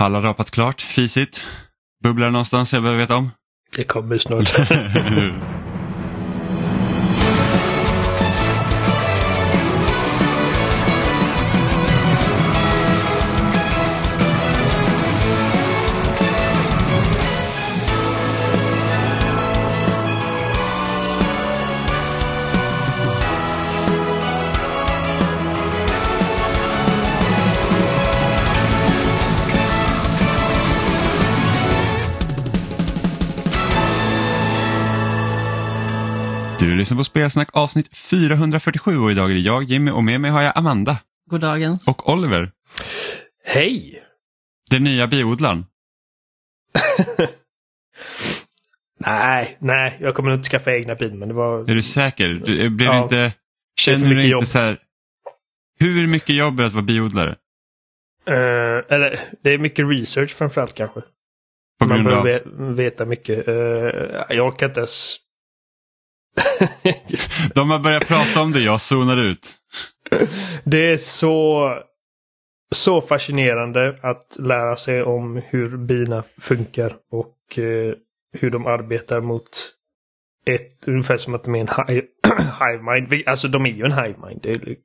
Alla rapat klart, fisigt. Bubblar någonstans jag behöver veta om? Det kommer snart. lyssnar på Spelsnack avsnitt 447 och idag är det jag, Jimmy och med mig har jag Amanda Goddagens. och Oliver, Hej! den nya biodlaren. Nej, nej, jag kommer inte skaffa egna bil, men det var... Är du säker? Du, blev Ja. inte, känner du inte jobb. så här, hur mycket jobb är det att vara biodlare? Eh, eller, det är mycket research framförallt kanske. På Man grund av, behöver ve- veta mycket. Eh, jag orkar inte ens... de har börjat prata om det, jag zonar ut. det är så, så fascinerande att lära sig om hur bina funkar och eh, hur de arbetar mot ett, ungefär som att de är en hive, hive mind. Alltså de är ju en hive mind. Det är,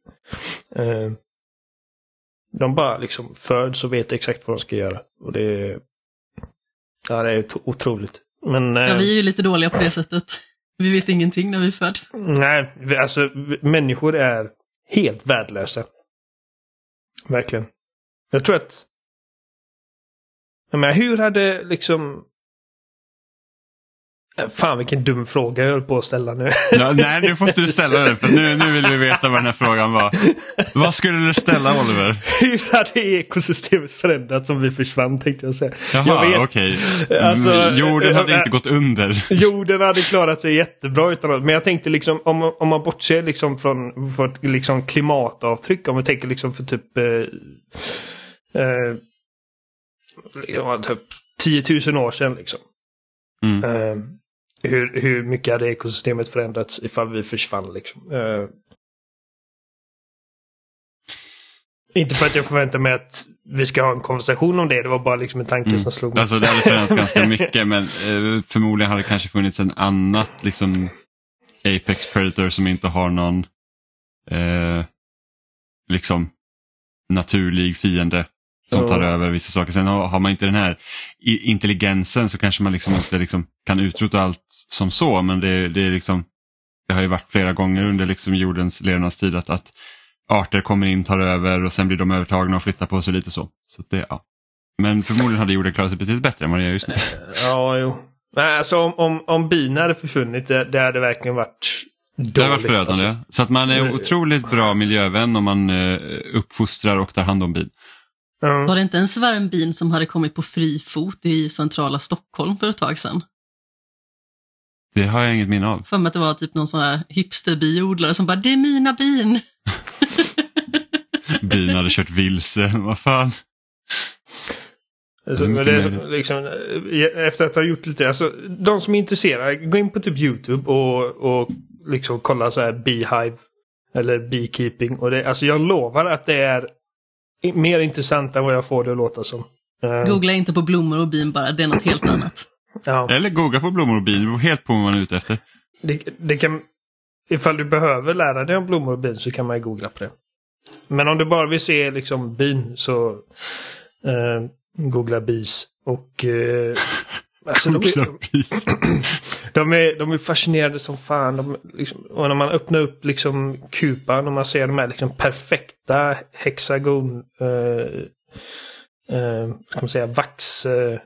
eh, de bara liksom föds och vet exakt vad de ska göra. Och det är, ja, det är otroligt. Men, eh, Ja, vi är ju lite dåliga på det sättet. Vi vet ingenting när vi föds. Nej, alltså människor är helt värdelösa. Verkligen. Jag tror att... Jag menar, hur hade liksom... Äh, Fan vilken dum fråga jag höll på att ställa nu. Ja, nej, nu måste du ställa den för nu, nu vill vi veta vad den här frågan var. Vad skulle du ställa Oliver? hur hade ekosystemet förändrats om vi försvann tänkte jag säga. Jaha, okej. Alltså, Mm, Jorden hade äh, inte gått under. Jorden hade klarat sig jättebra utan något. Men jag tänkte liksom om, man- om man bortser liksom från vårt liksom klimatavtryck. Om vi tänker liksom för typ... Eh, eh, ja, typ 10 000 år sedan liksom. Mm. Eh, hur, hur mycket hade ekosystemet förändrats ifall vi försvann liksom. Eh, inte för att jag förväntar mig att vi ska ha en konversation om det. Det var bara liksom en tanke Mm. som slog mig. Alltså det hade förändrats ganska mycket men eh, förmodligen hade det kanske funnits en annat liksom Apex Predator som inte har någon eh, liksom naturlig fiende som tar över vissa saker. Sen har, man inte den här intelligensen så kanske man liksom inte liksom kan utrota allt som så men det, det är liksom det har ju varit flera gånger under liksom jordens levnadstid att, att arter kommer in, tar över och sen blir de övertagna och flyttar på sig lite så. så det, ja. Men förmodligen hade jorden klarat sig betydligt bättre än vad det gör just nu. Ja, jo. Nej, alltså om, om, om bina hade försvunnit, det, det hade verkligen varit dåligt. Det har varit förödande. Alltså. Så att man är otroligt bra miljövän om man eh, uppfostrar och tar hand om bin. Ja. Var det inte en svärmbin som hade kommit på fri fot i centrala Stockholm för ett tag sedan? Det har jag inget minne av. För mig att det var typ någon sån här hipsterbiodlare som bara, det är mina bin. Bin hade kört vilse, vad fan. Alltså, Det liksom, efter att ha gjort lite, alltså de som är intresserade, gå in på typ YouTube och, och liksom kolla så här beehive eller beekeeping. Och det, alltså jag lovar att det är mer intressant än vad jag får det att låta som. Eh, Googla inte på blommor och bin bara, det är något helt annat. ja, Eller googla på blommor och bin, det beror helt på vad man är ute efter. det, det kan, ifall du behöver lära dig om blommor och bin så kan man ju googla på det. Men om du bara vill se liksom bin så eh, googla bis. Och eh, alltså, de, är, de, är, de är fascinerade som fan. De, liksom, och när man öppnar upp liksom kupan och man ser de här liksom perfekta hexagon... Eh, eh, ska man säga vax... Eh,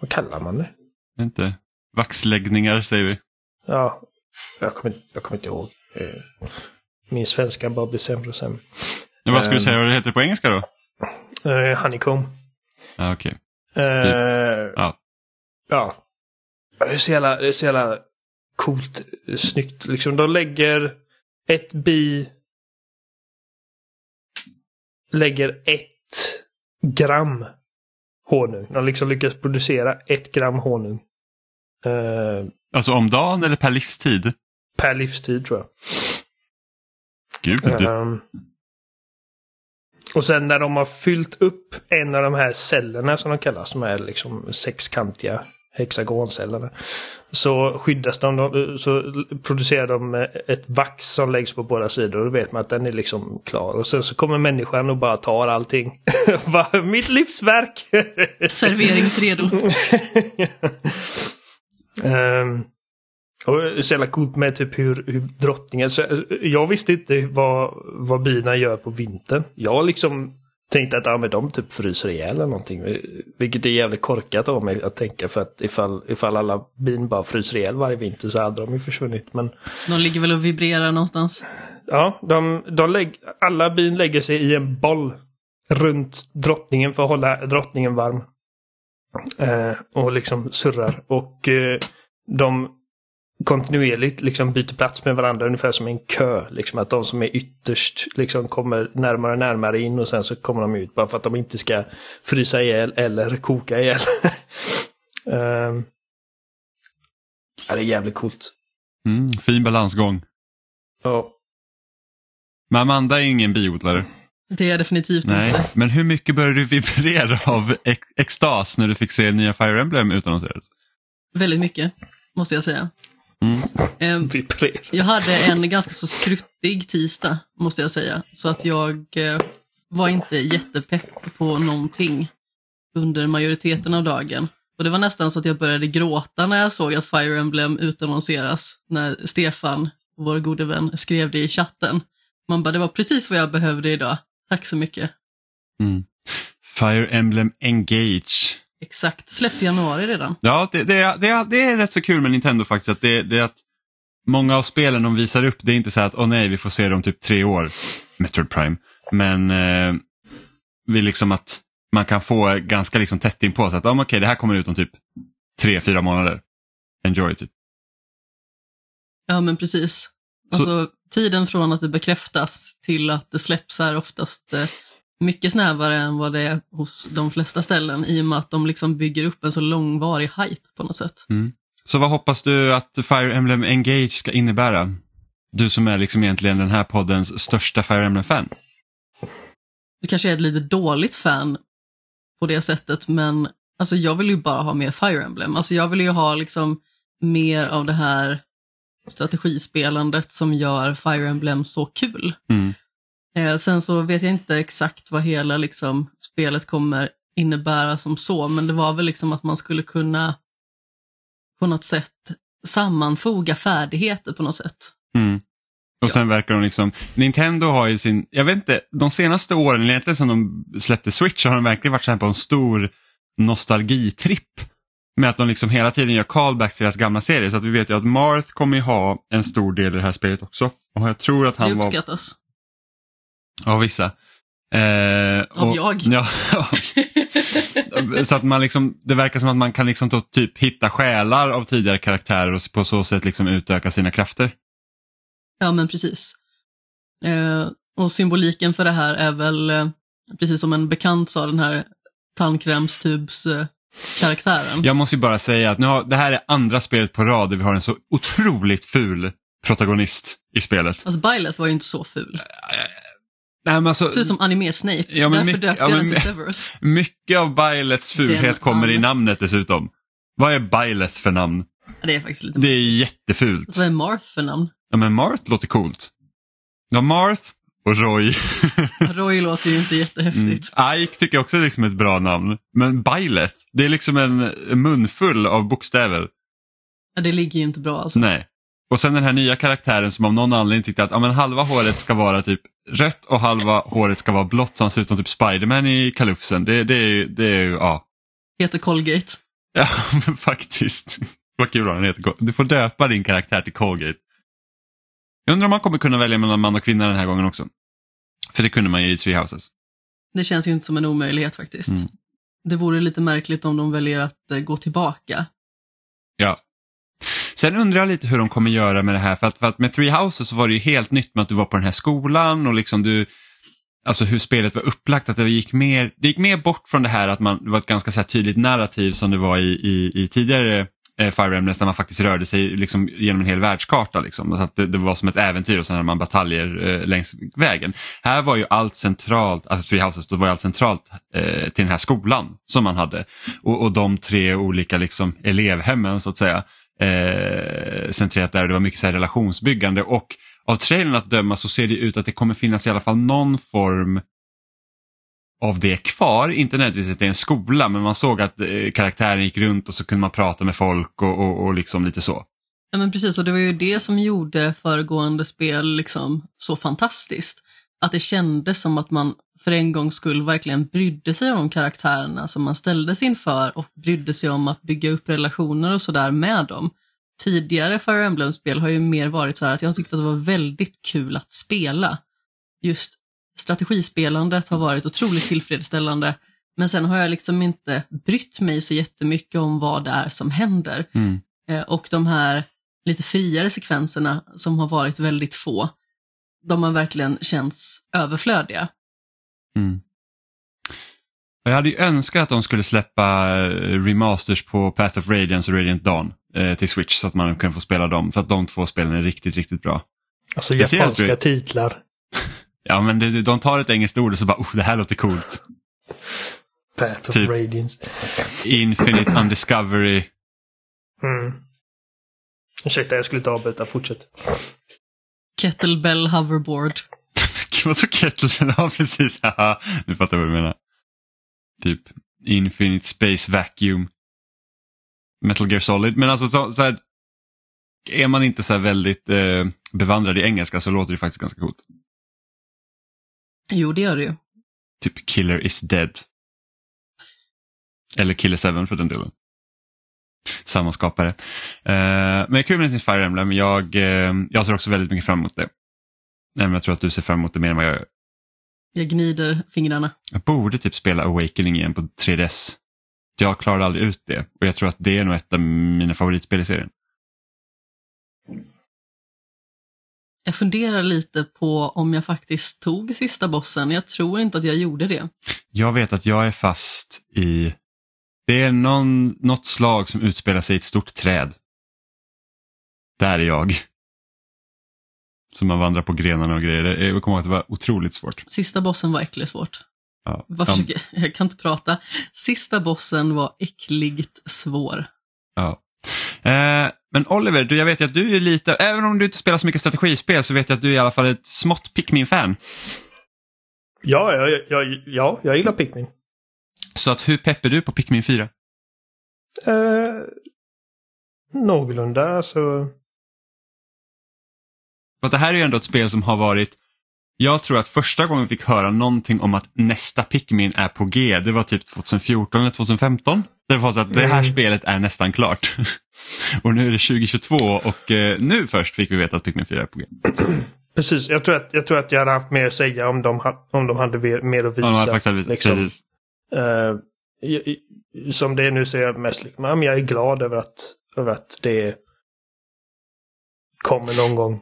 vad kallar man det? Inte. Vaxläggningar säger vi. Ja, jag kommer, inte- jag kommer inte ihåg. Eh, min svenska bara blir sämre och sämre. Men vad skulle du Ehm. säga vad det heter på engelska då? Eh, honeycomb. Ja, Okej. Eh, Ja. ja. Det är så jävla, det är så jävla coolt, eh, snyggt. Liksom, de lägger ett bi... Lägger ett gram honung. De liksom lyckas producera ett gram honung. Eh, Alltså om dagen eller per livstid? per livstid tror jag. Gud, Ehm, Och sen när de har fyllt upp en av de här cellerna som de kallas, de här liksom sexkantiga hexagoncellerna. Så skyddas de, så producerar de ett vax som läggs på båda sidor och då vet man att den är liksom klar. Och sen så kommer människan och bara tar allting. Mitt livsverk! Serveringsredo. Ehm, och det är så jävla coolt med typ hur, hur drottningen... Så, eh, jag visste inte vad, vad bina gör på vintern. Jag liksom tänkte att ja, men de typ fryser ihjäl eller någonting. Vilket är jävligt korkat av mig att tänka för att ifall, ifall alla bin bara fryser ihjäl varje vinter så hade de ju försvunnit. Men De ligger väl och vibrerar någonstans. ja, de, de lägg, alla bin lägger sig i en boll runt drottningen för att hålla drottningen varm. Eh, och liksom surrar. Och eh, de kontinuerligt liksom byter plats med varandra ungefär som en kö. Liksom att de som är ytterst liksom kommer närmare och närmare in och sen så kommer de ut bara för att de inte ska frysa ihjäl eller koka ihjäl. um, ja, det är jävligt coolt. Mm, fin balansgång. Ja. Men Amanda är ingen biodlare. Det är jag definitivt Nej, inte. men hur mycket började du vibrera av ex extas när du fick se nya Fire Emblem utannonseras? Väldigt mycket, måste jag säga. Mm. Ehm, Vibrerar. Jag hade en ganska så skruttig tisdag, måste jag säga. Så att jag eh, var inte jättepepp på någonting under majoriteten av dagen. Och det var nästan så att jag började gråta när jag såg att Fire Emblem utannonseras. När Stefan, vår gode vän, skrev det i chatten. Man bara, det var precis vad jag behövde idag. Tack så mycket. Mm. Fire Emblem Engage. Exakt, släpps i januari redan. Ja, det, det, är- det, det är rätt så kul med Nintendo faktiskt. Att det, det är att många av spelen de visar upp, det är inte så att åh nej, vi får se dem typ tre år, Metroid Prime. Men eh, vi liksom att man kan få ganska liksom tätt in på så att oh, okej, det här kommer ut om typ tre, fyra månader. Enjoy typ. Ja, men precis. Alltså, tiden från att det bekräftas till att det släpps är oftast eh, mycket snävare än vad det är hos de flesta ställen i och med att de liksom bygger upp en så långvarig hype på något sätt. Så vad hoppas du att Fire Emblem Engage ska innebära? Du som är liksom egentligen den här poddens största Fire Emblem-fan. Du kanske är ett lite dåligt fan på det sättet, men alltså, jag vill ju bara ha mer Fire Emblem. Alltså, jag vill ju ha liksom mer av det här strategispelandet som gör Fire Emblem så kul. Mm. Eh, sen så vet jag inte exakt vad hela liksom, spelet kommer innebära som så, men det var väl liksom att man skulle kunna på något sätt sammanfoga färdigheter på något sätt. Mm. Och sen verkar de liksom, Nintendo har ju sin, jag vet inte, de senaste åren, egentligen sedan de släppte Switch, har de verkligen varit så här på en stor nostalgitripp. Med att de liksom hela tiden gör callbacks till deras gamla serier. Så att vi vet ju att Marth kommer ju ha en stor del i det här spelet också. Och jag tror att Det han var, uppskattas. Av vissa. Eh, Av och- jag. Ja, så att man liksom, det verkar som att man kan liksom då typ hitta själar av tidigare karaktärer och på så sätt liksom utöka sina krafter. Ja, men precis. Eh, och symboliken för det här är väl, eh, precis som en bekant sa, den här tandkrämstubs-karaktären. Jag måste ju bara säga att nu har, det här är andra spelet på rad där vi har en så otroligt ful protagonist i spelet. Alltså Byleth var ju inte så ful. Nej, men alltså, Ser ut som anime-Snape. Ja, men Därför döpte ja, den till Severus. mycket av Byleths fulhet Den kommer i namnet dessutom. Vad är Byleth för namn? Ja, det är faktiskt lite... Det är jättefult. Vad är Marth för namn? Ja, men Marth låter coolt. Ja, Marth och Roy. Roy låter ju inte Mm. jättehäftigt. Ike tycker jag också är liksom ett bra namn. Men Byleth, det är liksom en munfull av bokstäver. Ja, det ligger ju inte bra alltså. Nej. Och sen den här nya karaktären som av någon anledning tyckte att ja, men halva håret ska vara typ rött och halva håret ska vara blått så han ser ut som typ Spiderman i kalufsen. Det, det, är, det är ju, ja. Heter Colgate. Ja, men faktiskt. Vad kul han heter. Du får döpa din karaktär till Colgate. Jag undrar om man kommer kunna välja mellan man och kvinna den här gången också. För det kunde man ju i Three Houses. Det känns ju inte som en omöjlighet faktiskt. Mm. Det vore lite märkligt om de väljer att eh, gå tillbaka. Ja. Sen undrar jag lite hur de kommer göra med det här. För att, för att med Three Houses så var det ju helt nytt med att du var på den här skolan och liksom du Alltså hur spelet var upplagt, att det gick mer, det gick mer bort från det här att man, det var ett ganska så här tydligt narrativ som det var i, i, i tidigare eh, Fire Emblems där man faktiskt rörde sig liksom, genom en hel världskarta. Liksom. Så att det, det var som ett äventyr och sen hade man bataljer eh, längs vägen. Här var ju allt centralt, alltså Three Houses, då var ju allt centralt eh, till den här skolan som man hade. Och, och de tre olika liksom, elevhemmen så att säga eh, centrerat där. och Det var mycket så här, relationsbyggande och av trailern att döma så ser det ut att det kommer finnas i alla fall någon form av det kvar. Inte nödvändigtvis att det är en skola men man såg att eh, karaktären gick runt och så kunde man prata med folk och, och, och liksom lite så. Ja men precis, och det var ju det som gjorde föregående spel liksom så fantastiskt. Att det kändes som att man för en gångs skull verkligen brydde sig om karaktärerna som man ställdes inför och brydde sig om att bygga upp relationer och sådär med dem. Tidigare Fire Emblem-spel har ju mer varit så här att jag tyckte att det var väldigt kul att spela. Just strategispelandet har varit otroligt tillfredsställande. Men sen har jag liksom inte brytt mig så jättemycket om vad det är som händer. Mm. Eh, och de här lite friare sekvenserna som har varit väldigt få, de har verkligen känts överflödiga. Mm. Jag hade ju önskat att de skulle släppa eh, remasters på Path of Radiance och Radiant Dawn eh, till Switch så att man kan få spela dem. För att de två spelen är riktigt, riktigt bra. Alltså Speciellt japanska Ra- titlar. Ja men det, de tar ett engelskt ord och så bara, oh, det här låter coolt. Path of Typ. Radiance. Infinite Undiscovery. Mm. Ursäkta, jag skulle inte avbryta. Fortsätt. Kettlebell hoverboard. Vadå kettle? Ja precis, haha. nu fattar jag vad du menar. Typ Infinite Space Vacuum. Metal Gear Solid. Men alltså så, så här, är man inte så här väldigt eh, bevandrad i engelska så låter det faktiskt ganska coolt. Jo, det gör det ju. Typ Killer is dead. Eller Killer 7 för den delen. Samma skapare. Eh, men kul med ett nytt Fire Emblem. Jag, eh, jag ser också väldigt mycket fram emot det. Även om jag tror att du ser fram emot det mer än vad jag gör. Jag gnider fingrarna. Jag borde typ spela Awakening igen på 3DS. Jag klarade aldrig ut det och jag tror att det är nog ett av mina favoritspel i serien. Jag funderar lite på om jag faktiskt tog sista bossen. Jag tror inte att jag gjorde det. Jag vet att jag är fast i... Det är någon, något slag som utspelar sig i ett stort träd. Där är jag. Som man vandrar på grenarna och grejer. Det- Jag kommer ihåg att det var otroligt svårt. Sista bossen var äckligt svårt. Ja. Vad Ja, försöker, jag kan inte prata. Sista bossen var äckligt svår. ja. Eh, men Oliver, du, jag vet ju att du är lite, även om du inte spelar så mycket strategispel så vet jag att du är i alla fall ett smått Pikmin-fan. Ja, ja, ja, ja, jag gillar Pikmin. Så att hur pepp är du på Pikmin 4? Eh, någorlunda, alltså. För att det här är ju ändå ett spel som har varit jag tror att första gången vi fick höra någonting om att nästa Pikmin är på G, det var typ 2014 eller 2015. Det var så att det här Mm. spelet är nästan klart. och nu är det 2022 och eh, nu först fick vi veta att Pikmin 4 är på G. Precis, jag tror, att, jag tror att jag hade haft mer att säga om de, om de hade mer- att Ja, visa. hade faktiskt hade- liksom. precis. I- som det är nu så är jag mest liksom, ja, jag är glad över att, över att det kommer någon gång.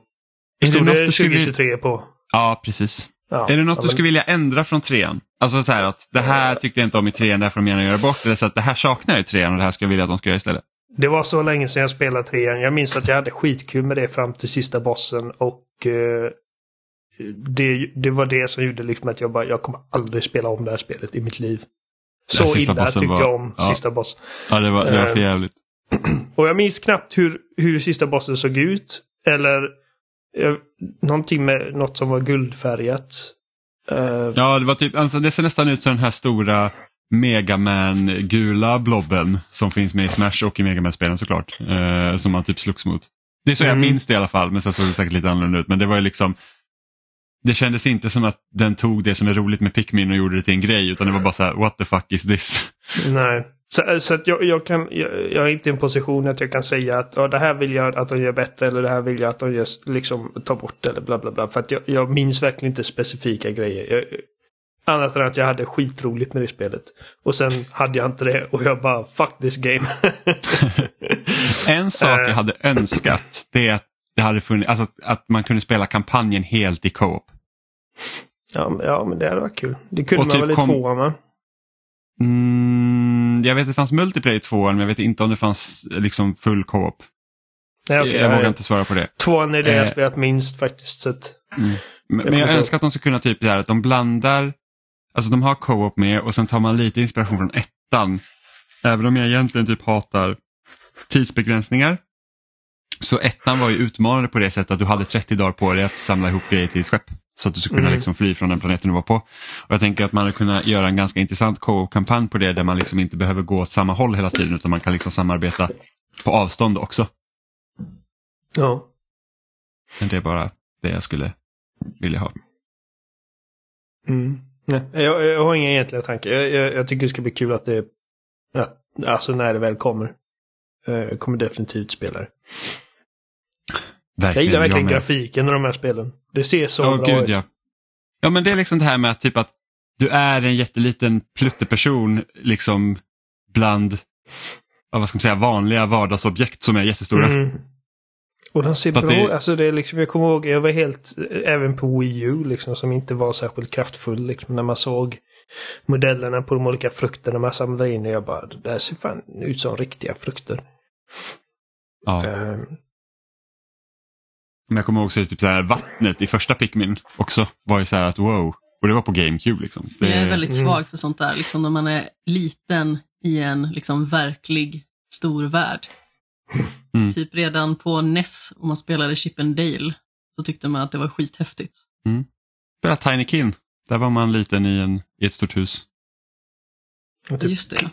Är det Stod något det du skulle vilja- 2023 på? Ja, precis. Ja, Är det något ja, du men- skulle vilja ändra från trean? Alltså så här att det här tyckte jag inte om i trean, därför de gärna göra bort. Eller så att det här saknar jag i trean och det här ska jag vilja att de ska göra istället. Det var så länge sedan jag spelade trean. Jag minns att jag hade skitkul med det fram till sista bossen och eh, det, det var det som gjorde liksom att jag bara, jag kommer aldrig spela om det här spelet i mitt liv. Så illa tyckte var- jag om ja. sista bossen. Ja, det var, det var Eh, för jävligt. Och jag minns knappt hur, hur sista bossen såg ut. Eller eh, någonting med något som var guldfärgat. Eh, Ja, det var typ, alltså det ser nästan ut som den här stora Megaman-gula blobben som finns med i Smash och i Megaman-spelen såklart. Eh, som man typ slogs mot. Det är så jag Mm. minns det i alla fall, men sen såg det säkert lite annorlunda ut. Men det var ju liksom, det kändes inte som att den tog det som är roligt med Pikmin och gjorde det till en grej, utan det var bara så här, what the fuck is this? Nej. Så, så att jag, jag, kan, jag, jag är inte i en position att jag kan säga att det här vill jag att de gör bättre eller det här vill jag att de gör, liksom, tar bort eller bla bla bla. För att jag, jag minns verkligen inte specifika grejer. Jag, annat än att jag hade skitroligt med det spelet. Och sen hade jag inte det och jag bara fuck this game. En sak Eh. jag hade önskat, det är att det hade funnits, alltså att, att man kunde spela kampanjen helt i co-op. ja, ja men det hade varit kul. Det kunde Och man typ väl i kom- tvåan va? Mm, Mm, jag vet att det fanns multiplayer i tvåan men jag vet inte om det fanns liksom full co-op. Nej, okej, jag vågar nej. inte svara på det. Tvåan är det jag Eh. spelat minst faktiskt. Så att, Men, men jag inte önskar att de ska kunna typ det här att de blandar, alltså de har co-op med och sen tar man lite inspiration från ettan. Även om jag egentligen typ hatar tidsbegränsningar. Så ettan var ju utmanande på det sättet att du hade 30 dagar på dig att samla ihop grejer till ditt skepp. Så att du skulle kunna Mm. liksom fly från den planeten du var på. Och Jag tänker att man hade kunnat göra en ganska intressant co-op-kampanj på det där man liksom inte behöver gå åt samma håll hela tiden utan man kan liksom samarbeta på avstånd också. ja. Men det är bara det jag skulle vilja ha. Mm. Nej, jag, jag har inga egentliga tankar. Jag, jag, jag tycker det ska bli kul att det... Att, alltså när det väl kommer. Eh, Jag kommer definitivt spela det. Jag Verkligen, gillar verkligen med. grafiken i de här spelen. Det ser så Ja, bra gud ut. ja. Ja, men det är liksom det här med att typ att du är en jätteliten plutteperson liksom bland vad ska man säga, vanliga vardagsobjekt som är jättestora. Mm. Och de ser att bra det- Alltså det är liksom, jag kommer ihåg, jag var helt, även på Wii U liksom, som inte var särskilt kraftfull liksom, när man såg modellerna på de olika frukterna man samlade in och jag bara, det där ser fan ut som riktiga frukter. Ja. Eh, Men jag kommer ihåg typ så här, vattnet i första Pikmin också var ju så här att wow. Och det var på GameCube liksom. Det, Jag är väldigt Mm. svag för sånt där, liksom när man är liten i en liksom verklig stor värld. Mm. Typ redan på NES, om man spelade Chip and Dale, så tyckte man att det var skithäftigt. Spela Tiny Kin. Där var man liten i, en, i ett stort hus. typ Just det.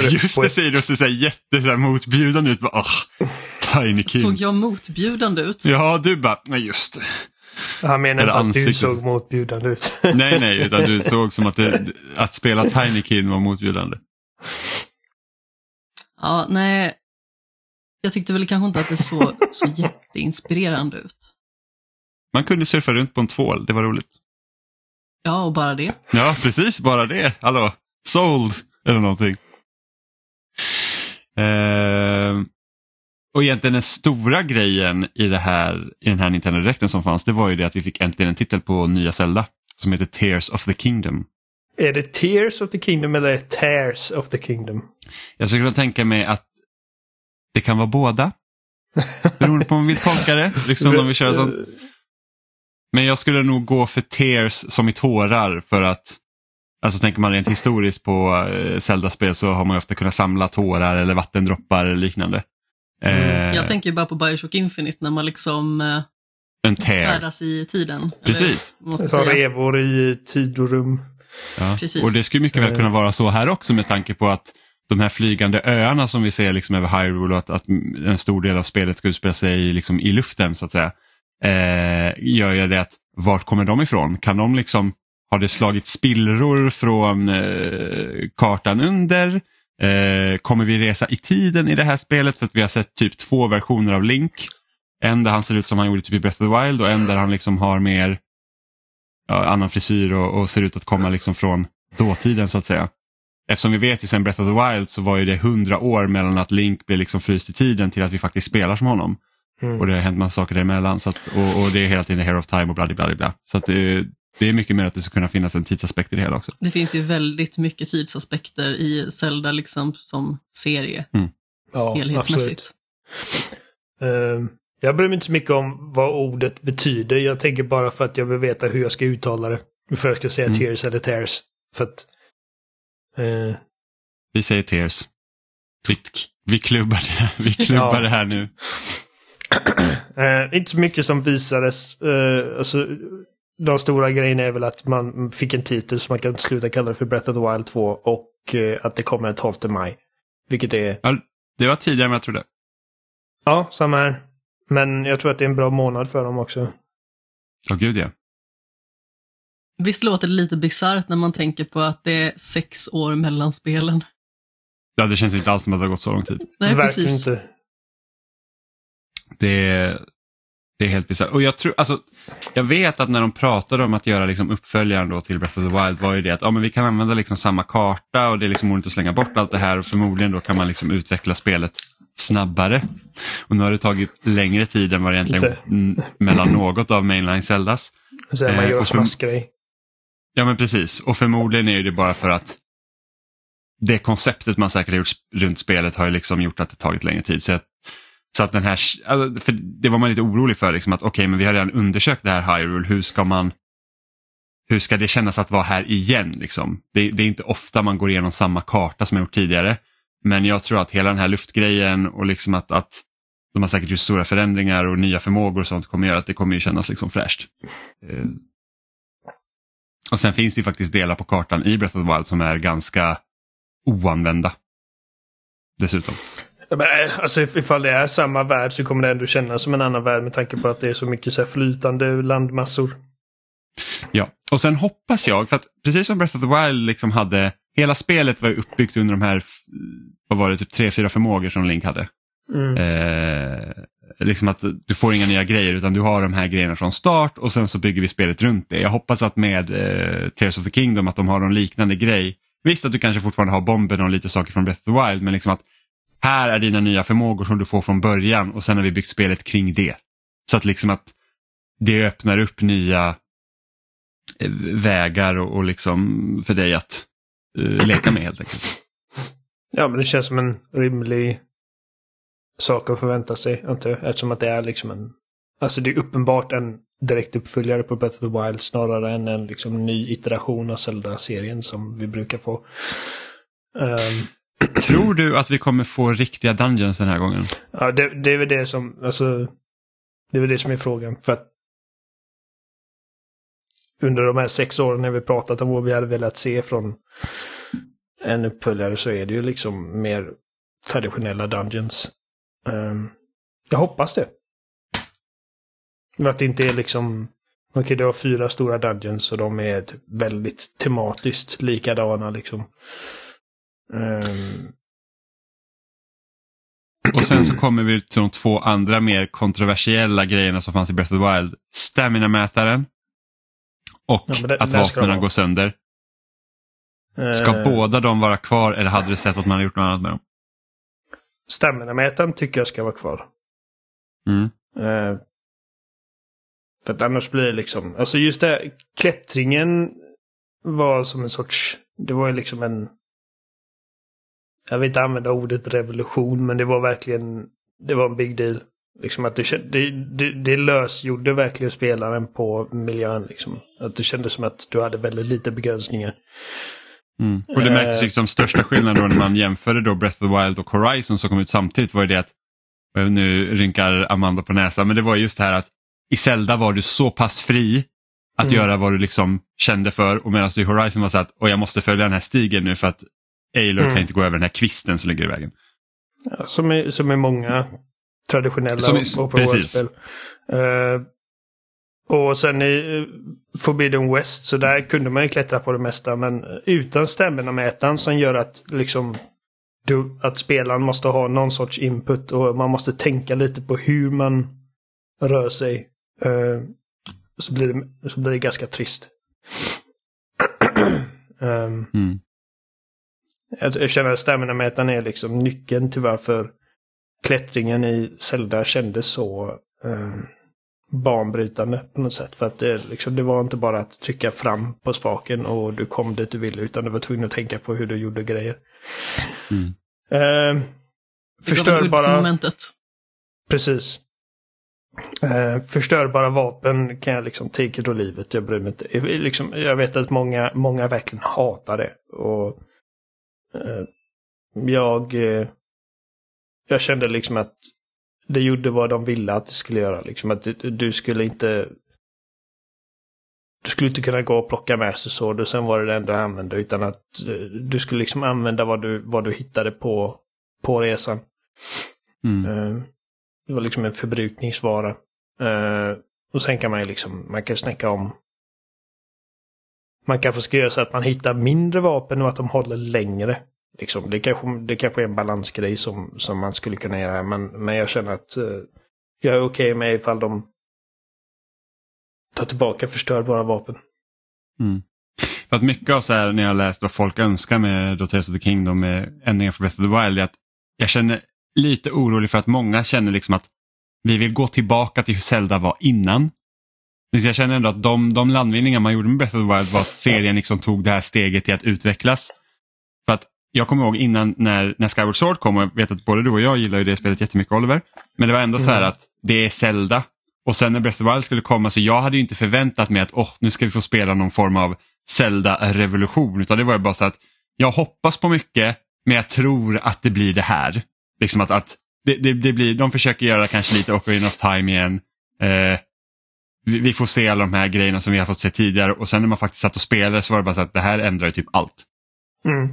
Just det säger du och ser så här jätte så här, motbjudande ut. Bara, "Åh, Tiny Kin. Såg jag motbjudande ut? Ja, du bara, nej just det. Han menar inte att du såg motbjudande ut. Nej, nej, utan du såg som att, det, att spela Tiny Kin var motbjudande. Ja, nej. Jag tyckte väl kanske inte att det såg så jätteinspirerande ut. Man kunde surfa runt på en tvål, det var roligt. Ja, och bara det. Ja, precis, bara det. Hallå, sold eller någonting. Ehm, och egentligen den stora grejen i, det här, i den här Nintendo Directen som fanns, det var ju det att vi fick äntligen en titel på nya Zelda som heter Tears of the Kingdom. är det Tears of the Kingdom eller är det Tears of the Kingdom? Jag skulle kunna tänka mig att det kan vara båda. Beroende på om man vill tolka det. Liksom om vi kör sånt. Men jag skulle nog gå för tears som i tårar för att Alltså tänker man rent historiskt på eh, Zelda-spel så har man ju ofta kunnat samla tårar eller vattendroppar eller liknande. Eh, Jag tänker bara på Bioshock Infinite när man liksom eh, färdas i tiden. Precis. Ta revor i tid och rum. Ja. Precis. Och det skulle mycket väl Eh. kunna vara så här också med tanke på att de här flygande öarna som vi ser liksom över Hyrule och att, att en stor del av spelet ska utspela sig liksom i luften så att säga. Eh, gör ju det att vart kommer de ifrån? Kan de liksom, har det slagit spillror från eh, kartan under? Eh, kommer vi resa i tiden i det här spelet för att vi har sett typ två versioner av Link? En där han ser ut som han gjorde typ i Breath of the Wild och en där han liksom har mer ja, annan frisyr och, och ser ut att komma liksom från dåtiden så att säga. Eftersom vi vet ju sen Breath of the Wild så var ju det hundra år mellan att Link blev liksom fryst i tiden till att vi faktiskt spelar som honom. Mm. Och det har hänt massa saker däremellan så att, och, och det är hela tiden Hair of Time och bla bla bla. Så att det, det är mycket mer att det ska kunna finnas en tidsaspekt i det hela också. Det finns ju väldigt mycket tidsaspekter i Zelda liksom som serie, Ja, helhetsmässigt. Ehm, jag bryr mig inte så mycket om vad ordet betyder. Jag tänker bara för att jag vill veta hur jag ska uttala det. För jag ska säga Mm. tears eller tears. För att... eh, Vi säger Tears. Vi, vi klubbar, det, vi klubbar Ja. det här nu. Eh, inte så mycket som visades. Eh, alltså, de stora grejerna är väl att man fick en titel så man kan sluta kalla det för Breath of the Wild 2 och eh, att det kommer den 12 maj. Vilket är, Ja, det var tidigare än jag trodde. ja, samma här. Men jag tror att det är en bra månad för dem också. Åh gud ja. Visst låter det lite bisarrt när man tänker på att det är sex år mellan spelen? ja. Det känns inte alls som att det har gått så lång tid. Nej, Verkligen precis. inte. Det är, det är helt bisarrt. Och jag, tror, alltså, jag vet att när de pratade om att göra liksom uppföljaren då till Breath of the Wild var ju det att ja, men vi kan använda liksom samma karta och det är liksom onödigt att slänga bort allt det här och förmodligen då kan man liksom utveckla spelet snabbare. Och nu har det tagit längre tid än vad det egentligen Inte. mm, mellan något av mainline Zeldas. Så man Eh, gör och för-. Ja men precis och förmodligen är det bara för att det konceptet man säkert har gjort runt spelet har ju liksom gjort att det tagit längre tid. Så, att, så att den här, alltså, för det var man lite orolig för, liksom att okej okay, men vi har redan undersökt det här Hyrule, hur ska man hur ska det kännas att vara här igen? Liksom? Det, det, är inte ofta man går igenom samma karta som jag gjort tidigare. Men jag tror att hela den här luftgrejen och liksom att, att de har säkert gjort stora förändringar och nya förmågor och sånt kommer göra att det kommer ju kännas liksom fräscht. Eh. Och sen finns det ju faktiskt delar på kartan i Breath of the Wild som är ganska oanvända. Dessutom. Men, eh, alltså ifall det är samma värld så kommer det ändå kännas som en annan värld med tanke på att det är så mycket så här flytande landmassor. Ja, och sen hoppas jag, för att precis som Breath of the Wild liksom hade, hela spelet var uppbyggt under de här, vad var det, typ tre, fyra förmågor som Link hade. Mm. Eh, liksom att du får inga nya grejer utan du har de här grejerna från start och sen så bygger vi spelet runt det. Jag hoppas att med eh, Tears of the Kingdom att de har någon liknande grej. Visst att du kanske fortfarande har bomben och lite saker från Breath of the Wild men liksom att här är dina nya förmågor som du får från början och sen har vi byggt spelet kring det. Så att liksom att det öppnar upp nya eh, vägar och, och liksom för dig att uh, leka med helt enkelt. Ja men det känns som en rimlig sak att förvänta sig, antar jag. Eftersom att det är liksom en... Alltså det är uppenbart en direkt uppföljare på Breath of the Wild snarare än en liksom ny iteration av Zelda-serien som vi brukar få. Um, Tror du att vi kommer få riktiga Dungeons den här gången? Ja, det, det är väl det som, alltså, det är väl det som är frågan. För att under de här sex åren när vi pratat om vad vi hade velat se från en uppföljare så är det ju liksom mer traditionella Dungeons. Um, jag hoppas det. Att det inte är liksom... Okej, okay, det har fyra stora dungeons och de är typ väldigt tematiskt likadana liksom. Um... Och sen så kommer vi till de två andra mer kontroversiella grejerna som fanns i Breath of the Wild. Stamina-mätaren och ja, det, att vapnen går sönder. Ska uh... båda de vara kvar eller hade du sett att man hade gjort något annat med dem? Stamina-mätaren tycker jag ska vara kvar. Mm. Uh, för att annars blir det liksom, alltså just det, klättringen var som en sorts, det var ju liksom en, jag vill inte använda ordet revolution, men det var verkligen, det var en big deal. Liksom att det, det, det, det lösgjorde verkligen spelaren på miljön. Liksom. Att det kändes som att du hade väldigt lite begränsningar. Mm. Och det märktes liksom största skillnaden då när man jämförde då Breath of the Wild och Horizon som kom ut samtidigt var ju det att, nu rynkar Amanda på näsan, men det var just det här att i Zelda var du så pass fri att mm. göra vad du liksom kände för och medan du i Horizon var så att och jag måste följa den här stigen nu för att Aloy mm. kan inte gå över den här kvisten som ligger i vägen. Ja, som, är, som är många traditionella som är, open world-spel. Uh, och sen i eh, Forbidden West så där kunde man ju klättra på det mesta men utan stämmorna-mätaren som gör att liksom du, att spelaren måste ha någon sorts input och man måste tänka lite på hur man rör sig. Uh, så, blir det, så blir det ganska trist. um, mm. Jag, jag känner att stämmorna-mätaren är liksom nyckeln till varför klättringen i Zelda kändes så um, banbrytande på något sätt. För att det, liksom, det var inte bara att trycka fram på spaken och du kom dit du ville utan du var tvungen att tänka på hur du gjorde grejer. Mm. Eh, förstörbara... momentet. Precis. Eh, förstörbara vapen kan jag liksom take it or it. Jag bryr mig inte. Liksom, jag vet att många, många verkligen hatar det. Och eh, jag, eh, jag kände liksom att det gjorde vad de ville att det skulle göra. Liksom att du skulle inte... Du skulle inte kunna gå och plocka med sig så och sen var det det enda du använde. Utan att eh, du skulle liksom använda vad du, vad du hittade på, på resan. Mm. Eh, det var liksom en förbrukningsvara. Eh, och sen kan man ju liksom, man kan snacka om man kanske ska göra så att man hittar mindre vapen och att de håller längre. Liksom, det, kanske, det kanske är en balansgrej som, som man skulle kunna göra. Men, men jag känner att eh, jag är okej okay med ifall de tar tillbaka förstörbara vapen. Mm. För att mycket av så här, när jag läst vad folk önskar med då of the Kingdom med ändringar för Breath of the Wild är att jag känner lite orolig för att många känner liksom att vi vill gå tillbaka till hur Zelda var innan. Jag känner ändå att de, de landvinningar man gjorde med Breath of the Wild var att serien liksom tog det här steget till att utvecklas. För att jag kommer ihåg innan när, när Skyward Sword kom och jag vet att både du och jag gillar ju det spelet jättemycket Oliver. Men det var ändå så här Mm. att det är Zelda och sen när Breath of the Wild skulle komma så jag hade ju inte förväntat mig att åh, nu ska vi få spela någon form av Zelda-revolution utan det var ju bara så att jag hoppas på mycket men jag tror att det blir det här. Liksom att, att det, det, det blir, de försöker göra kanske lite Ocarina of Time igen. Eh, vi, vi får se alla de här grejerna som vi har fått se tidigare och sen när man faktiskt satt och spelade så var det bara så att det här ändrar ju typ allt. Mm.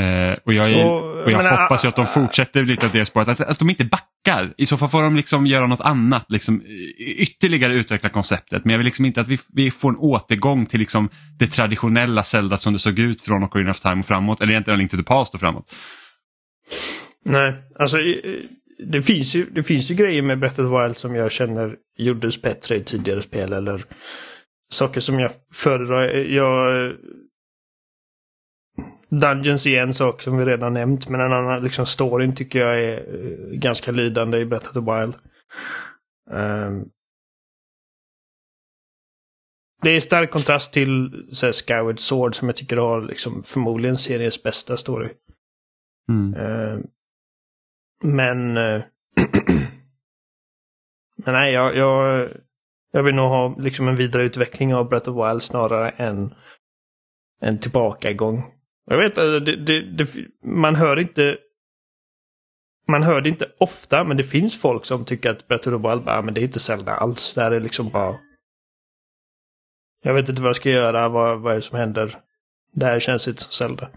Eh, och jag, är, Och, och jag men, hoppas ju att de fortsätter lite av det spåret, att, att de inte backar. I så fall får de liksom göra något annat, liksom, ytterligare utveckla konceptet. Men jag vill liksom inte att vi, vi får en återgång till liksom det traditionella Zelda som det såg ut från Ocarina of Time och framåt, eller egentligen Link to the Past och framåt. Nej, alltså det finns, ju, det finns ju grejer med Breath of the Wild som jag känner gjordes bättre i tidigare spel eller saker som jag föredrar. Jag... Dungeons är en sak som vi redan nämnt, men en annan, liksom storyn tycker jag är eh, ganska lidande i Breath of the Wild. Ehm. det är stark kontrast till så här, Skyward Sword som jag tycker har liksom, förmodligen seriens bästa story. Mm. Eh, men... Eh, men nej, jag, jag, jag vill nog ha liksom en vidareutveckling av Breath of Wild snarare än en tillbakagång. Jag vet att det, det, det, man hör inte... Man hör det inte ofta, men det finns folk som tycker att Breath of the Wild bara, "Ah, men det är inte Zelda alls. Det här är liksom bara... Jag vet inte vad jag ska göra, vad, vad är det som händer? Det här känns inte som Zelda.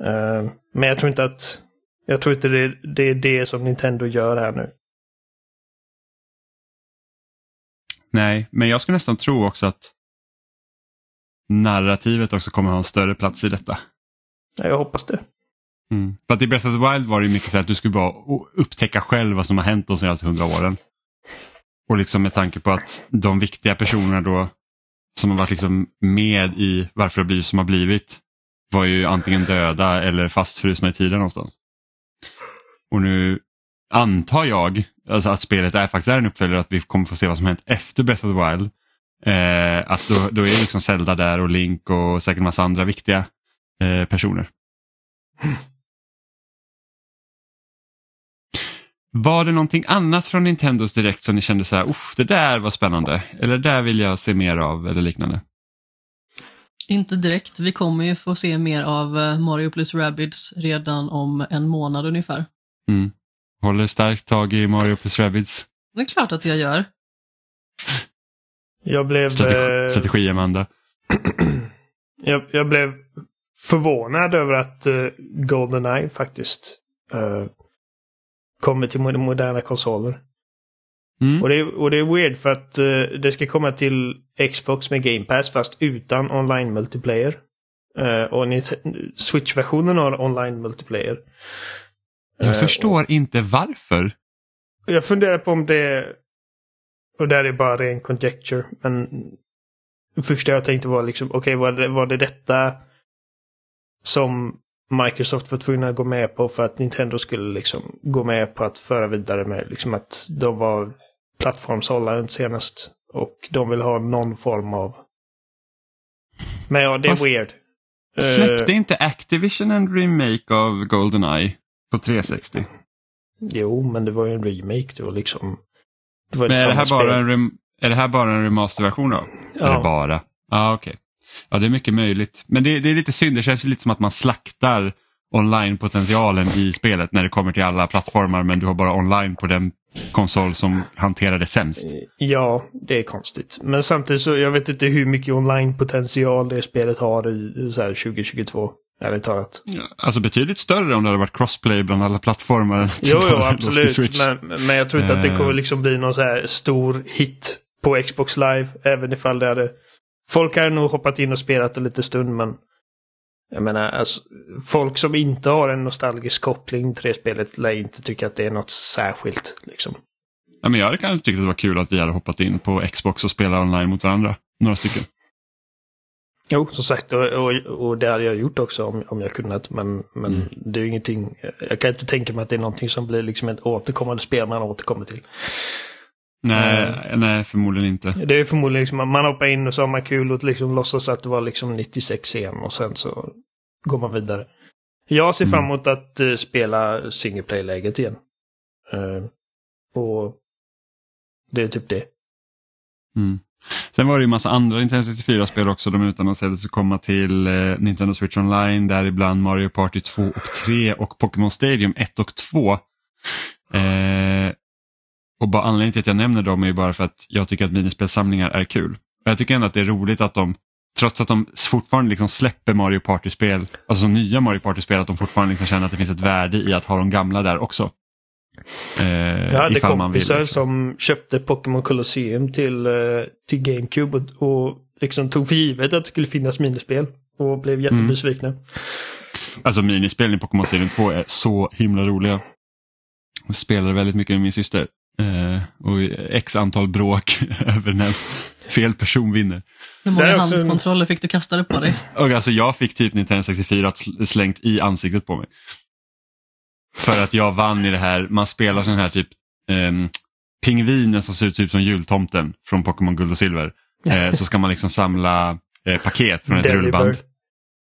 Uh, men jag tror inte att... Jag tror inte det, det är det som Nintendo gör här nu. Nej, men jag skulle nästan tro också att narrativet också kommer ha en större plats i detta. Ja, Jag hoppas det. Mm. För att i Breath of the Wild var det mycket så att du skulle bara upptäcka själv vad som har hänt de senaste hundra åren. Och liksom med tanke på att de viktiga personerna då som har varit liksom med i varför det blivit som har blivit var ju antingen döda eller fastfrusna i tiden någonstans. Och nu antar jag alltså att spelet är faktiskt är en uppföljare att vi kommer få se vad som hänt efter Breath of the Wild. Eh, att då, då är liksom Zelda där och Link och säkert massa andra viktiga eh, personer. Var det någonting annat från Nintendos Direkt som ni kände så här, "Uff, det där var spännande, eller det där vill jag se mer av eller liknande? Inte direkt. Vi kommer ju få se mer av eh, Mario plus Rabbids redan om en månad ungefär. Mm. Håller starkt tag i Mario plus Rabbids Det är klart att jag gör. Jag blev... strategi, eh, strategi Amanda. jag, jag blev förvånad över att uh, Goldeneye faktiskt uh, kommer till mo- moderna konsoler. Mm. Och, det, är- och det är weird för att eh, det ska komma till Xbox med Game Pass fast utan online multiplayer. Eh, och Switch-versionen har online multiplayer. Jag Eh, förstår inte varför. och Jag funderar på om det... Och det här är bara ren conjecture, men... Det första jag tänkte var liksom, okej, var, det, var det detta som Microsoft var tvungna att gå med på för att Nintendo skulle liksom gå med på att föra vidare med liksom att de var plattformshållaren senast. Och de vill ha någon form av... Men ja, det är Fast- weird. Släppte inte Activision en remake av Goldeneye på 360? jo, men det var ju en remake då liksom. Det var Men är det, här bara spel. en är det här bara en remasterversion då? Ja. Eller bara? Ja, ah, okej. Ja, det är mycket möjligt. Men det, det är lite synd, det känns lite som att man slaktar online-potentialen i spelet när det kommer till alla plattformar men du har bara online på den konsol som hanterar det sämst. Ja, det är konstigt. Men samtidigt så, jag vet inte hur mycket online-potential det spelet har i, så här 2022. Ärligt talat. Alltså betydligt större om det hade varit crossplay bland alla plattformar. Jo, jo, absolut. Men, men jag tror inte att det Eh. kommer liksom bli någon så här stor hit på Xbox Live. Även ifall det hade... Folk har nog hoppat in och spelat det lite stund, men... Jag menar, alltså, folk som inte har en nostalgisk koppling till det spelet lär inte tycka att det är något särskilt. Liksom. Ja, men jag hade kanske tyckt att det var kul att vi hade hoppat in på Xbox och spelat online mot varandra. Några stycken. Jo, som sagt, och, och, och det hade jag gjort också om, om jag kunnat. Men, men Mm. det är ju ingenting, jag kan inte tänka mig att det är någonting som blir liksom ett återkommande spel man återkommer till. Nej, nej förmodligen inte. Det är förmodligen liksom, man hoppar in och så har man kul och liksom låtsas att det var liksom 96 igen och sen så går man vidare. Jag ser Mm. fram emot att uh, spela single play-läget igen. Eh, och det är typ det. Mm. Sen var det ju massa andra Nintendo 64-spel också. De utannonserades att komma till eh, Nintendo Switch Online, däribland Mario Party 2 och 3 och Pokémon Stadium 1 och 2. Eh, och bara anledningen till att jag nämner dem är ju bara för att jag tycker att minispelsamlingar är kul. Och jag tycker ändå att det är roligt att de, trots att de fortfarande liksom släpper Mario Party-spel, alltså nya Mario Party-spel, att de fortfarande liksom känner att det finns ett värde i att ha de gamla där också. Eh, Jag hade kompisar liksom. som köpte Pokémon Colosseum till, eh, till GameCube och, och liksom tog för givet att det skulle finnas minispel. Och blev jättebesvikna. Alltså minispelen i Pokémon Stadium 2 är så himla roliga. Jag spelade väldigt mycket med min syster. Eh, och x antal bråk över när fel person vinner. Hur många en- handkontroller fick du kastade på dig? Och alltså jag fick typ Nintendo 64 sl- slängt i ansiktet på mig. För att jag vann i det här, man spelar sån här typ ehm, pingvinen som ser ut typ som jultomten från Pokémon Guld och Silver. Eh, så ska man liksom samla eh, paket från ett Delibird. rullband.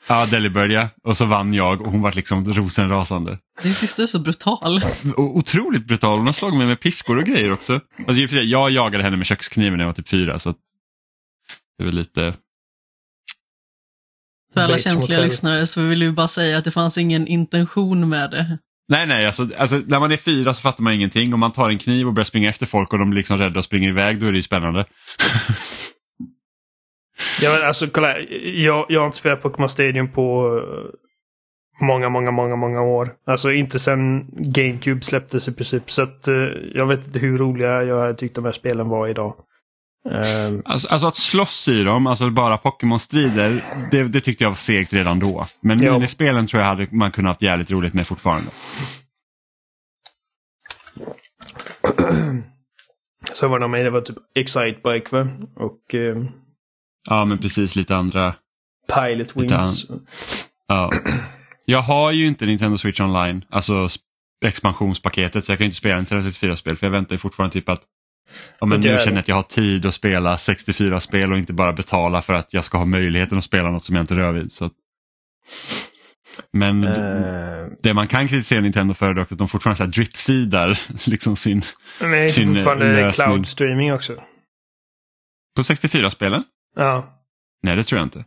Ja, Delibird ja. Och så vann jag och hon var liksom rosenrasande. Din syster är så brutal. O- otroligt brutal. Hon har slagit mig med piskor och grejer också. Alltså, jag jagade henne med kökskniven när jag var typ fyra. Så att det var lite... För alla känsliga lyssnare så vill vi bara säga att det fanns ingen intention med det. Nej, nej, alltså, alltså när man är fyra så fattar man ingenting. Om man tar en kniv och börjar springa efter folk och de blir liksom rädda och springer iväg, då är det ju spännande. Ja, men alltså kolla. Jag, jag har inte spelat Pokémon Stadium på eh, många, många, många, många år. Alltså inte sedan GameCube släpptes i princip. Så att eh, jag vet inte hur roliga jag hade tyckt de här spelen var idag. Ehm, Alltså, alltså att slåss i dem, alltså bara Pokémon-strider, det, det tyckte jag var segt redan då. Men Ja. minispelen tror jag hade man kunnat haft jävligt roligt med fortfarande. så var det med, det var typ Excitebike va? Och ehm, Ja, men precis lite andra. Pilot Wings. Ja. Jag har ju inte Nintendo Switch Online, alltså sp- expansionspaketet, så jag kan ju inte spela Nintendo 64-spel för jag väntar ju fortfarande typ att ja, men nu känner jag att jag har tid att spela 64 spel och inte bara betala för att jag ska ha möjligheten att spela något som jag inte rör vid. Så att... Men Ehm, det man kan kritisera Nintendo för är att de fortfarande så här drip-feedar liksom sin... men det är sin, eh, fortfarande lösning. cloud streaming också. På 64-spelen? Ja. Nej, det tror jag inte.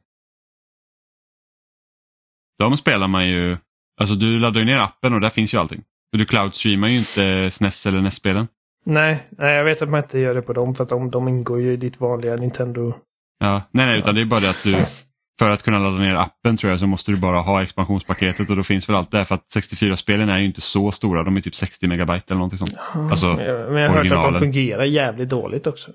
De spelar man ju, alltså du laddar ju ner appen och där finns ju allting. Och du cloud-streamar ju inte SNES eller NES-spelen. Nej, nej, jag vet att man inte gör det på dem för att de, de ingår ju i ditt vanliga Nintendo. Ja, nej, nej, utan det är bara det att du, för att kunna ladda ner appen tror jag så måste du bara ha expansionspaketet och då finns väl allt där för att 64-spelen är ju inte så stora, de är typ 60 megabyte eller någonting sånt. Alltså, men jag, har hört att de fungerar jävligt dåligt också.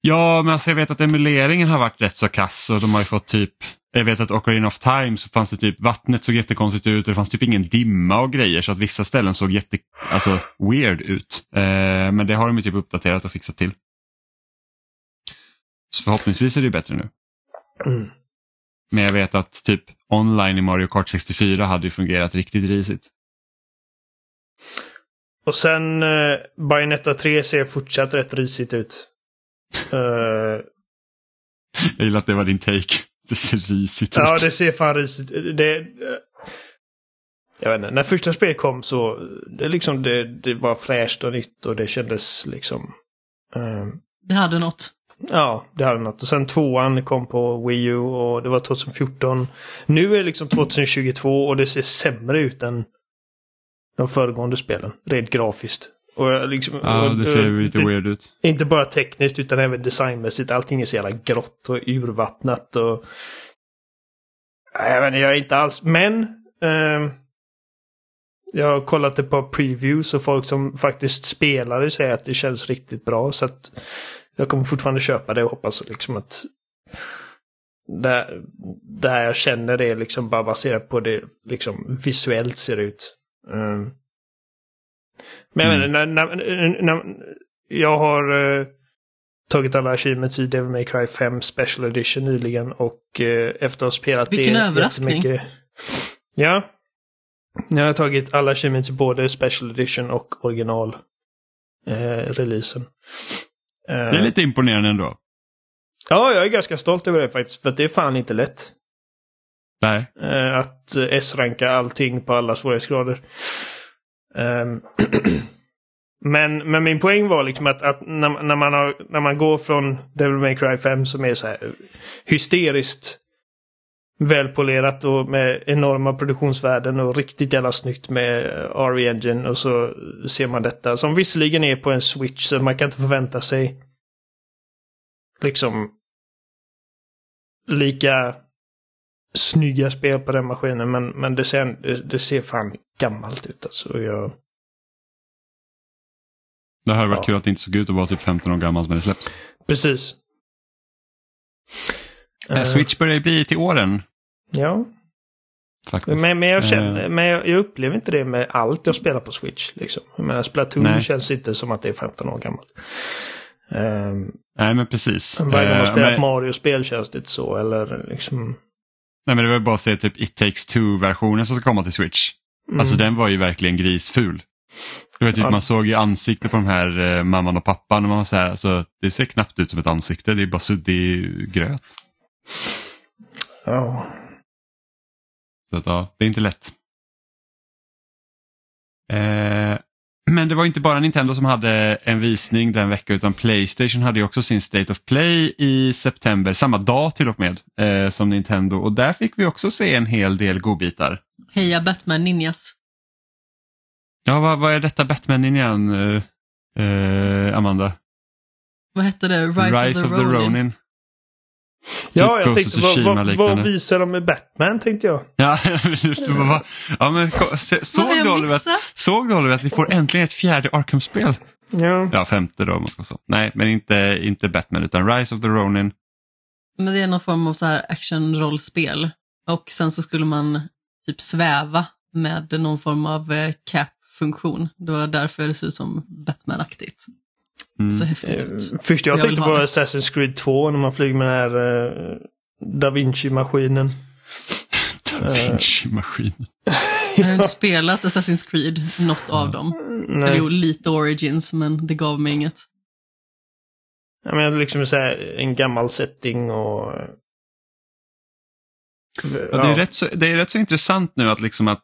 Ja, men alltså jag vet att emuleringen har varit rätt så kass och de har ju fått typ, jag vet att Ocarina of Time så fanns det typ, vattnet såg jättekonstigt ut och det fanns typ ingen dimma och grejer så att vissa ställen såg jätte, alltså weird ut. Eh, men det har de ju typ uppdaterat och fixat till. Så förhoppningsvis är det ju bättre nu. Mm. Men jag vet att typ online i Mario Kart 64 hade ju fungerat riktigt risigt. Och sen uh, Bayonetta 3 ser fortsatt rätt risigt ut. Eh, Jag gillar att det var din take. Det ser risigt ut. ja, det ser fan risigt ut. Det, jag vet inte, när första spelet kom så det liksom det, det var fräscht och nytt och det kändes liksom... eh, Det hade något. Ja, det hade något. Och sen tvåan kom på Wii U och det var 2014. Nu är det liksom 2022 och det ser sämre ut än de föregående spelen. Rent grafiskt. Och liksom, Ja, och- det ser och- lite weird ut. Inte bara tekniskt utan även designmässigt. Allting är så jävla grått och urvattnat och... Jag vet inte, jag är inte alls... Men... ehm, jag har kollat ett par previews och folk som faktiskt spelar säger att det känns riktigt bra. Så att jag kommer fortfarande köpa det och hoppas liksom att det, det här jag känner är liksom bara baserat på det liksom visuellt ser ut. Ehm. Men jag Mm. menar, när, när, när, jag har eh, tagit alla achievements i Devil May Cry 5 Special Edition nyligen och eh, efter att ha spelat Vilken det överraskning. Ja. Jag har tagit alla achievements i både Special Edition och original eh, releasen. Eh, Det är lite imponerande ändå. Ja, jag är ganska stolt över det faktiskt. För det är fan inte lätt. Nej. Eh, att eh, S-ranka allting på alla svårighetsgrader. Ehm, men, men min poäng var liksom att, att när, när, man har, när man går från Devil May Cry 5 som är så här hysteriskt välpolerat och med enorma produktionsvärden och riktigt jävla snyggt med eh, RE Engine och så ser man detta som visserligen är på en switch så man kan inte förvänta sig liksom lika snygga spel på den maskinen men, men det, ser, det, ser fan gammalt ut alltså. Jag, Det hade varit Ja. kul att det inte såg ut att vara typ 15 år gammalt när det släpps. precis. Eh, Eh, Switch börjar ju bli till åren Ja, faktiskt. men, men, jag, känner, Eh. men jag, jag upplever inte det med allt jag spelar på Switch. Liksom. Jag menar, Splatoon Nej. känns inte som att det är 15 år gammalt. Um, Nej men precis. varje gång man spelar men- ett Mario-spel känns det inte så. Eller liksom... Nej men det var bara att se typ It takes two-versionen som ska komma till Switch. Mm. Alltså den var ju verkligen grisful. Du vet, typ, Ja. Man såg ju ansiktet på de här eh, mamman och pappan och man var så här, alltså, det ser knappt ut som ett ansikte, det är bara suddig gröt. Ja. Så att, ja, det är inte lätt. Eh, men det var inte bara Nintendo som hade en visning den veckan utan Playstation hade ju också sin State of Play i september, samma dag till och med eh, som Nintendo och där fick vi också se en hel del godbitar. Heja Batman Ninjas. Ja, vad, vad är detta Batman igen, eh, eh, Amanda? Vad hette det? Rise, of the, Ronin. Ja, Typ jag Ghost of tänkte, vad, vad, vad visar de med Batman tänkte jag. Ja, vad- ja men såg du jag Oliver, såg du Oliver att vi får äntligen ett fjärde Arkham-spel? Ja. Ja, femte då om man ska säga. Nej, men inte, inte Batman utan Rise of the Ronin. Men det är någon form av så här action-rollspel. Och sen så skulle man typ sväva med någon form av eh, cap-funktion. Det var därför det ser ut som Batman-aktigt. Mm. Så häftigt ut. Eh, Först jag, Jag tänkte på det. Assassin's Creed 2 när man flyger med den här uh, Da Vinci-maskinen. Da Vinci-maskinen. Jag har inte spelat Assassin's Creed, något av dem. Eller Nej. jo, lite Origins, men det gav mig inget. Jag menar liksom så här, en gammal setting och... Ja, det, är rätt så, det är rätt så intressant nu att, liksom att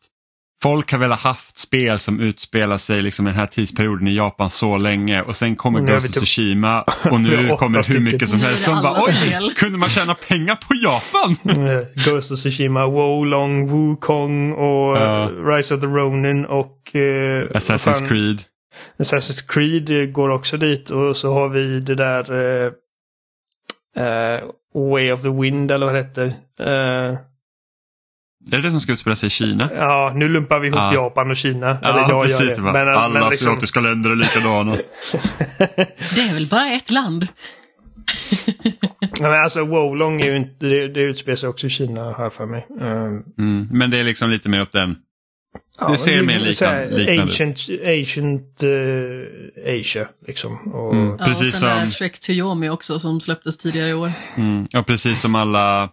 folk har väl haft spel som utspelar sig liksom i den här tidsperioden i Japan så länge och sen kommer Ghost of typ- Tsushima och nu kommer hur mycket som helst. De bara oj, spel." kunde man tjäna pengar på Japan? Eh, Ghost of Tsushima, Wolong, Wukong och Ja. eh, Rise of the Ronin och... eh, vad Assassin's fan, Creed. Assassin's Creed eh, går också dit och så har vi det där... eh, eh, Way of the Wind eller vad det hette. Är det det som ska utspela sig i Kina? ja, nu lumpar vi ihop Ja. Japan och Kina. eller Ja, jag precis. gör Det. Men, Alla men liksom, asiatiska länder är likadana. Det är väl bara ett land? Ja, men alltså Wolong är ju inte... Det, det utspelar sig också i Kina här för mig. Um, Mm. Men det är liksom lite mer åt den. Det ser mer liknande- liknande ut. Ancient, ancient eh, Asia liksom. Och, Mm. Ja, Precis och sen är som- Trek to Yomi också som släpptes tidigare i år. Mm. Ja, precis som alla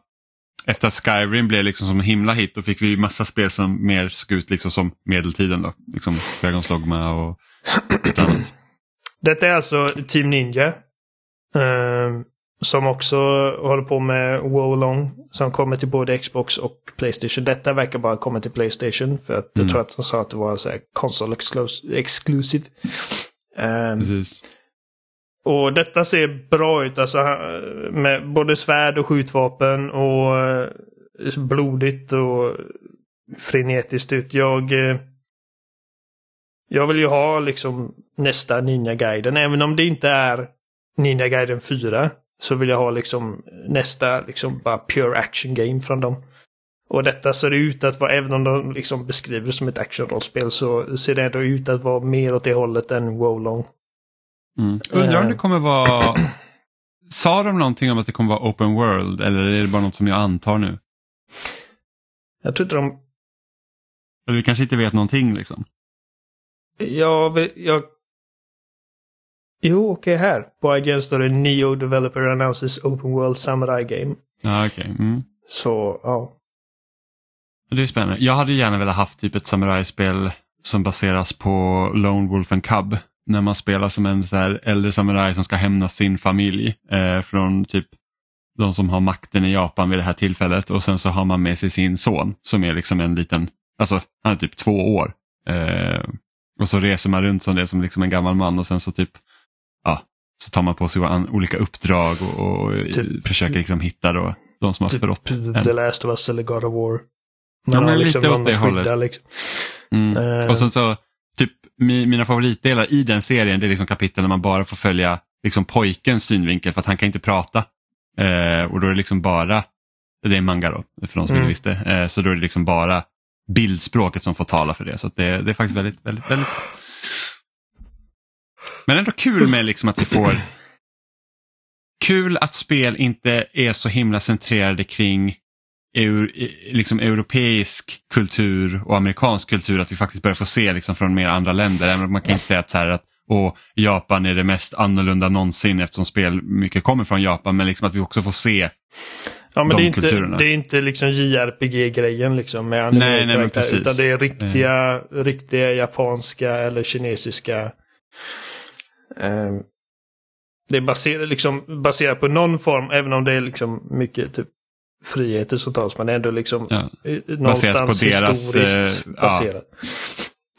efter att Skyrim blev liksom som en himla hit då fick vi massa spel som mer såg ut liksom som medeltiden då. Liksom Dragons Dogma och lite annat. Detta är alltså Team Ninja. ehm, som också håller på med Wolong. Som kommer till både Xbox och Playstation. Detta verkar bara komma till Playstation. För att jag Mm. tror att de sa att det var så här console exclus- exclusive. Ehm, Precis. Och detta ser bra ut. Alltså eh, med både svärd och skjutvapen och eh, blodigt och frenetiskt ut. Jag... Eh, jag vill ju ha liksom nästa Ninja-guiden. Även om det inte är Ninja-guiden 4. Så vill jag ha liksom nästa liksom bara pure action game från dem. Och detta ser ut att vara, även om de liksom beskriver det som ett actionrollspel så ser det ändå ut att vara mer åt det hållet än Wolong. Mm. Undrar om Eh. det kommer vara... Sa de någonting om att det kommer vara open world eller är det bara något som jag antar nu? Jag tror inte de Eller vi kanske inte vet någonting liksom. Jag, vill- jag... Jo, okej här. På IGN står det Neo Developer announces Open World Samurai Game. Ja, okej. Mm. Så, ja. Det är spännande. Jag hade gärna velat haft typ ett samurajspel som baseras på Lone Wolf and Cub. När man spelar som en så här äldre samuraj som ska hämna sin familj eh, från typ de som har makten i Japan vid det här tillfället och sen så har man med sig sin son som är liksom en liten, alltså han är typ två år. Eh, och så reser man runt som det som liksom en gammal man och sen så typ, ja, så tar man på sig olika uppdrag och, och typ, försöker liksom hitta då de som har typ förrått. The Last of Us eller God of War. Man ja, men liksom lite åt det hållet. Liksom. Mm. Uh, och sen så, mina favoritdelar i den serien det är liksom kapitel när man bara får följa liksom pojkens synvinkel för att han kan inte prata. Eh, och då är det liksom bara, det är manga då, för de som mm. inte visste, eh, så då är det liksom bara bildspråket som får tala för det. Så det, det, är faktiskt väldigt, väldigt, väldigt... Men ändå kul med liksom att vi får Kul att spel inte är så himla centrerade kring eur, liksom europeisk kultur och amerikansk kultur att vi faktiskt börjar få se liksom från mer andra länder. Även man kan inte säga att, så här att och Japan är det mest annorlunda någonsin eftersom spel mycket kommer från Japan men liksom att vi också får se Ja men de det är inte, kulturerna. det är inte liksom JRPG-grejen liksom med anime nej, nej, men precis. utan det är riktiga, mm. riktiga japanska eller kinesiska eh, Det är baserat, liksom, baserat på någon form, även om det är liksom mycket typ friheter som tas, men ändå liksom ja. någonstans på deras, historiskt eh, baserat.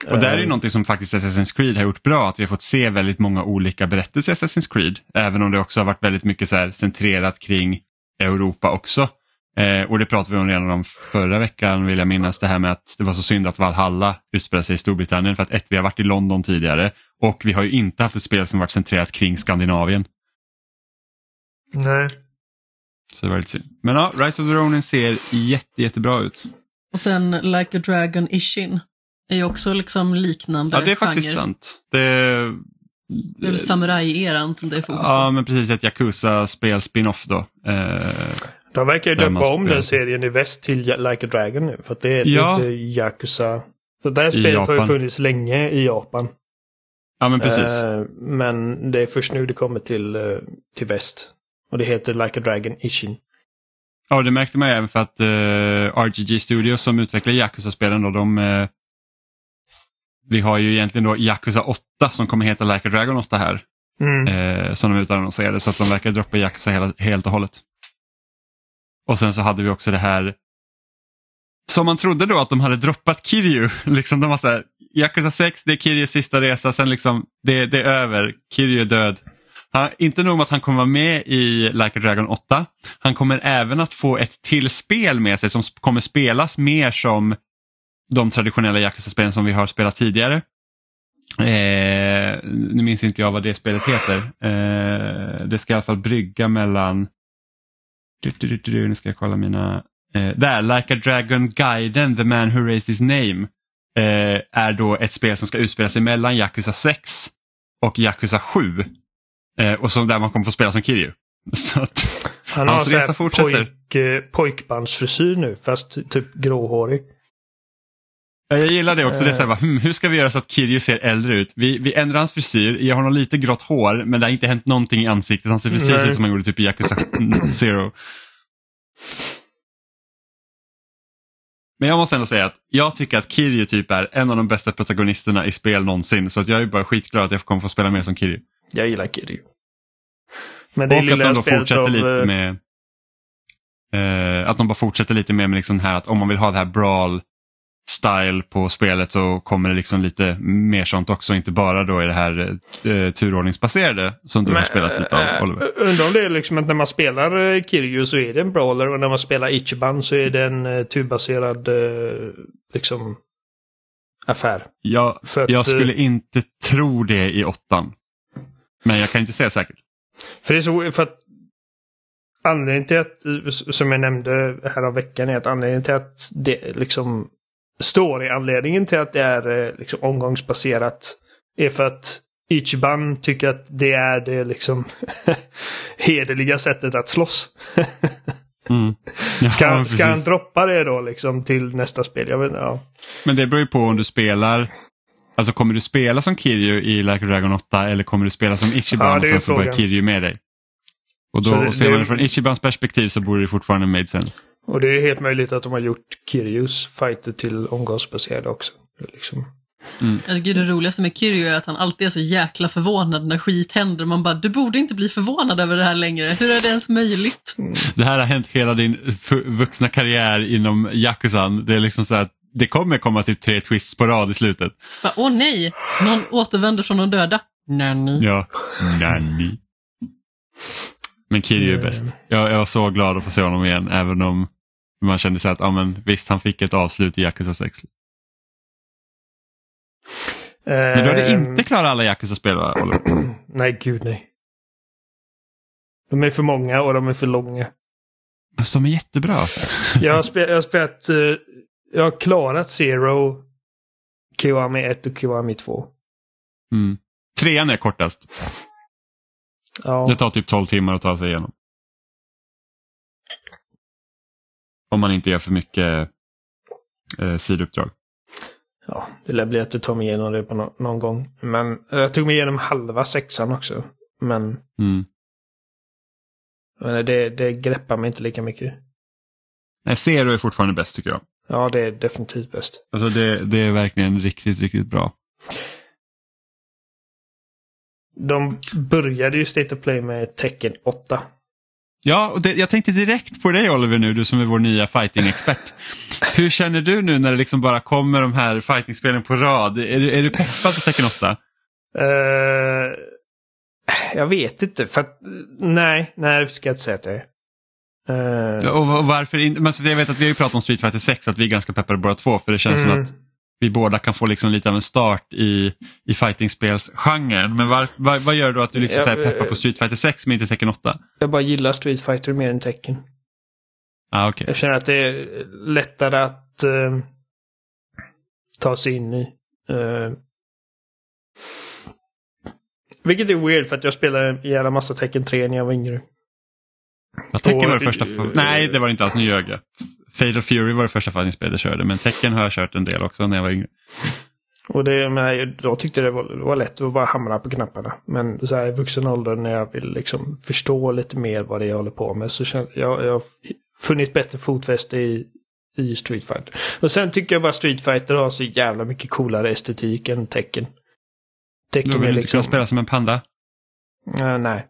Ja. Och där är ju någonting som faktiskt Assassin's Creed har gjort bra, att vi har fått se väldigt många olika berättelser i Assassin's Creed. Även om det också har varit väldigt mycket så centrerat kring Europa också. Eh, och det pratade vi om redan om förra veckan vill jag minnas, det här med att det var så synd att Valhalla utspelar sig i Storbritannien för att ett, vi har varit i London tidigare och vi har ju inte haft ett spel som varit centrerat kring Skandinavien. Nej. Så det var lite synd. Men ja, Rise of the Ronin ser jätte, jättebra ut. Och sen Like a Dragon Ishin är ju också liksom liknande Ja, det är faktiskt genre. sant. Det, det är väl samuraj-eran som det är fokus på. Ja, men precis ett Yakuza-spel spin-off då. Eh, de verkar ju döpa om den serien i väst till Like a Dragon nu. För att det heter ja. inte Yakuza. Så det här spelet har ju funnits länge i Japan. Ja, men precis. Eh, men det är först nu det kommer till, eh, till väst. Och det heter Like a Dragon Ishin. Ja, det märkte man även för att uh, RGG Studios som utvecklar Yakuza-spelen då, de uh, vi har ju egentligen då Yakuza 8 som kommer heta Like a Dragon 8 här. Mm. Eh, som de utannonserade så att de verkar droppa Yakuza hela, helt och hållet. Och sen så hade vi också det här som man trodde då att de hade droppat Kiryu. Liksom de var så här, Yakuza 6, det är Kiryus sista resa, sen liksom det, det är över, Kiryu är död. Han, inte nog med att han kommer vara med i Like a Dragon 8, han kommer även att få ett till spel med sig som kommer spelas mer som de traditionella Yakuza-spelen som vi har spelat tidigare. Eh, nu minns inte jag vad det spelet heter. Eh, det ska i alla fall brygga mellan... Nu ska jag kolla mina... Eh, där, Like a Dragon-guiden, The Man Who Raised His Name. Eh, är då ett spel som ska utspela sig mellan Yakuza 6 och Yakuza 7. Eh, och som där man kommer få spela som Kiryu. Så att, Han har hans resa fortsätter. Pojk, eh, pojkbandsfrisyr nu, fast typ gråhårig. Jag gillar det också. Det är så här, hmm, hur ska vi göra så att Kirju ser äldre ut? Vi, vi ändrar hans frisyr, jag har nog lite grått hår men det har inte hänt någonting i ansiktet. Han ser precis ut som han gjorde typ i Yakuza Zero. Men jag måste ändå säga att jag tycker att Kirju typ är en av de bästa protagonisterna i spel någonsin. Så att jag är bara skitglad att jag kommer få spela mer som Kirju. Jag gillar Kirju. Men det och att de då fortsätter av... lite eh, med eh, att de bara fortsätter lite med, med liksom här att om man vill ha det här brawl style på spelet så kommer det liksom lite mer sånt också, inte bara då i det här eh, turordningsbaserade som du Men, har spelat lite av äh, Oliver. Undrar om det är liksom att när man spelar eh, Kiryu så är det en brawler och när man spelar Ichiban så är det en uh, turbaserad uh, liksom affär. Ja, att, jag skulle inte tro det i åttan. Men jag kan inte säga säkert. För det är så, för att Anledningen till att, som jag nämnde här av veckan, är att anledningen till att det liksom story-anledningen till att det är eh, liksom, omgångsbaserat är för att Ichiban tycker att det är det liksom hederliga sättet att slåss. mm. ja, ska, han, ska han droppa det då liksom till nästa spel? Jag vet, ja. Men det beror ju på om du spelar Alltså kommer du spela som Kiryu i Like a Dragon 8 eller kommer du spela som Ichiban ja, och sen så börjar Kiryu med dig? Och då det, ser man det från Ichibans perspektiv så borde det fortfarande made sense. Och det är helt möjligt att de har gjort Kiryus fighter till omgångsbaserade också. Liksom. Mm. Jag tycker det roligaste med Kiryu är att han alltid är så jäkla förvånad när skit händer. Man bara, du borde inte bli förvånad över det här längre. Hur är det ens möjligt? Det här har hänt hela din vuxna karriär inom Yakuzan. Det är liksom så att det kommer komma typ tre twists på rad i slutet. Bara, Åh nej, någon återvänder från de döda. Nanny. Ja, nanny. Men Kiryu är bäst. Jag, jag var så glad att få se honom igen även om man kände sig att ja, men, visst han fick ett avslut i Yakuza 6. Men du hade Ehm, inte klarat alla Yakuza-spel va, Oliver? Nej, gud nej. De är för många och de är för långa. Fast de är jättebra. Jag har, spe, jag har spelat... eh, jag har klarat Zero, Kiwami 1 och Kiwami 2. Mm. Trean är kortast. Ja. Det tar typ 12 timmar att ta sig igenom. Om man inte gör för mycket eh, sidouppdrag. ja, det lär bli att jag tar mig igenom det på nå- någon gång. Men jag tog mig igenom halva sexan också. Men, Mm. men det, det greppar mig inte lika mycket. Nej, Zero är fortfarande bäst tycker jag. Ja, det är definitivt bäst. Alltså det, det är verkligen riktigt, riktigt bra. De började ju State of Play med Tecken 8. Ja, och det, jag tänkte direkt på dig Oliver nu, du som är vår nya fighting-expert. Hur känner du nu när det liksom bara kommer de här fighting-spelen på rad? Är, du- är du peppad på Tekken 8? Eh, jag vet inte, för att nej, nej, det ska jag inte säga att jag är. Eh, Och, och varför inte? Men jag vet att vi har ju pratat om Street Fighter 6, att vi är ganska peppade båda två, för det känns som mm. att vi båda kan få liksom lite av en start i, i fightingspelsgenren. Men var, var, vad gör då att du liksom Ja, så här peppar eh, på Street Fighter 6 men inte Tekken 8? Jag bara gillar Street Fighter mer än Tekken. Ah, okay. Jag känner att det är lättare att eh, ta sig in i. Eh, vilket är weird för att jag spelade en jävla massa Tekken 3 när jag var yngre. Ja, Tekken var det första... Nej, det var det inte alls. Nu ljög jag. Fatal of Fury var det första fightingspel jag körde, men Tekken har jag kört en del också när jag var yngre. Och det, men jag, då tyckte det var, det var lätt att bara hamra på knapparna. Men så här i vuxen ålder när jag vill liksom förstå lite mer vad det är jag håller på med så känner jag, jag har funnit bättre fotfäste i, i Street Fighter. Och sen tycker jag bara Street Fighter har så jävla mycket coolare estetik än Tekken. Du Tekken vill är inte liksom... kunna spela som en panda? Eh, nej.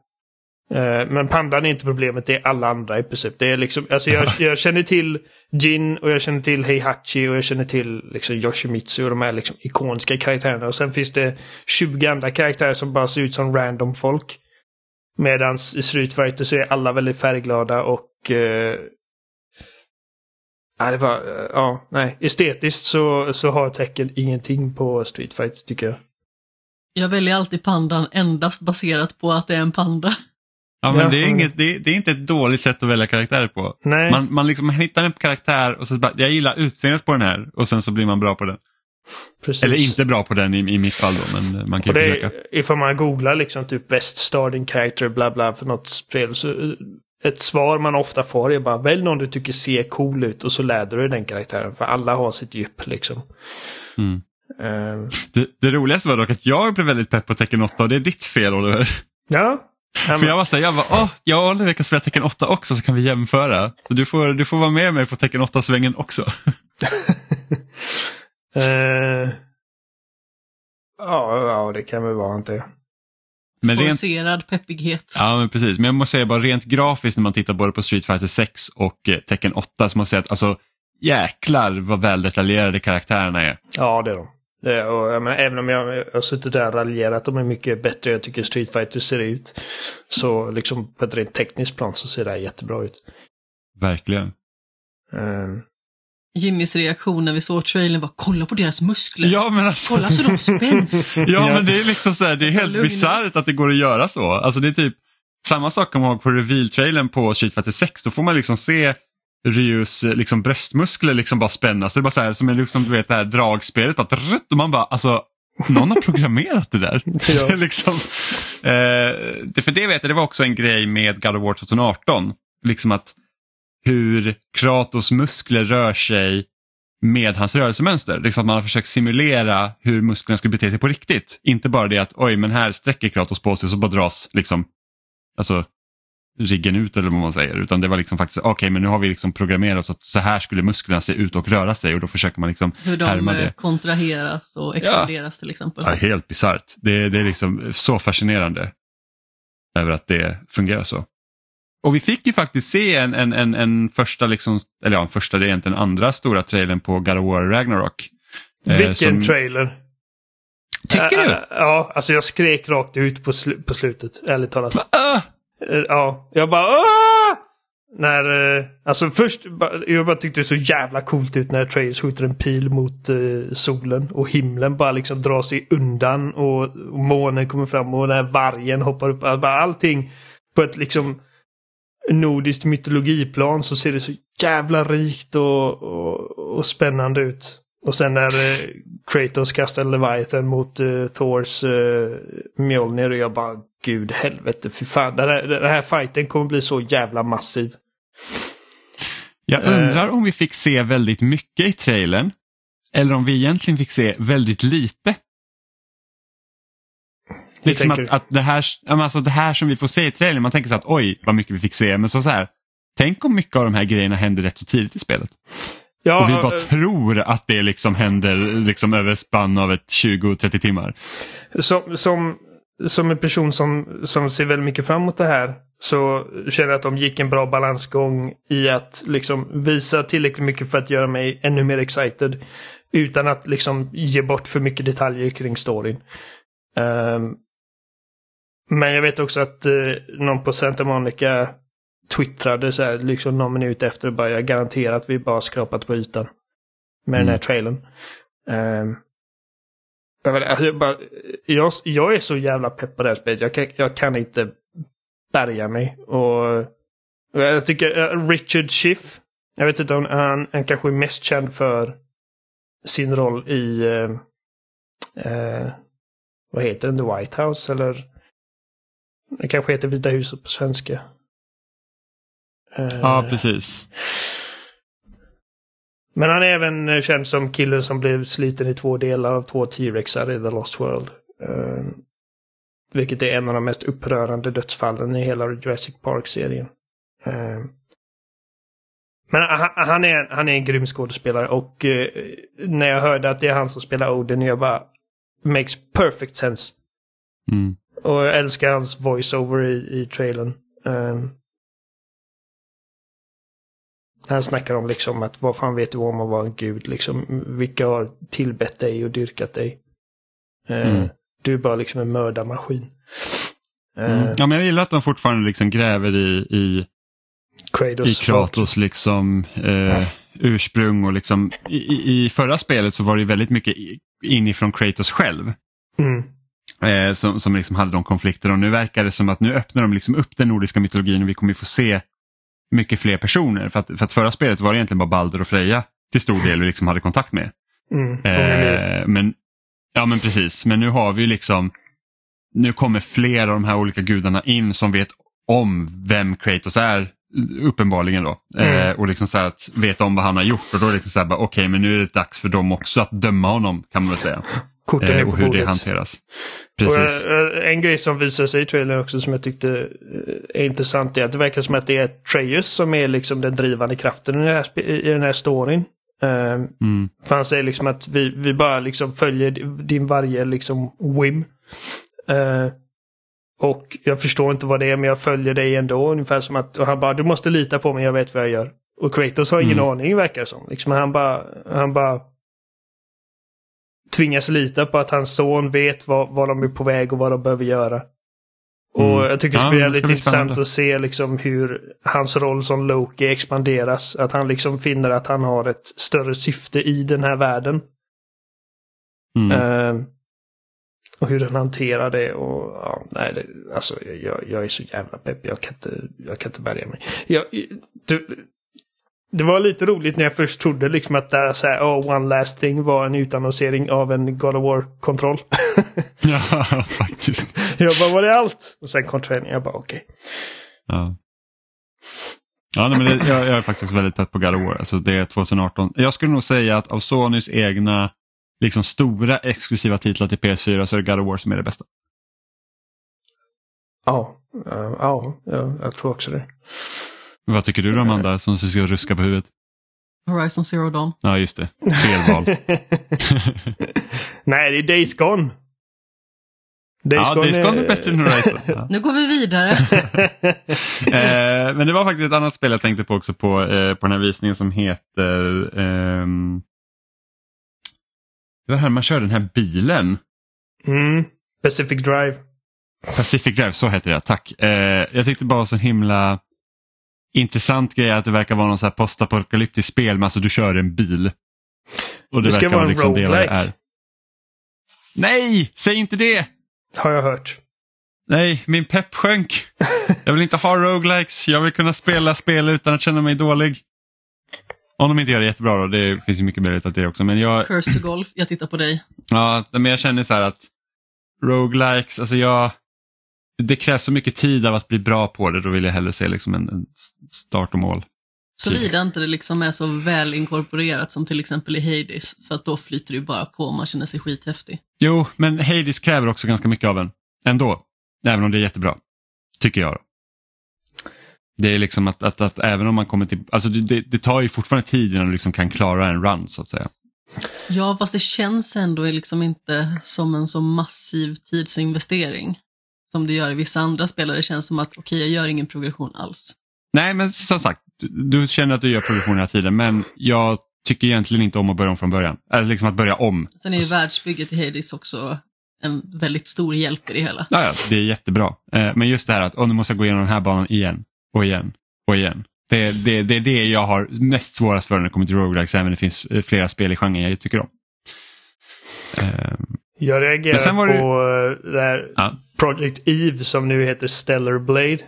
Eh, men pandan är inte problemet, det är alla andra i princip. Det är liksom, alltså jag, jag känner till Jin och jag känner till Heihachi och jag känner till liksom Yoshimitsu och de här liksom ikoniska karaktärerna. Och sen finns det 20 andra karaktärer som bara ser ut som random folk. Medan i Street Fighter så är alla väldigt färgglada och... Eh, ja, det var, eh, ja, nej. Estetiskt så, så har tecken ingenting på Street Fighter tycker jag. Jag väljer alltid pandan endast baserat på att det är en panda. Ja, men det, är inget, det, är, det är inte ett dåligt sätt att välja karaktärer på. Nej. Man, man, liksom, man hittar en karaktär och så bara, jag gillar utseendet på den här och sen så blir man bra på den. precis. Eller inte bra på den i, i mitt fall då, men man kan Och ju det försöka. ifall man googlar liksom typ best starting character bla bla för något spel så eh, ett svar man ofta får är bara välj någon du tycker ser cool ut och så läder du den karaktären för alla har sitt djup liksom. Mm. Eh, Det, det roligaste var dock att jag blev väldigt pepp på Tekken 8 och det är ditt fel Oliver. ja. Ja, För jag var såhär, jag bara, åh, jag och Oliver kan spela Tekken 8 också så kan vi jämföra. Så du får, du får vara med mig på Tekken 8-svängen också. eh, ja, ja, det kan väl vara inte. Men rent, Forcerad peppighet. ja men precis, men jag måste säga bara rent grafiskt när man tittar både på Street Fighter 6 och eh, Tekken 8 så måste jag säga att alltså jäklar vad väl detaljerade karaktärerna är. Ja, det är de. Det, och, jag menar, även om jag, jag har suttit där och raljerat de är mycket bättre jag tycker Street Fighter ser ut. Så liksom på ett rent tekniskt plan så ser det här jättebra ut. Verkligen. Eh, Jimmys reaktion när vi såg trailern var kolla på deras muskler. Ja men alltså. Kolla så de spänns. Ja men det är liksom så här, det är Alltså, helt bisarrt att det går att göra så. Alltså det är typ samma sak om man ihåg på reveal-trailern på Street Fighter 6. Då får man liksom se Ryus eh, liksom bröstmuskler liksom bara spännas. Det är bara så här som är liksom, du vet det här dragspelet. Bara, och man bara alltså någon har programmerat det där. Ja. Liksom, eh, det, för det vet jag, det var också en grej med God of War 2018. Liksom att hur Kratos muskler rör sig med hans rörelsemönster. Liksom att man har försökt simulera hur musklerna skulle bete sig på riktigt. Inte bara det att oj men här sträcker Kratos på sig så bara dras liksom alltså riggen ut eller vad man säger. Utan det var liksom faktiskt okej men nu har vi liksom programmerat så att så här skulle musklerna se ut och röra sig och då försöker man liksom Hur de härma eh, det. kontraheras och expanderas till exempel. Ja, helt bisarrt. Det, det är liksom så fascinerande över att det fungerar så. och vi fick ju faktiskt se en, en, en, en första, liksom, eller ja, en första, det är egentligen andra stora trailern på God of War Ragnarok. Eh, Vilken som- trailer. Tycker Ä- du? ä- Ja, alltså jag skrek rakt ut på, slu- på slutet, ärligt talat. Ah! Eh, ja, jag bara Åh! När, eh, alltså först, jag bara tyckte det så jävla coolt ut när Atreus skjuter en pil mot eh, solen och himlen bara liksom drar sig undan och, och månen kommer fram och den här vargen hoppar upp. Alltså bara allting på ett liksom nordiskt mytologiplan så ser det så jävla rikt och, och, och spännande ut. Och sen när Kratos kastar Leviathan mot uh, Thors uh, Mjolnir och jag bara gud helvete fy fan. Den här, den här fighten kommer bli så jävla massiv. Jag Eh. undrar om vi fick se väldigt mycket i trailern eller om vi egentligen fick se väldigt lite. Liksom att, att det, här, alltså det här som vi får se i trailern, man tänker så att oj vad mycket vi fick se, men så, så här, tänk om mycket av de här grejerna händer rätt så tidigt i spelet. Ja, och vi bara eh, tror att det liksom händer liksom över spann av ett 20-30 timmar. som, som, som en person som, som ser väldigt mycket fram emot det här så känner jag att de gick en bra balansgång i att liksom visa tillräckligt mycket för att göra mig ännu mer excited. Utan att liksom ge bort för mycket detaljer kring storyn. Ehm, men jag vet också att uh, någon på Santa Monica twittrade så här liksom någon minut efter och bara jag garanterar att vi bara skrapat på ytan. Med den här Mm. trailern. Ehm, jag, vet, alltså, jag, bara, jag, jag är så jävla pepp på det här spelet. Jag kan, jag kan inte bärga mig. Och jag tycker eh, Richard Schiff. Jag vet inte om han, han kanske är mest känd för sin roll i eh, eh, vad heter den? The White House eller? Det kanske heter Vita huset på svenska. Eh, Ja, precis. Men han är även eh, känd som killen som blev sliten i två delar av två T-Rexar i The Lost World. Eh, vilket är en av de mest upprörande dödsfallen i hela Jurassic Park-serien. Eh, men han, han, är, han är en grym skådespelare och eh, när jag hörde att det är han som spelar Odin, jag bara makes perfect sense. Mm. Och jag älskar hans voiceover i, i trailern. Um, han snackar om liksom att vad fan vet du om att vara en gud liksom. Vilka har tillbett dig och dyrkat dig. Eh, Mm. Du är bara liksom en mördarmaskin. Eh, Mm. Ja, men jag gillar att de fortfarande liksom gräver i, i, Kratos. i Kratos liksom, eh, ursprung och liksom i, i, förra spelet så var det väldigt mycket inifrån Kratos själv. Mm. eh, som, som liksom hade de konflikter och nu verkar det som att nu öppnar de liksom upp den nordiska mytologin och vi kommer få se mycket fler personer. För att, för att förra spelet var det egentligen bara Balder och Freja till stor del vi liksom hade kontakt med. Mm. Eh, men, ja men precis, men nu har vi ju liksom nu kommer flera av de här olika gudarna in som vet om vem Kratos är uppenbarligen då. Mm. Eh, och liksom så att veta om vad han har gjort och då är det liksom så här okej men nu är det dags för dem också att döma honom kan man väl säga. Korten Eh, och hur det bordet. hanteras. Och, Precis. eh, en grej som visar sig i trailern också som jag tyckte eh, är intressant är att det verkar som att det är Treyus som är liksom den drivande kraften i den här, i den här storyn. Eh, Mm. För han säger liksom att vi, vi bara liksom följer din varje liksom whim. Eh, och jag förstår inte vad det är men jag följer dig ändå. Ungefär som att och han bara du måste lita på mig, jag vet vad jag gör. Och Kratos har ingen Mm. aning verkar det som. Liksom, han bara, han bara tvingas lita på att hans son vet vad, vad de är på väg och vad de behöver göra. Och Mm. jag tycker det Ja, det jävligt ska bli intressant spännande. att se liksom hur hans roll som Loki expanderas. Att han liksom finner att han har ett större syfte i den här världen. Mm. Eh, och hur den hanterar det och ja, nej, det, alltså jag, jag är så jävla pepp. Jag kan inte, jag kan inte bärga mig. Jag, du, det var lite roligt när jag först trodde liksom att det här, så här, oh, One Last Thing var en utannonsering av en God of War-kontroll. Ja, faktiskt. jag bara, var det allt? Och sen kom trailern, jag bara okej. Ja. Ja, nej, men det, jag, jag är faktiskt väldigt pepp på God of War. Alltså, det är 2018. Jag skulle nog säga att av Sonys egna liksom, stora exklusiva titlar till PS4 så är det God of War som är det bästa. Ja, ja, jag tror också det. Vad tycker du då Amanda som ska ruska på huvudet? Horizon Zero Dawn. Ja, just det. Fel val. Nej, det är Days Gone. Days Ja, Gone Days Gone är bättre än Horizon. Ja. Nu går vi vidare. Eh, men det var faktiskt ett annat spel jag tänkte på också på, eh, på den här visningen som heter ehm, Det var här man kör den här bilen. mm. Pacific Drive. Pacific Drive, så heter det, tack. Eh, jag tyckte bara så himla intressant grej att det verkar vara någon så här postapokalyptisk spel, men alltså du kör en bil. Och det, Det ska verkar vara en liksom det vad det är. Nej, säg inte det! Har jag hört. Nej, min pepp sjönk. Jag vill inte ha roguelikes. Jag vill kunna spela spel utan att känna mig dålig. Om de inte gör det jättebra då, det finns ju mycket möjlighet att det också. Men jag, Curse to Golf, jag tittar på dig. ja, men jag känner så här att roguelikes, alltså jag, det krävs så mycket tid av att bli bra på det. Då vill jag hellre se liksom en, en start och mål. Såvida inte det liksom är så väl inkorporerat som till exempel i Hades. För att då flyter det ju bara på och man känner sig skithäftig. Jo, men Hades kräver också ganska mycket av en. Ändå. Även om det är jättebra. Tycker jag. Då. Det är liksom att, att, att även om man kommer till... Alltså det, det, det tar ju fortfarande tid innan du liksom kan klara en run så att säga. Ja, fast det känns ändå liksom inte som en så massiv tidsinvestering. Som det gör i vissa andra spel. där Det känns som att okej, jag gör ingen progression alls. Nej, men som sagt, du, känner att du gör progression hela tiden, men jag tycker egentligen inte om att börja om från början. Eller liksom att börja om. Sen är ju världsbygget i Hades också en väldigt stor hjälp i det hela. Ja, ja, det är jättebra. Eh, men just det här att oh, nu måste jag gå igenom den här banan igen och igen och igen. Det, det, det är det jag har mest svårast för när det kommer till roguelikes, även om det finns eh, flera spel i genren jag tycker om. Eh, Jag reagerar Men sen var på det- det... där ja. Project Eve som nu heter Stellar Blade.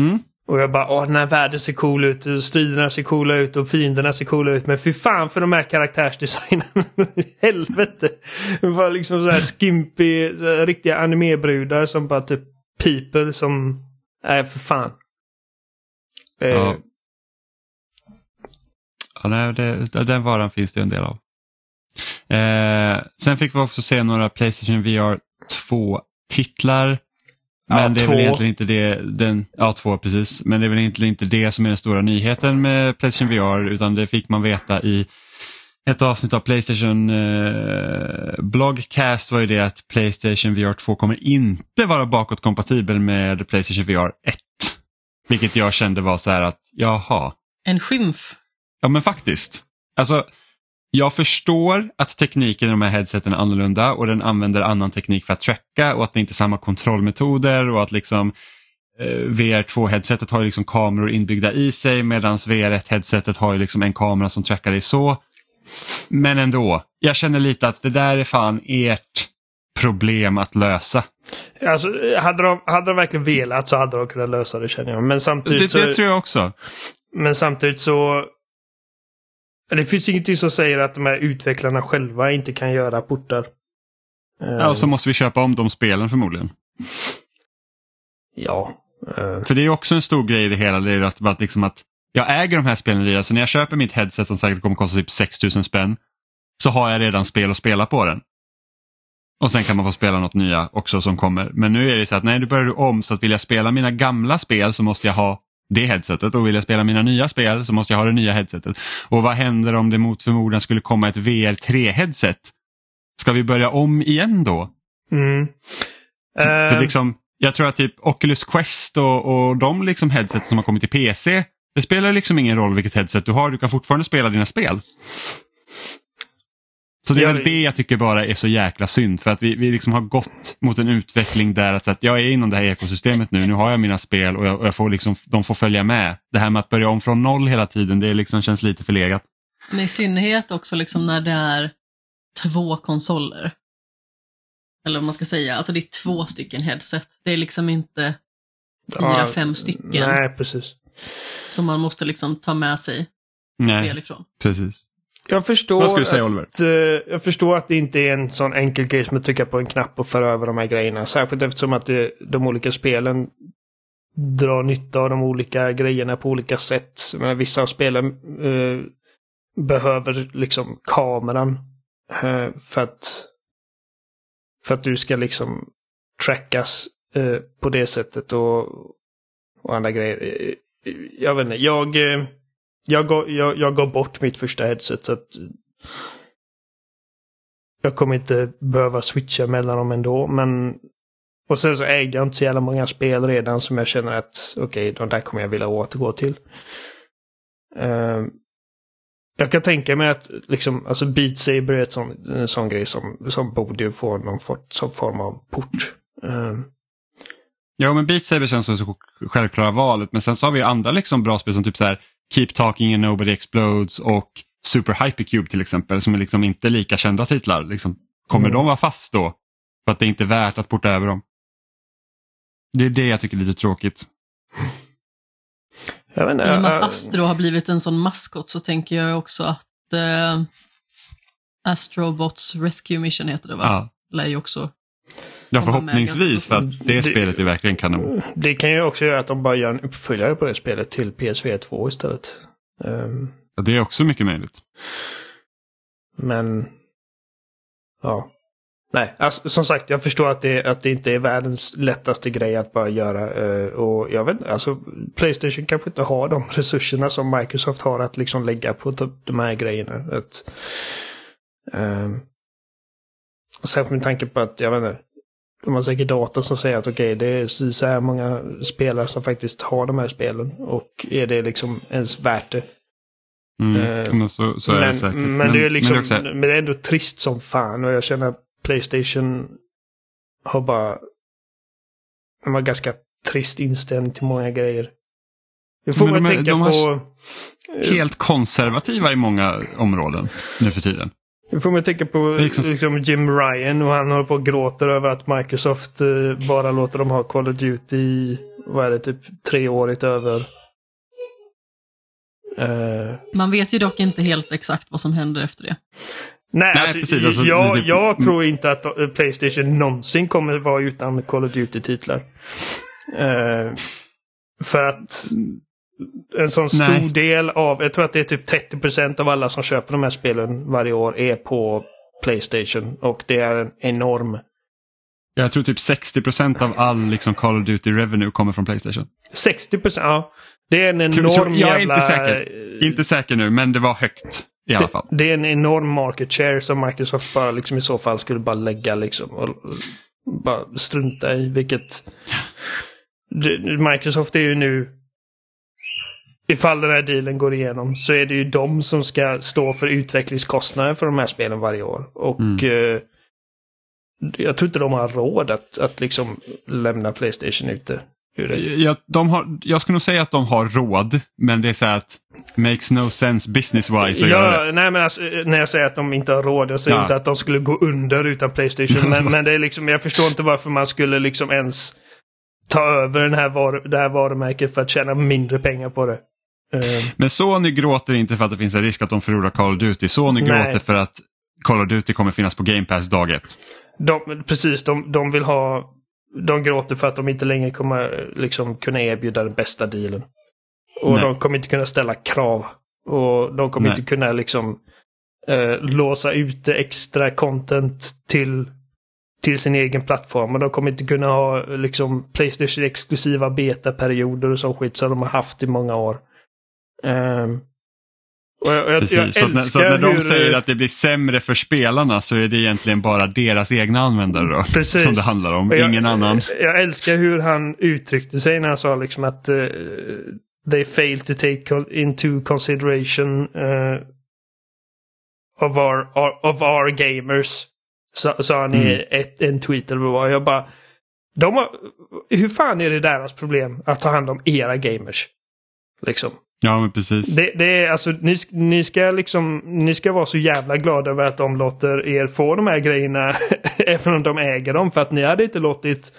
Mm. Och jag bara, åh den här världen ser cool ut, och striderna ser coola ut och fienderna ser coola ut. Men fy fan för de här karaktärsdesignen. Helvete. Det var liksom så här skimpy, så här riktiga animebrudar som bara typ piper som... Nej, för fan. Eh, Ja. Ja, nej, det, den varan finns det en del av. Eh, sen fick vi också se några Playstation VR 2-titlar. Men Ja, det är två. väl egentligen inte det, den, ja två precis, men det är väl egentligen inte det som är den stora nyheten med Playstation VR utan det fick man veta i ett avsnitt av Playstation eh, Blogcast var ju det att Playstation VR 2 kommer inte vara bakåtkompatibel med Playstation VR 1. Vilket jag kände var så här att, jaha, En skymf. Ja men faktiskt. Alltså, jag förstår att tekniken i de här headseten är annorlunda och den använder annan teknik för att tracka och att det inte är samma kontrollmetoder och att liksom eh, VR2-headsetet har liksom kameror inbyggda i sig medan VR1-headsetet har ju liksom en kamera som trackar dig så. Men ändå, jag känner lite att det där är fan ert problem att lösa. Alltså, hade de, hade de verkligen velat så hade de kunnat lösa det känner jag. Men samtidigt Det, så... det tror jag också. Men samtidigt så... Det finns ingenting som säger att de här utvecklarna själva inte kan göra portar. Ja, och så måste vi köpa om de spelen förmodligen. Ja. eh, För det är också en stor grej i det hela, det är att, att, liksom att jag äger de här spelen redan, så när jag köper mitt headset som säkert kommer kosta typ 6000 spänn, så har jag redan spel att spela på den. Och sen kan man få spela något nya också som kommer. Men nu är det så att nej, du börjar du om, så att vill jag spela mina gamla spel så måste jag ha det headsetet och vill jag spela mina nya spel så måste jag ha det nya headsetet. Och vad händer om det mot förmodan skulle komma ett VR3-headset? Ska vi börja om igen då? Mm. För Eh, liksom, jag tror att typ Oculus Quest och, och de liksom headset som har kommit till PC, det spelar liksom ingen roll vilket headset du har, du kan fortfarande spela dina spel. Så det är väl det- jag tycker bara är så jäkla synd för att vi, vi liksom har gått mot en utveckling där att, så att jag är inom det här ekosystemet nu, nu har jag mina spel och, jag, och jag får liksom, de får följa med. Det här med att börja om från noll hela tiden, det liksom känns lite förlegat. Men i synnerhet också liksom när det är två konsoler. Eller vad man ska säga, alltså det är två stycken headset. Det är liksom inte fyra, ja, fem stycken Nej, precis. som man måste liksom ta med sig spel ifrån. precis. Jag förstår, du säga Oliver? att, eh, jag förstår att det inte är en sån enkel grej som att trycka på en knapp och föra över de här grejerna. Särskilt eftersom att det, de olika spelen drar nytta av de olika grejerna på olika sätt. Menar, vissa av spelen eh, behöver liksom kameran eh, för att för att du ska liksom trackas eh, på det sättet och, och andra grejer. Eh, Jag vet inte, jag, eh, jag, gav, jag, jag gav bort mitt första headset så att jag kommer inte behöva switcha mellan dem ändå. Men Och sen så äger jag inte så jävla många spel redan som jag känner att okej, okay, de där kommer jag vilja återgå till. Uh, jag kan tänka mig att liksom, alltså Beat Saber är ett sån, en sån grej som, som borde få någon for, form av port. Uh, Ja, men Beat Saber känns som det självklara valet. Men sen så har vi andra liksom bra spel som typ så här Keep Talking and Nobody Explodes och Super Hypercube till exempel som är liksom inte lika kända titlar. Liksom, kommer mm. de vara fast då? För att det är inte värt att porta över dem. Det är det jag tycker är lite tråkigt. Jag inte, I och med att Astro har blivit en sån maskot så tänker jag också att eh, Astrobots Rescue Mission heter det va? Ja. Lär ju också Ja, förhoppningsvis för att det, det spelet är verkligen kanon. Det kan ju också göra att de bara gör en uppföljare på det spelet till PSV 2 istället. Um, ja, det är också mycket möjligt. Men, ja. Nej, alltså, som sagt, jag förstår att det, att det inte är världens lättaste grej att bara göra. Uh, och jag vet alltså Playstation kanske inte har de resurserna som Microsoft har att liksom lägga på de här grejerna. Att, uh, särskilt med tanke på att, jag vet inte, de har säkert data som säger att okej, okay, det är så här många spelare som faktiskt har de här spelen. Och är det liksom ens värt det? Mm, uh, men så, så är men, det säkert. Men, men, det är liksom, men det, också... men det är ändå trist som fan och jag känner att Playstation har bara... De har ganska trist inställning till många grejer. Det får man tänka de på... Helt konservativa i många områden nu för tiden. Nu får man tänka på liksom... Liksom Jim Ryan och han håller på och gråter över att Microsoft eh, bara låter dem ha Call of Duty i, vad är det, typ treårigt över. Uh... Man vet ju dock inte helt exakt vad som händer efter det. Nej, Nej alltså, precis. Alltså, jag, typ... jag tror inte att Playstation någonsin kommer vara utan Call of Duty-titlar. Uh, för att en sån stor Nej. del av, jag tror att det är typ 30% av alla som köper de här spelen varje år är på Playstation. Och det är en enorm... Jag tror typ 60% av all liksom Call of Duty Revenue kommer från Playstation. 60 ja. Det är en enorm Jag är inte säker. Inte säker nu, men det var högt. I alla fall. Det, det är en enorm market share som Microsoft bara liksom i så fall skulle bara lägga liksom. Och bara strunta i vilket... Microsoft är ju nu ifall den här dealen går igenom så är det ju de som ska stå för utvecklingskostnader för de här spelen varje år. Och mm. eh, jag tror inte de har råd att, att liksom lämna Playstation ute. Jag, de har, jag skulle nog säga att de har råd, men det är så att makes no sense business-wise att ja, göra det. Nej, men alltså, när jag säger att de inte har råd, jag säger ja. inte att de skulle gå under utan Playstation. men, men det är liksom, jag förstår inte varför man skulle liksom ens ta över den här var, det här varumärket för att tjäna mindre pengar på det. Eh, Men Sony gråter inte för att det finns en risk att de förlorar Call of Duty. Sony Nej. gråter för att Call of Duty kommer finnas på Game Pass dag ett. De, precis, de, de vill ha... De gråter för att de inte längre kommer liksom kunna erbjuda den bästa dealen. Och Nej. de kommer inte kunna ställa krav. Och de kommer Nej. inte kunna liksom eh, låsa ute extra content till, till sin egen plattform. Och de kommer inte kunna ha liksom Playstation exklusiva betaperioder och så skit som de har haft i många år. Um, jag, jag, Precis, jag så, när, så när de säger att det blir sämre för spelarna så är det egentligen bara deras egna användare då, Precis. som det handlar om, ingen annan. Jag älskar hur han uttryckte sig när han sa liksom att uh, they fail to take into consideration uh, of, our, of our gamers. Sa, sa han mm. i ett, en tweet eller vad Jag bara, de har, hur fan är det deras problem att ta hand om era gamers? Liksom. Ja, men precis. Det, det, är alltså, ni, ni, ska liksom, ni ska vara så jävla glada över att de låter er få de här grejerna även om de äger dem. För att ni hade inte låtit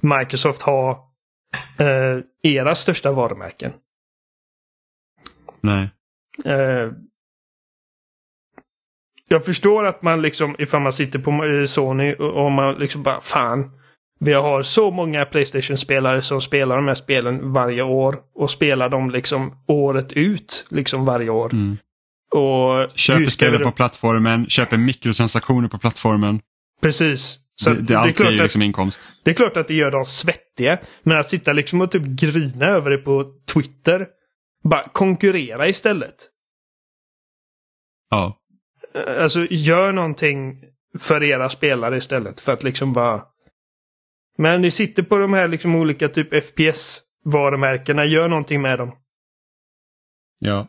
Microsoft ha eh, era största varumärken. Nej. Eh, jag förstår att man liksom, ifall man sitter på Sony och man liksom bara fan. Vi har så många Playstation-spelare som spelar de här spelen varje år och spelar dem liksom året ut, liksom varje år. Mm. Och köper spelen på plattformen, köper mikrotransaktioner på plattformen. Precis. Så det, det, det, är klart är liksom att, inkomst. Det är klart att det gör dem svettiga. Men att sitta liksom och typ grina över det på Twitter. Bara konkurrera istället. Ja. Alltså gör någonting för era spelare istället. För att liksom bara Men ni sitter på de här liksom olika typ FPS-varumärkena. Gör någonting med dem. Ja.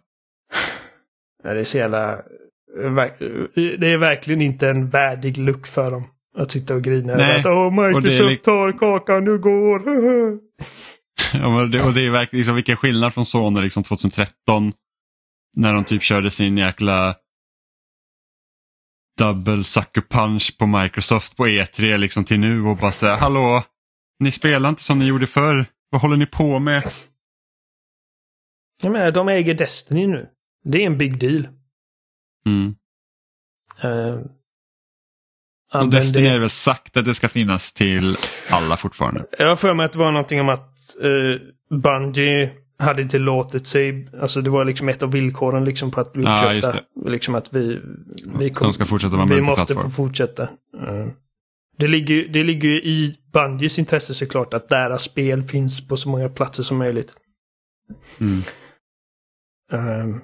Det är så jävla... Det är verkligen inte en värdig look för dem. Att sitta och grina över att Åh, Microsoft tar kakan, nu går. ja men det, och det är verkligen liksom, vilken skillnad från Sony liksom 2013 när de typ körde sin jäkla double sucker punch på Microsoft på E3 liksom till nu och bara säga hallå, ni spelar inte som ni gjorde förr. Vad håller ni på med? Jag menar, de äger Destiny nu. Det är en big deal. Mm. Uh, Och Destiny är väl sagt att det ska finnas till alla fortfarande. Jag har för mig att det var någonting om att uh, Bungie hade inte låtit sig, alltså det var liksom ett av villkoren liksom på att bli Ja, uppköpta. det. Liksom att vi, vi, De ska fortsätta vara vi måste få fortsätta. Uh, det ligger, ju- det ligger i Bungies intresse såklart att deras spel finns på så många platser som möjligt. Mm. Ehm,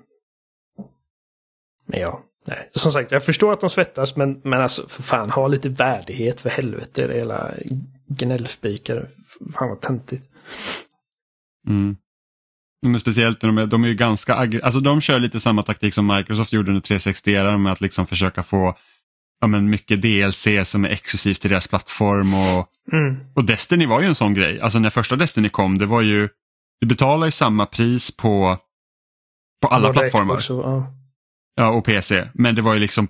men ja, nej. Som sagt, jag förstår att de svettas men, men alltså för fan, ha lite värdighet för helvete. Det hela gnällspikar. Fan vad töntigt. Mm. Men speciellt när de är, de är ju ganska alltså de kör lite samma taktik som Microsoft gjorde under 360 med att liksom försöka få ja, men mycket DLC som är exklusivt till deras plattform och, Mm. och Destiny var ju en sån grej. Alltså när första Destiny kom det var ju, du betalar ju samma pris på, på alla Både plattformar Xbox ja. ja, och PC. Men det var ju liksom,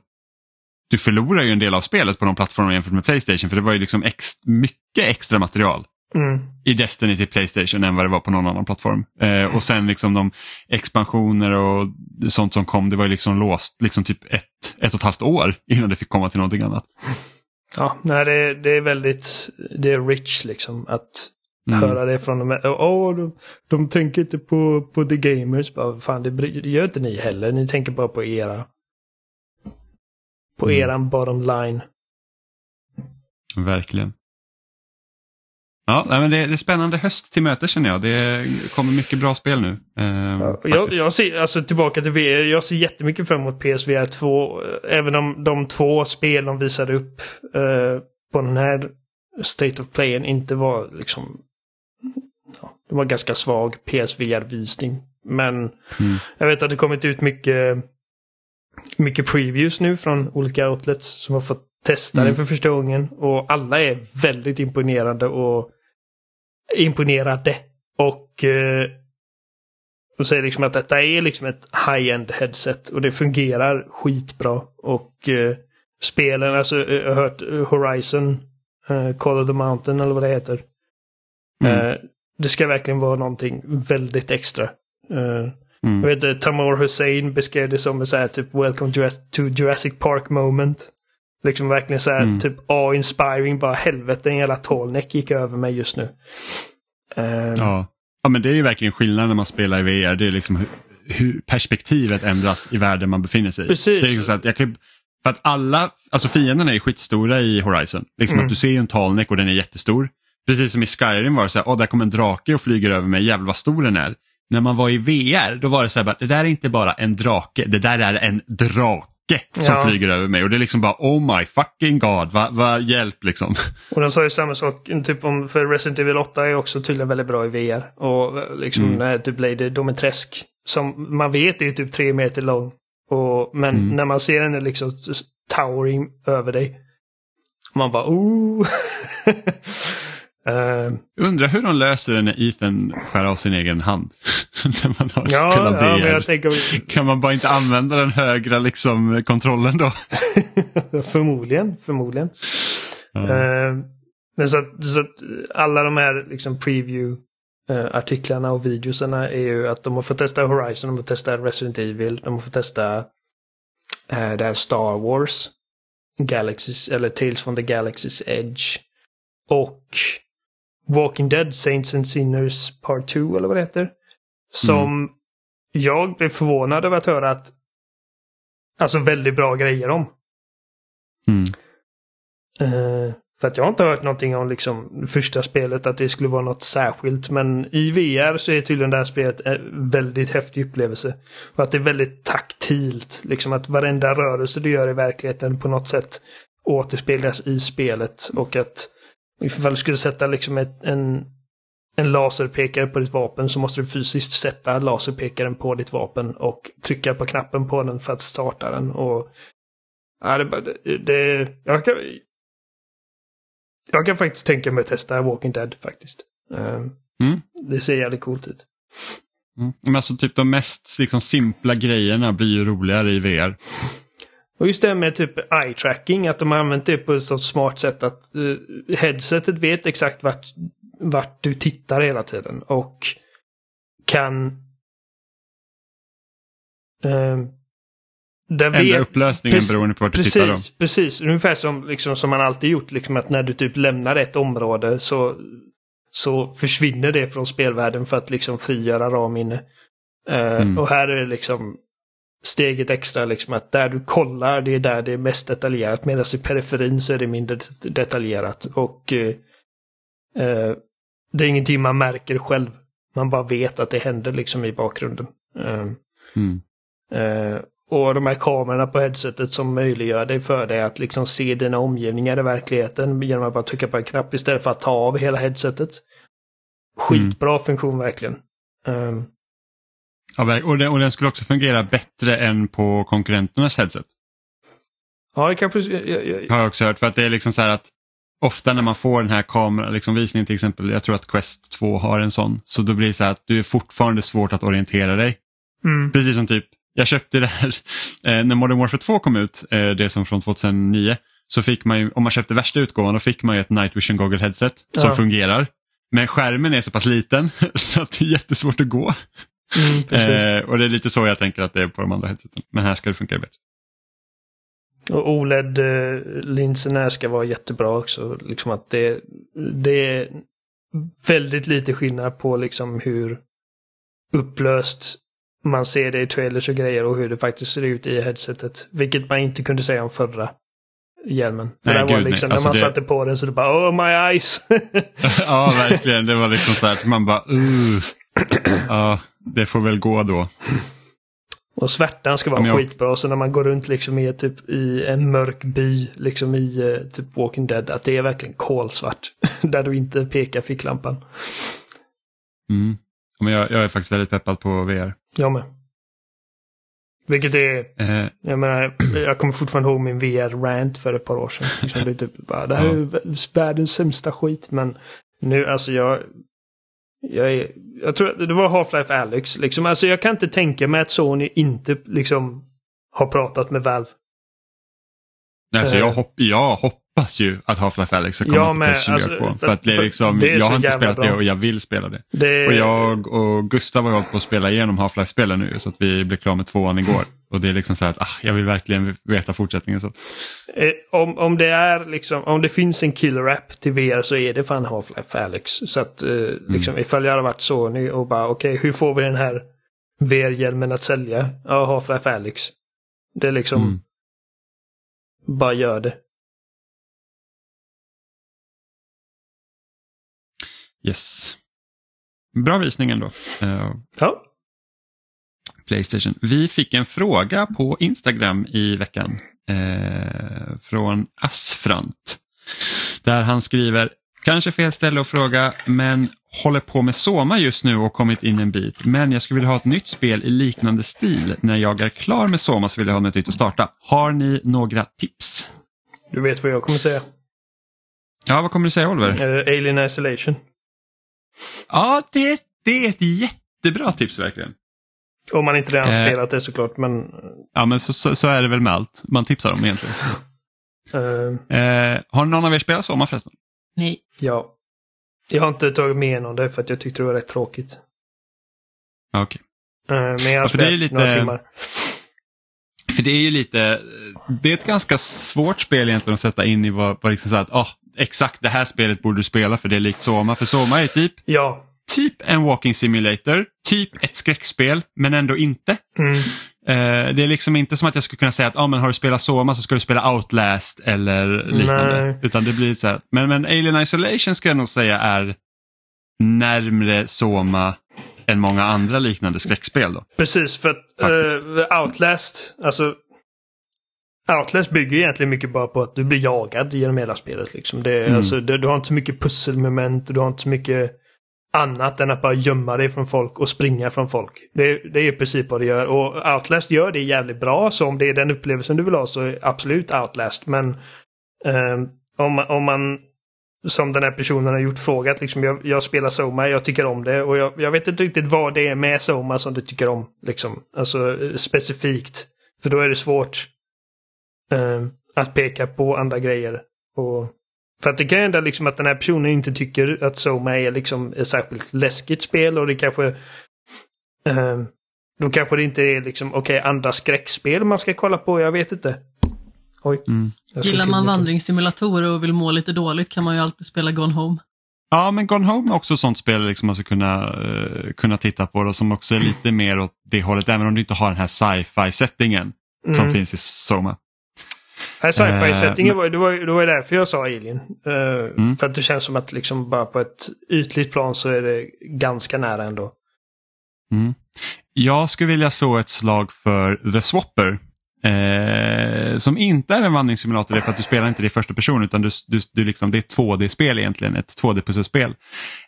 du förlorar ju en del av spelet på de plattformarna jämfört med Playstation för det var ju liksom ex, mycket extra material Mm. i Destiny till Playstation än vad det var på någon annan plattform. Eh, och sen liksom de expansioner och sånt som kom, det var ju liksom låst liksom typ ett, ett och ett halvt år innan det fick komma till någonting annat. Ja, nej, det, det är väldigt, det är rich liksom att Mm. höra det från dem. Åh, de, de tänker inte på, på the gamers. Bara, fan, det, det gör inte ni heller. Ni tänker bara på era. På Mm. eran bottom line. Verkligen. Ja, men det, är spännande höst till möte känner jag. Det kommer mycket bra spel nu. Eh, Ja, Jag, jag ser, alltså tillbaka till VR, jag ser jättemycket fram emot PSVR 2. Även om de två spel de visade upp eh, på den här State of Playen inte var liksom... Ja, det var ganska svag PSVR-visning. Men Mm. jag vet att det kommit ut mycket, mycket previews nu från olika outlets som har fått testa Mm. det för första gången. Och alla är väldigt imponerande och imponerade. Och eh, och säger liksom att detta är liksom ett high-end headset och det fungerar skitbra. Och eh, spelen, alltså eh, jag har hört Horizon, eh, Call of the Mountain eller vad det heter. Mm. Eh, det ska verkligen vara någonting väldigt extra. Mm. jag vet Tamor Hussein beskrev det som så här typ Welcome to Jurassic Park moment. Liksom verkligen så här Mm. typ A-inspiring, bara helvete en jävla tallneck gick över mig just nu. Eh, Ja. ja, men det är ju verkligen skillnad när man spelar i VR. Det är liksom hur, hur perspektivet ändras i världen man befinner sig i. Precis. Det är liksom så att jag kan, för att alla, alltså fienderna är skitstora i Horizon. Liksom Mm. att du ser en talneck och den är jättestor. Precis som i Skyrim var det så här, åh där kommer en drake och flyger över mig, jävlar vad stor den är. När man var i VR, då var det så här, bara, det där är inte bara en drake, det där är en drake som Ja. flyger över mig. Och det är liksom bara, oh my fucking god, vad va, hjälp liksom. Och de sa ju samma sak, typ om, för Resident Evil 8 är också tydligen väldigt bra i VR. Och liksom Mm. när typ Lady Dometräsk, som man vet är typ tre meter lång. Och, men Mm. när man ser henne liksom towering över dig. Man bara oh. Eh, Undrar hur de löser det när Ethan skär av sin egen hand. när man har ja, spelat ja, men jag tänker Kan man bara inte använda den högra liksom, kontrollen då? förmodligen, förmodligen. Ja. Eh, men så att, så att alla de här liksom preview artiklarna och videosarna är ju att de har fått testa Horizon, de har fått testa Resident Evil, de har fått testa eh, det här Star Wars. Galaxys, eller Tales from the Galaxy's Edge. Och Walking Dead Saints and Sinners Part 2 eller vad det heter. Som jag blev förvånad över att höra att Alltså väldigt bra grejer om. Mm. Eh, för att jag har inte hört någonting om liksom första spelet att det skulle vara något särskilt. Men i VR så är tydligen det här spelet en väldigt häftig upplevelse. Och att det är väldigt taktilt. Liksom att varenda rörelse du gör i verkligheten på något sätt återspeglas i spelet. Och att Ifall du skulle sätta liksom ett, en, en laserpekare på ditt vapen så måste du fysiskt sätta laserpekaren på ditt vapen och trycka på knappen på den för att starta den. Och, ja, det, det, jag, kan, jag kan faktiskt tänka mig att testa Walking Dead faktiskt. Um, Mm. Det ser jävligt coolt ut. Mm. Men alltså typ de mest liksom, simpla grejerna blir ju roligare i VR. Och just det här med typ eye tracking, att de har använt det på ett så smart sätt att uh, headsetet vet exakt vart, vart du tittar hela tiden och kan... Uh, Ändra upplösningen beroende på vart du precis, tittar. Då. Precis, ungefär som, liksom, som man alltid gjort. Liksom, att när du typ lämnar ett område så, så försvinner det från spelvärlden för att liksom frigöra ramminne. Uh, Mm. Och här är det liksom steget extra liksom att där du kollar det är där det är mest detaljerat medan i periferin så är det mindre det- detaljerat. Och eh, eh, det är ingenting man märker själv. Man bara vet att det händer liksom i bakgrunden. Eh, Mm. eh, och de här kamerorna på headsetet som möjliggör det för dig att liksom se dina omgivningar i verkligheten genom att bara trycka på en knapp istället för att ta av hela headsetet. Skitbra funktion verkligen. Eh, Ja, och, den, och den skulle också fungera bättre än på konkurrenternas headset. ja, det kanske... Jag, jag, Har jag också hört. För att det är liksom så här att ofta när man får den här kamera, liksom visningen till exempel, jag tror att Quest 2 har en sån, så då blir det så här att du är fortfarande svårt att orientera dig. mm, Precis som typ, jag köpte det här eh, när Modern Warfare 2 kom ut, eh, det som från 2009, så fick man ju, om man köpte värsta utgåvan, då fick man ju ett Night Vision Goggle headset som Ja. fungerar. Men skärmen är så pass liten så att det är jättesvårt att gå. Mm. Eh, och det är lite så jag tänker att det är på de andra headseten. Men här ska det funka bättre. Och OLED-linserna ska vara jättebra också. Liksom att det, det är väldigt lite skillnad på liksom hur upplöst man ser det i trailers och grejer och hur det faktiskt ser ut i headsetet. Vilket man inte kunde säga om förra hjälmen. För Nej, där var liksom, Alltså när man det- satte på den så det bara oh my eyes. ja, verkligen. Det var liksom så här att man bara, uh. Ja, det får väl gå då. och svärtan ska vara Ja, jag- skitbra. Så när man går runt liksom i, typ, i en mörk by, liksom i eh, typ Walking Dead, att det är verkligen kolsvart. där du inte pekar ficklampan. Mm. Men jag, jag är faktiskt väldigt peppad på VR. Jag med. Vilket är, Eh, jag menar, jag kommer fortfarande ihåg min VR-rant för ett par år sedan. Liksom det, är typ bara, det här är vä- världens sämsta skit, men nu, alltså jag... Jag, är, jag tror det var Half-Life Alyx, liksom. Alltså jag kan inte tänka mig att Sony inte liksom har pratat med Valve. alltså, Eh. jag, hopp, jag hoppas ju att Half-Life Alyx ska komma till med, Playstation alltså, 2. för- För att det är liksom, det är jag har inte spelat bra. det och jag vill spela det. Det, Och jag och Gustav har hållit på att spela igenom Half-Life-spelen nu så att vi blev klara med tvåan igår. Och det är liksom så här att ah, jag vill verkligen veta fortsättningen. Så. Eh, om, om det är liksom, om det finns en killer app till VR så är det fan Half-Life Alyx. Så att eh, liksom ifall jag hade varit Sony och bara okej hur får vi den här VR-hjälmen att sälja? Ja, Half-Life Alyx. Det är liksom, Mm. bara gör det. Yes. Bra visning ändå. Ja. Playstation. Vi fick en fråga på Instagram i veckan eh, från Asfrant. Där han skriver, kanske fel ställe att fråga, men håller på med Soma just nu och kommit in en bit. Men jag skulle vilja ha ett nytt spel i liknande stil. När jag är klar med Soma så vill jag ha något nytt att starta. Har ni några tips? Du vet vad jag kommer säga. Ja, vad kommer du säga Oliver? Eh, Alien Isolation. Ja, det, det är ett jättebra tips verkligen. Om man inte redan Eh. spelat det såklart, men... Ja, men så, så, så är det väl med allt man tipsar om egentligen. eh, Eh, har någon av er spelat Soma förresten? Nej. ja. Jag har inte tagit med igenom det för att jag tyckte det var rätt tråkigt. Okej. Eh, men jag har Ja, det är lite- några timmar. För det är ju lite, det är ett ganska svårt spel egentligen att sätta in i vad, vad liksom så här att, ah, exakt det här spelet borde du spela för det är likt Soma. För Soma är typ, Ja. typ en walking simulator, typ ett skräckspel, men ändå inte. Mm. Eh, det är liksom inte som att jag skulle kunna säga att ah, men har du spelat Soma så ska du spela Outlast eller liknande. Nej. Utan det blir så här. Men, men Alien Isolation skulle jag nog säga är närmre Soma än många andra liknande skräckspel. Då. Precis, för att eh, Outlast, alltså Outlast bygger egentligen mycket bara på att du blir jagad genom hela spelet. Liksom. Det, Mm. alltså, det, du har inte så mycket pusselmoment, du har inte så mycket annat än att bara gömma dig från folk och springa från folk. Det, det är i princip vad det gör. Och Outlast gör det jävligt bra, så om det är den upplevelsen du vill ha så är absolut Outlast. Men ehm, om, man- om man, som den här personen har gjort, frågat liksom, jag, jag spelar Soma, jag tycker om det och jag, jag vet inte riktigt vad det är med Soma som du tycker om. Liksom. Alltså eh, specifikt. För då är det svårt eh, att peka på andra grejer. Och, för att det kan hända liksom att den här personen inte tycker att Soma är liksom ett särskilt läskigt spel och det kanske... Eh, då kanske det inte är liksom, okej, andra skräckspel man ska kolla på, jag vet inte. Oj. Mm. Gillar man vandringssimulatorer och vill må lite dåligt kan man ju alltid spela Gone Home. Ja, men Gone Home är också ett sånt spel liksom man ska kunna, eh, kunna titta på det, som också är lite mer åt det hållet, även om du inte har den här sci-fi settingen som Mm. finns i Soma. Nej, sci-fi Eh, settingen men- var, det var, det var ju därför jag sa Alien. Eh, Mm. För att det känns som att liksom bara på ett ytligt plan så är det ganska nära ändå. Mm. Jag skulle vilja så ett slag för The Swapper. Eh, som inte är en vandringssimulator, det är för att du spelar inte det i första person utan du, du, du liksom, det är ett 2D-spel egentligen, ett 2D-pusselspel.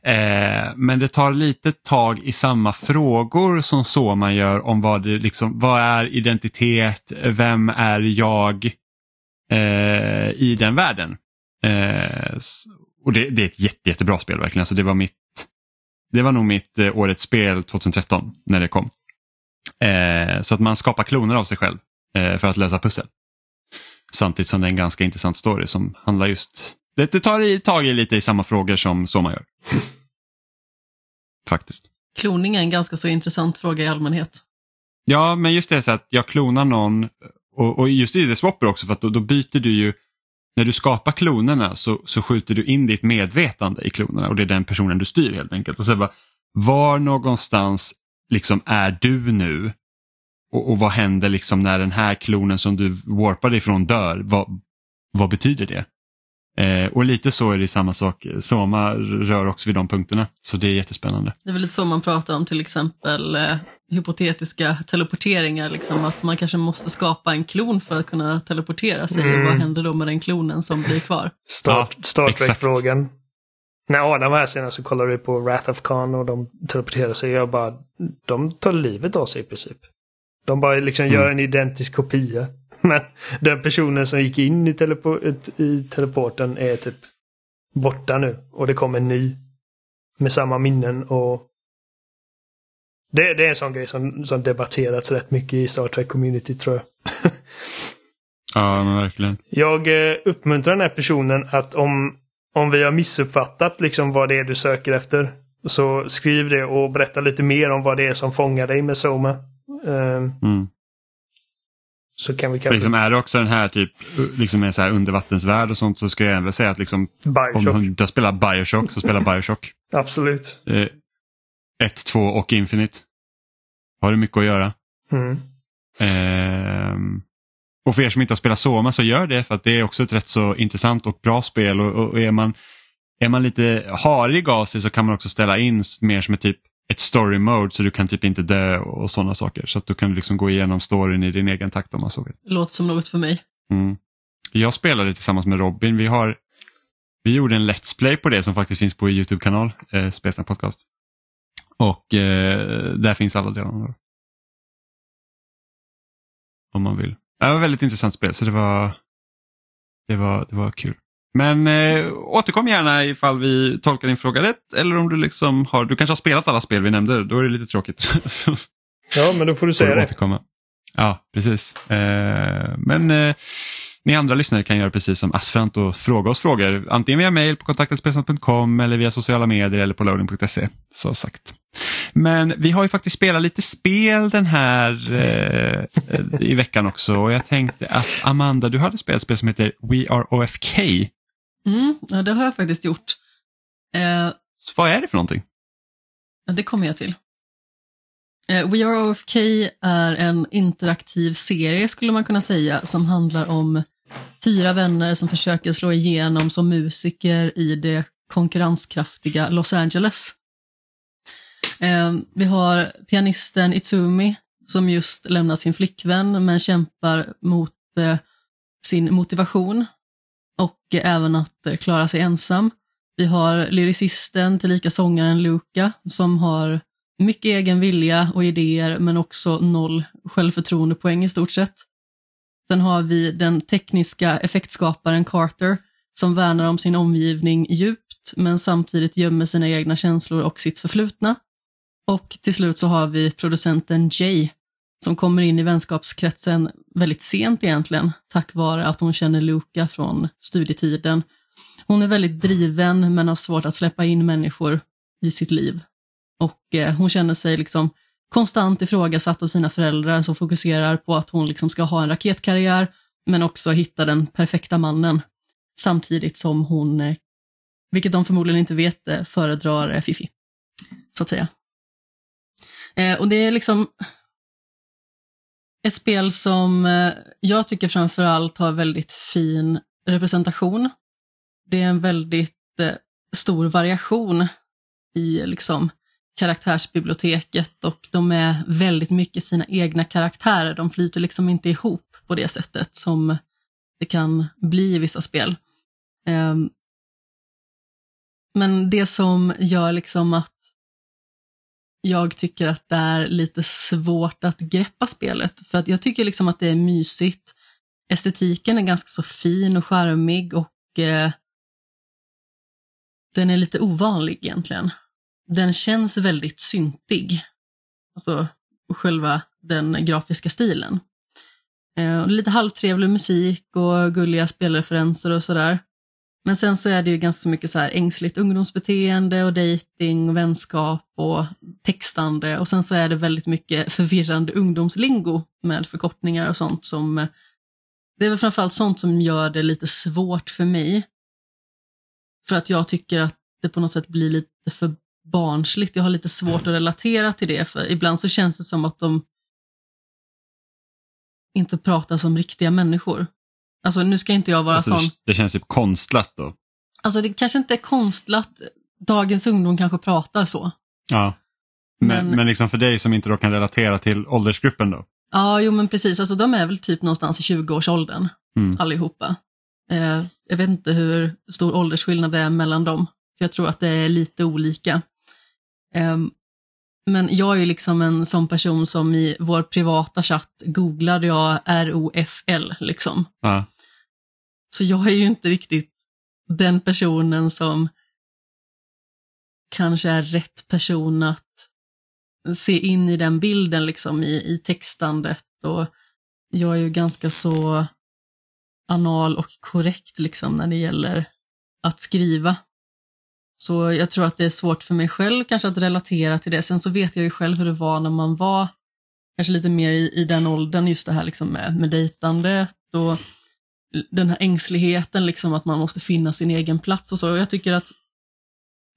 Eh, men det tar lite tag i samma frågor som så man gör om vad, det liksom, vad är identitet, vem är jag eh, i den världen. Eh, och det, det är ett jätte, jättebra spel verkligen, alltså det var mitt det var nog mitt eh, årets spel 2013 när det kom. Eh, så att man skapar kloner av sig själv eh, för att lösa pussel. Samtidigt som det är en ganska intressant story som handlar just, det, det tar i, tag i lite i samma frågor som så man gör. Faktiskt. Kloning är en ganska så intressant fråga i allmänhet. Ja, men just det så att jag klonar någon och, och just i det swapper också för att då, då byter du ju, när du skapar klonerna så, så skjuter du in ditt medvetande i klonerna och det är den personen du styr helt enkelt. Och så bara, var någonstans liksom är du nu? Och, och vad händer liksom när den här klonen som du warpade ifrån dör? Vad, vad betyder det? Eh, och lite så är det samma sak, Soma rör också vid de punkterna. Så det är jättespännande. Det är väl lite så man pratar om till exempel eh, hypotetiska teleporteringar, liksom, att man kanske måste skapa en klon för att kunna teleportera sig. Mm. Och vad händer då med den klonen som blir kvar? Star, Ja, Star. Trek-frågan. När Adam var här senast så kollade vi på Wrath of Khan och de teleporterade sig. Jag bara, de tar livet av sig i princip. De bara liksom Mm. gör en identisk kopia. Men den personen som gick in i, telepo- i teleporten är typ borta nu. Och det kommer en ny. Med samma minnen och... Det, det är en sån grej som, som debatterats rätt mycket i Star Trek-community tror jag. Ja, men verkligen. Jag eh, uppmuntrar den här personen att om, om vi har missuppfattat liksom vad det är du söker efter så skriv det och berätta lite mer om vad det är som fångar dig med Soma. Eh, Mm. Så kan vi kanske... Liksom är det också den här typ liksom en så här undervattensvärld och sånt så ska jag även säga att liksom, om Bioshock. du har spelat Bioshock så spela Bioshock. Absolut. 1, 2 och Infinite. Har du mycket att göra. Mm. Ehm, och för er som inte har spelat Soma så gör det för att det är också ett rätt så intressant och bra spel och, och är, man, är man lite harig av sig så kan man också ställa in mer som ett typ ett story mode så du kan typ inte dö och sådana saker. Så att du kan liksom gå igenom storyn i din egen takt om man så vill. Låter som något för mig. Mm. Jag spelade tillsammans med Robin. Vi, har, vi gjorde en Let's Play på det som faktiskt finns på Youtube-kanal, eh, Spelsnack Podcast. Och eh, där finns alla delarna. Om man vill. Det var ett väldigt intressant spel så det var, det var, det var kul. Men eh, återkom gärna ifall vi tolkar din fråga rätt eller om du liksom har, du kanske har spelat alla spel vi nämnde, då är det lite tråkigt. Ja, men då får du får säga du det. återkomma. Ja, precis. Eh, men eh, ni andra lyssnare kan göra precis som Asfrant och fråga oss frågor. Antingen via mail på kontaktetspelsnack.com eller via sociala medier eller på loading.se. Så sagt. Men vi har ju faktiskt spelat lite spel den här eh, i veckan också och jag tänkte att Amanda, du hade spelat ett spel som heter We Are OFK. Mm, ja, det har jag faktiskt gjort. Eh, Så vad är det för någonting? Ja, det kommer jag till. Eh, We Are OFK är en interaktiv serie skulle man kunna säga som handlar om fyra vänner som försöker slå igenom som musiker i det konkurrenskraftiga Los Angeles. Eh, Vi har pianisten Itsumi som just lämnat sin flickvän men kämpar mot eh, sin motivation och även att eh, klara sig ensam. Vi har lyricisten, tillika sångaren Luca, som har mycket egen vilja och idéer men också noll självförtroendepoäng i stort sett. Sen har vi den tekniska effektskaparen Carter som värnar om sin omgivning djupt men samtidigt gömmer sina egna känslor och sitt förflutna. Och till slut så har vi producenten Jay som kommer in i vänskapskretsen väldigt sent egentligen, tack vare att hon känner Luca från studietiden. Hon är väldigt driven men har svårt att släppa in människor i sitt liv. Och eh, hon känner sig liksom konstant ifrågasatt av sina föräldrar som fokuserar på att hon liksom ska ha en raketkarriär men också hitta den perfekta mannen. Samtidigt som hon, eh, vilket de förmodligen inte vet, eh, föredrar eh, Fifi. Så att säga. Eh, och det är liksom ett spel som eh, jag tycker framförallt har väldigt fin representation. Det är en väldigt eh, stor variation i liksom karaktärsbiblioteket och de är väldigt mycket sina egna karaktärer. De flyter liksom inte ihop på det sättet som det kan bli i vissa spel. Ehm, men det som gör liksom att jag tycker att det är lite svårt att greppa spelet, för att jag tycker liksom att det är mysigt. Estetiken är ganska så fin och charmig och eh, den är lite ovanlig egentligen den känns väldigt syntig. Alltså själva den grafiska stilen. Eh, lite halvtrevlig musik och gulliga spelreferenser och sådär. Men sen så är det ju ganska mycket så här ängsligt ungdomsbeteende och dejting och vänskap och textande och sen så är det väldigt mycket förvirrande ungdomslingo med förkortningar och sånt som det är väl framförallt sånt som gör det lite svårt för mig. För att jag tycker att det på något sätt blir lite för barnsligt. Jag har lite svårt att relatera till det, för ibland så känns det som att de inte pratar som riktiga människor. Alltså nu ska inte jag vara alltså, sån. Det känns typ konstlat då. Alltså det kanske inte är konstlat. Dagens ungdom kanske pratar så. Ja. Men, men, men liksom för dig som inte då kan relatera till åldersgruppen då? Ja, jo men precis. Alltså de är väl typ någonstans i 20-årsåldern mm. allihopa. Eh, jag vet inte hur stor åldersskillnad det är mellan dem. För Jag tror att det är lite olika. Um, men jag är ju liksom en sån person som i vår privata chatt googlade jag ROFL liksom. Ja. Så jag är ju inte riktigt den personen som kanske är rätt person att se in i den bilden liksom i, i textandet och jag är ju ganska så anal och korrekt liksom när det gäller att skriva. Så jag tror att det är svårt för mig själv kanske att relatera till det. Sen så vet jag ju själv hur det var när man var kanske lite mer i, i den åldern, just det här liksom med, med dejtandet och den här ängsligheten, liksom att man måste finna sin egen plats och så. Och jag tycker att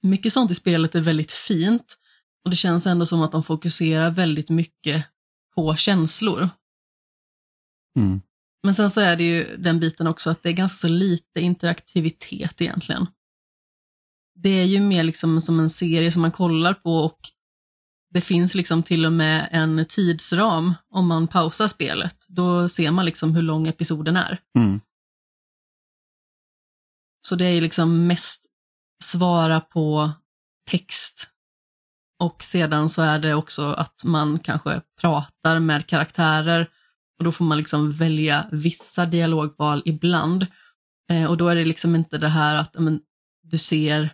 mycket sånt i spelet är väldigt fint och det känns ändå som att de fokuserar väldigt mycket på känslor. Mm. Men sen så är det ju den biten också att det är ganska lite interaktivitet egentligen det är ju mer liksom som en serie som man kollar på och det finns liksom till och med en tidsram om man pausar spelet. Då ser man liksom hur lång episoden är. Mm. Så det är liksom mest svara på text. Och sedan så är det också att man kanske pratar med karaktärer och då får man liksom välja vissa dialogval ibland. Eh, och då är det liksom inte det här att men, du ser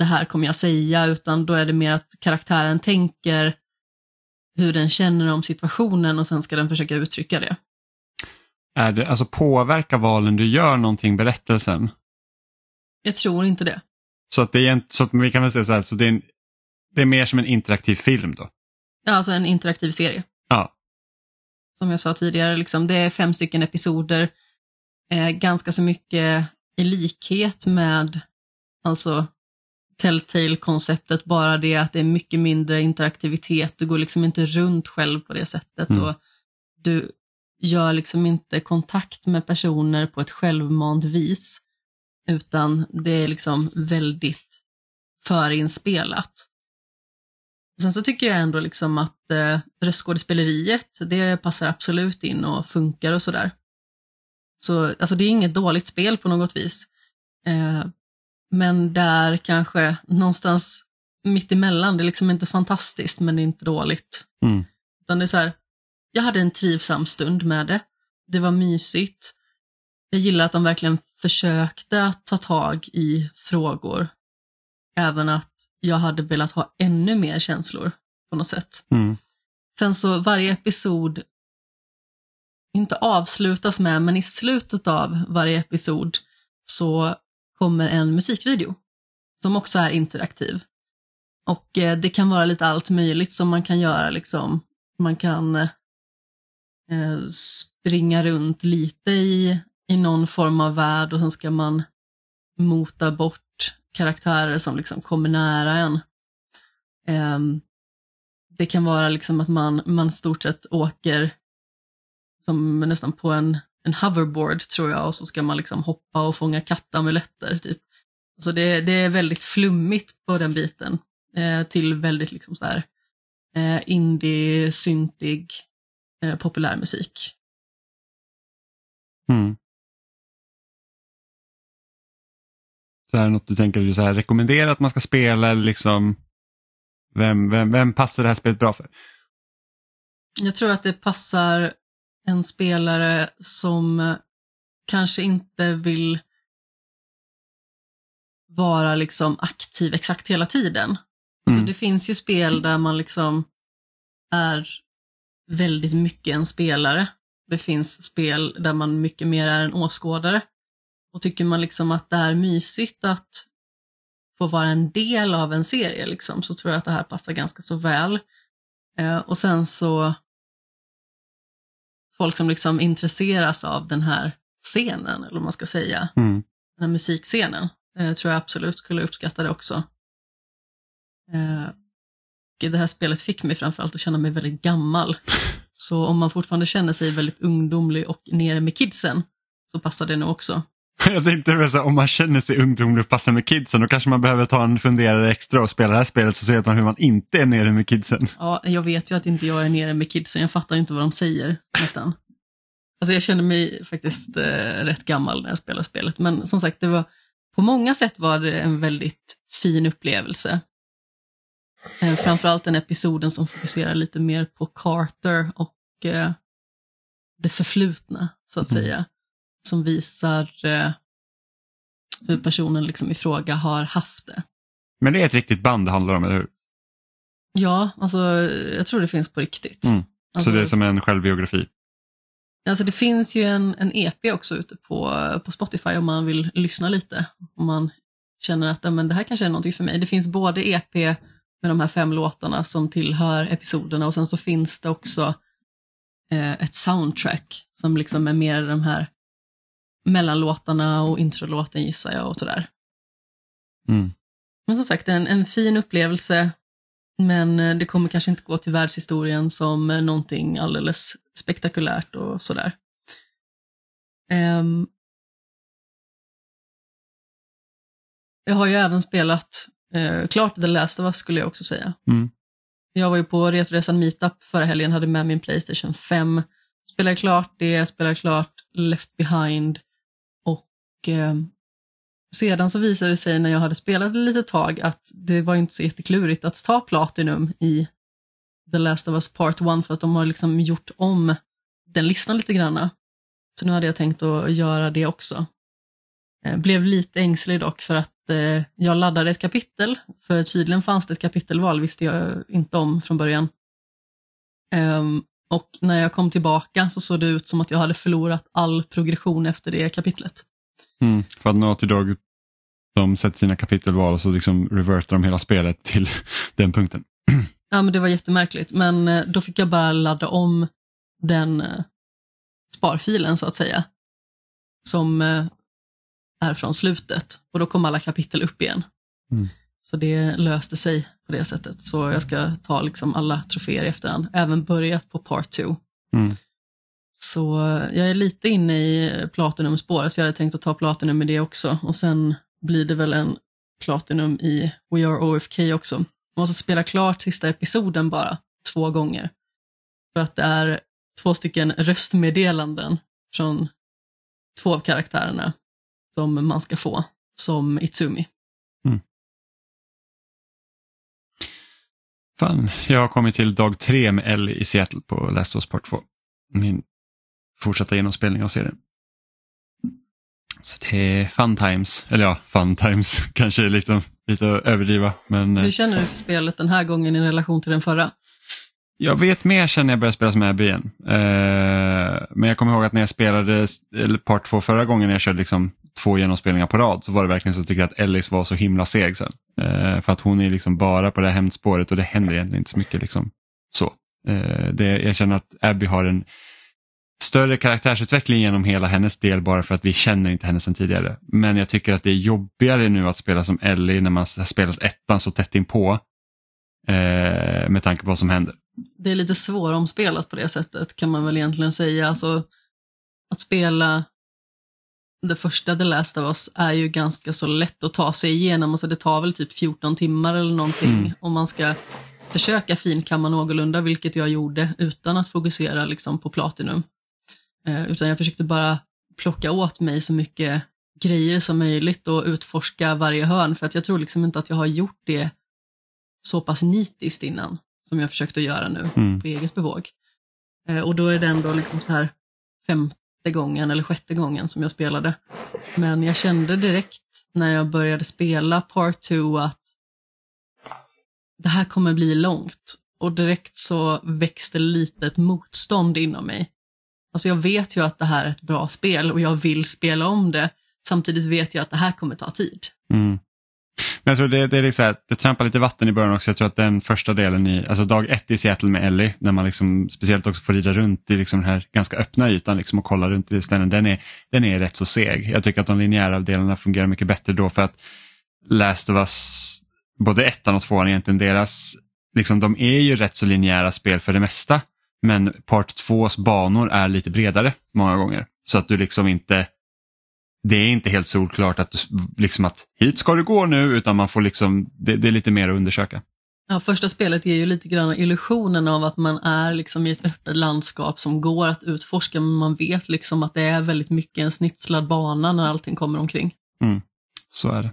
det här kommer jag säga, utan då är det mer att karaktären tänker hur den känner om situationen och sen ska den försöka uttrycka det. Är det alltså påverkar valen du gör någonting berättelsen? Jag tror inte det. Så att det är en, så att vi kan väl säga så här, så det är, en, det är mer som en interaktiv film då? Ja, alltså en interaktiv serie. Ja. Som jag sa tidigare, liksom, det är fem stycken episoder, eh, ganska så mycket i likhet med alltså Telltale-konceptet, bara det att det är mycket mindre interaktivitet, du går liksom inte runt själv på det sättet mm. och du gör liksom inte kontakt med personer på ett självmant vis, utan det är liksom väldigt förinspelat. Sen så tycker jag ändå liksom att eh, röstskådespeleriet, det passar absolut in och funkar och sådär. Så alltså, det är inget dåligt spel på något vis. Eh, men där kanske någonstans mitt emellan, det är liksom inte fantastiskt men det är inte dåligt. Mm. Utan det är så här, jag hade en trivsam stund med det. Det var mysigt. Jag gillar att de verkligen försökte att ta tag i frågor. Även att jag hade velat ha ännu mer känslor på något sätt. Mm. Sen så varje episod, inte avslutas med, men i slutet av varje episod så kommer en musikvideo som också är interaktiv. Och eh, det kan vara lite allt möjligt som man kan göra liksom. Man kan eh, springa runt lite i, i någon form av värld och sen ska man mota bort karaktärer som liksom kommer nära en. Eh, det kan vara liksom att man, man stort sett åker som nästan på en, en hoverboard tror jag och så ska man liksom hoppa och fånga kattamuletter. Typ. Alltså det, det är väldigt flummigt på den biten eh, till väldigt liksom så här eh, indie, syntig, eh, populärmusik. Mm. Så här något du tänker du så här, rekommendera att man ska spela eller liksom vem, vem, vem passar det här spelet bra för? Jag tror att det passar en spelare som eh, kanske inte vill vara liksom aktiv exakt hela tiden. Alltså Mm. det finns ju spel där man liksom är väldigt mycket en spelare. Det finns spel där man mycket mer är en åskådare. Och tycker man liksom att det är mysigt att få vara en del av en serie liksom, så tror jag att det här passar ganska så väl. Eh, och sen så folk som liksom intresseras av den här scenen, eller vad man ska säga, Mm. den här musikscenen, eh, tror jag absolut skulle uppskatta det också. Eh, det här spelet fick mig framförallt att känna mig väldigt gammal. Så om man fortfarande känner sig väldigt ungdomlig och nere med kidsen, så passar det nog också. Jag tänkte väl så om man känner sig ungdomlig och passar med kidsen då kanske man behöver ta en funderare extra och spela det här spelet så ser man hur man inte är nere med kidsen. Ja, jag vet ju att inte jag är nere med kidsen, jag fattar inte vad de säger nästan. Alltså jag känner mig faktiskt eh, rätt gammal när jag spelar spelet, men som sagt, det var, på många sätt var det en väldigt fin upplevelse. Eh, framförallt den episoden som fokuserar lite mer på Carter och eh, det förflutna, så att Mm. säga. Som visar eh, hur personen liksom i fråga har haft det. Men det är ett riktigt band det handlar om, eller hur? Ja, alltså jag tror det finns på riktigt. Mm. Alltså, Så det är som en självbiografi. Alltså det finns ju en, en EP också ute på, på Spotify om man vill lyssna lite. Om man känner att men det här kanske är någonting för mig. Det finns både EP med de här fem låtarna som tillhör episoderna och sen så finns det också eh, ett soundtrack som liksom är mer de här mellanlåtarna och introlåten gissar jag och sådär. Mm. Men som sagt, en, en fin upplevelse. Men eh, det kommer kanske inte gå till världshistorien som eh, någonting alldeles spektakulärt och sådär. Ehm, jag har ju även spelat eh, klart The Last of Us skulle jag också säga. Mm. Jag var ju på Retoresan Meetup förra helgen, hade med min Playstation 5. Spelade klart det, spelade klart Left Behind eh, sedan så visade det sig när jag hade spelat ett litet tag att det var inte så jätteklurigt att ta Platinum i The Last of Us Part 1 för att de har liksom gjort om den listan lite granna. Så nu hade jag tänkt att göra det också. Eh, blev lite ängslig dock för att eh, jag laddade ett kapitel, för tydligen fanns det ett kapitelval, visste jag inte om från början. Ehm, och när jag kom tillbaka så såg det ut som att jag hade förlorat all progression efter det kapitlet. Mm. För att Naughty Dog de sätter sina kapitelval och så liksom revertar de hela spelet till den punkten. Ja, men det var jättemärkligt, men eh, då fick jag bara ladda om den eh, sparfilen så att säga, som eh, är från slutet och då kom alla kapitel upp igen. Mm. Så det löste sig på det sättet. Så jag ska ta liksom alla troféer i efterhand, även börjat på part 2. Mm. Så jag är lite inne i Platinum-spåret, för jag hade tänkt att ta Platinum i det också. Och sen blir det väl en Platinum i We Are OFK också. Man måste spela klart sista episoden bara, två gånger. För att det är två stycken röstmeddelanden från två av karaktärerna som man ska få som Itsumi. Mm. Fan, jag har kommit till dag tre med Ellie i Seattle på Last of Us Part 2. Min fortsatta genomspelning av serien. Så det är fun times, eller ja, fun times kanske är lite, lite att överdriva. Men eh, Hur känner du för spelet den här gången i relation till den förra? jag vet mer sen när jag började spela som Abby igen. Eh, men jag kommer ihåg att när jag spelade Part 2 förra gången när jag körde liksom två genomspelningar på rad så var det verkligen så att jag tyckte att Ellis var så himla seg sen. Eh, för att hon är liksom bara på det här hämndspåret och det händer egentligen inte så mycket. Liksom. Så. Det, jag känner att Abby har en större karaktärsutveckling genom hela hennes del bara för att vi känner inte henne sedan tidigare. Men jag tycker att det är jobbigare nu att spela som Ellie när man har spelat ettan så tätt inpå. Eh, med tanke på vad som händer. Det är lite svåromspelat på det sättet kan man väl egentligen säga. Alltså, att spela det första The Last of Us är ju ganska så lätt att ta sig igenom. Alltså det tar väl typ 14 timmar eller någonting Mm. om man ska försöka finkamma någorlunda, vilket jag gjorde utan att fokusera liksom på Platinum. Eh, utan jag försökte bara plocka åt mig så mycket grejer som möjligt och utforska varje hörn för att jag tror liksom inte att jag har gjort det så pass nitiskt innan som jag försökte göra nu Mm. på eget bevåg. Eh, och då är det ändå liksom så här femte gången eller sjätte gången som jag spelade. Men jag kände direkt när jag började spela Part 2 att det här kommer bli långt. Och direkt så växte lite ett motstånd inom mig. Alltså jag vet ju att det här är ett bra spel och jag vill spela om det. Samtidigt vet jag att det här kommer ta tid. Mm. Men jag tror det, det är liksom, här, det trampar lite vatten i början också. Jag tror att den första delen i, alltså dag ett i Seattle med Ellie, när man liksom speciellt också får rida runt i liksom den här ganska öppna ytan liksom och kolla runt i ställen, den är, den är rätt så seg. Jag tycker att de linjära delarna fungerar mycket bättre då för att Last of Us, både ettan och tvåan egentligen, deras, liksom, de är ju rätt så linjära spel för det mesta. Men Part 2s banor är lite bredare många gånger. Så att du liksom inte det är inte helt solklart att, du, liksom att hit ska du gå nu utan man får liksom, det, det är lite mer att undersöka. Ja, första spelet ger ju lite grann illusionen av att man är liksom i ett öppet landskap som går att utforska, men man vet liksom att det är väldigt mycket en snitslad bana när allting kommer omkring. Så är det.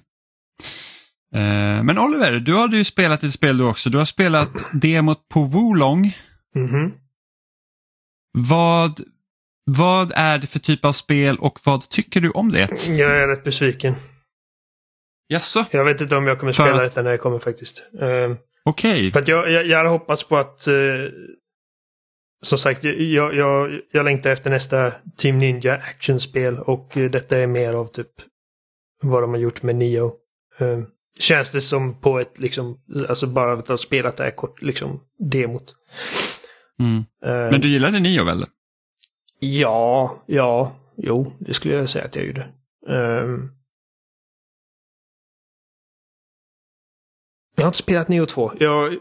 Eh, men Oliver, du hade ju spelat ett spel du också. Du har spelat demot på Wolong. Mhm. Vad, vad är det för typ av spel och vad tycker du om det? Jag är rätt besviken. Jaså? Jag vet inte om jag kommer För spela att- detta när jag kommer faktiskt. Ehm, Okej. För att jag, jag, jag hade hoppats på att... eh, som sagt, jag, jag, jag längtar efter nästa Team Ninja actionspel och eh, detta är mer av typ vad de har gjort med Nio. Eh, känns det som på ett liksom, alltså bara att ha spelat det här kort, liksom demot. Mm. Eh, Men du gillade Nio väl? Ja, ja, jo, det skulle jag säga att jag gjorde. Ehm. jag har inte spelat Neo 2. Jag,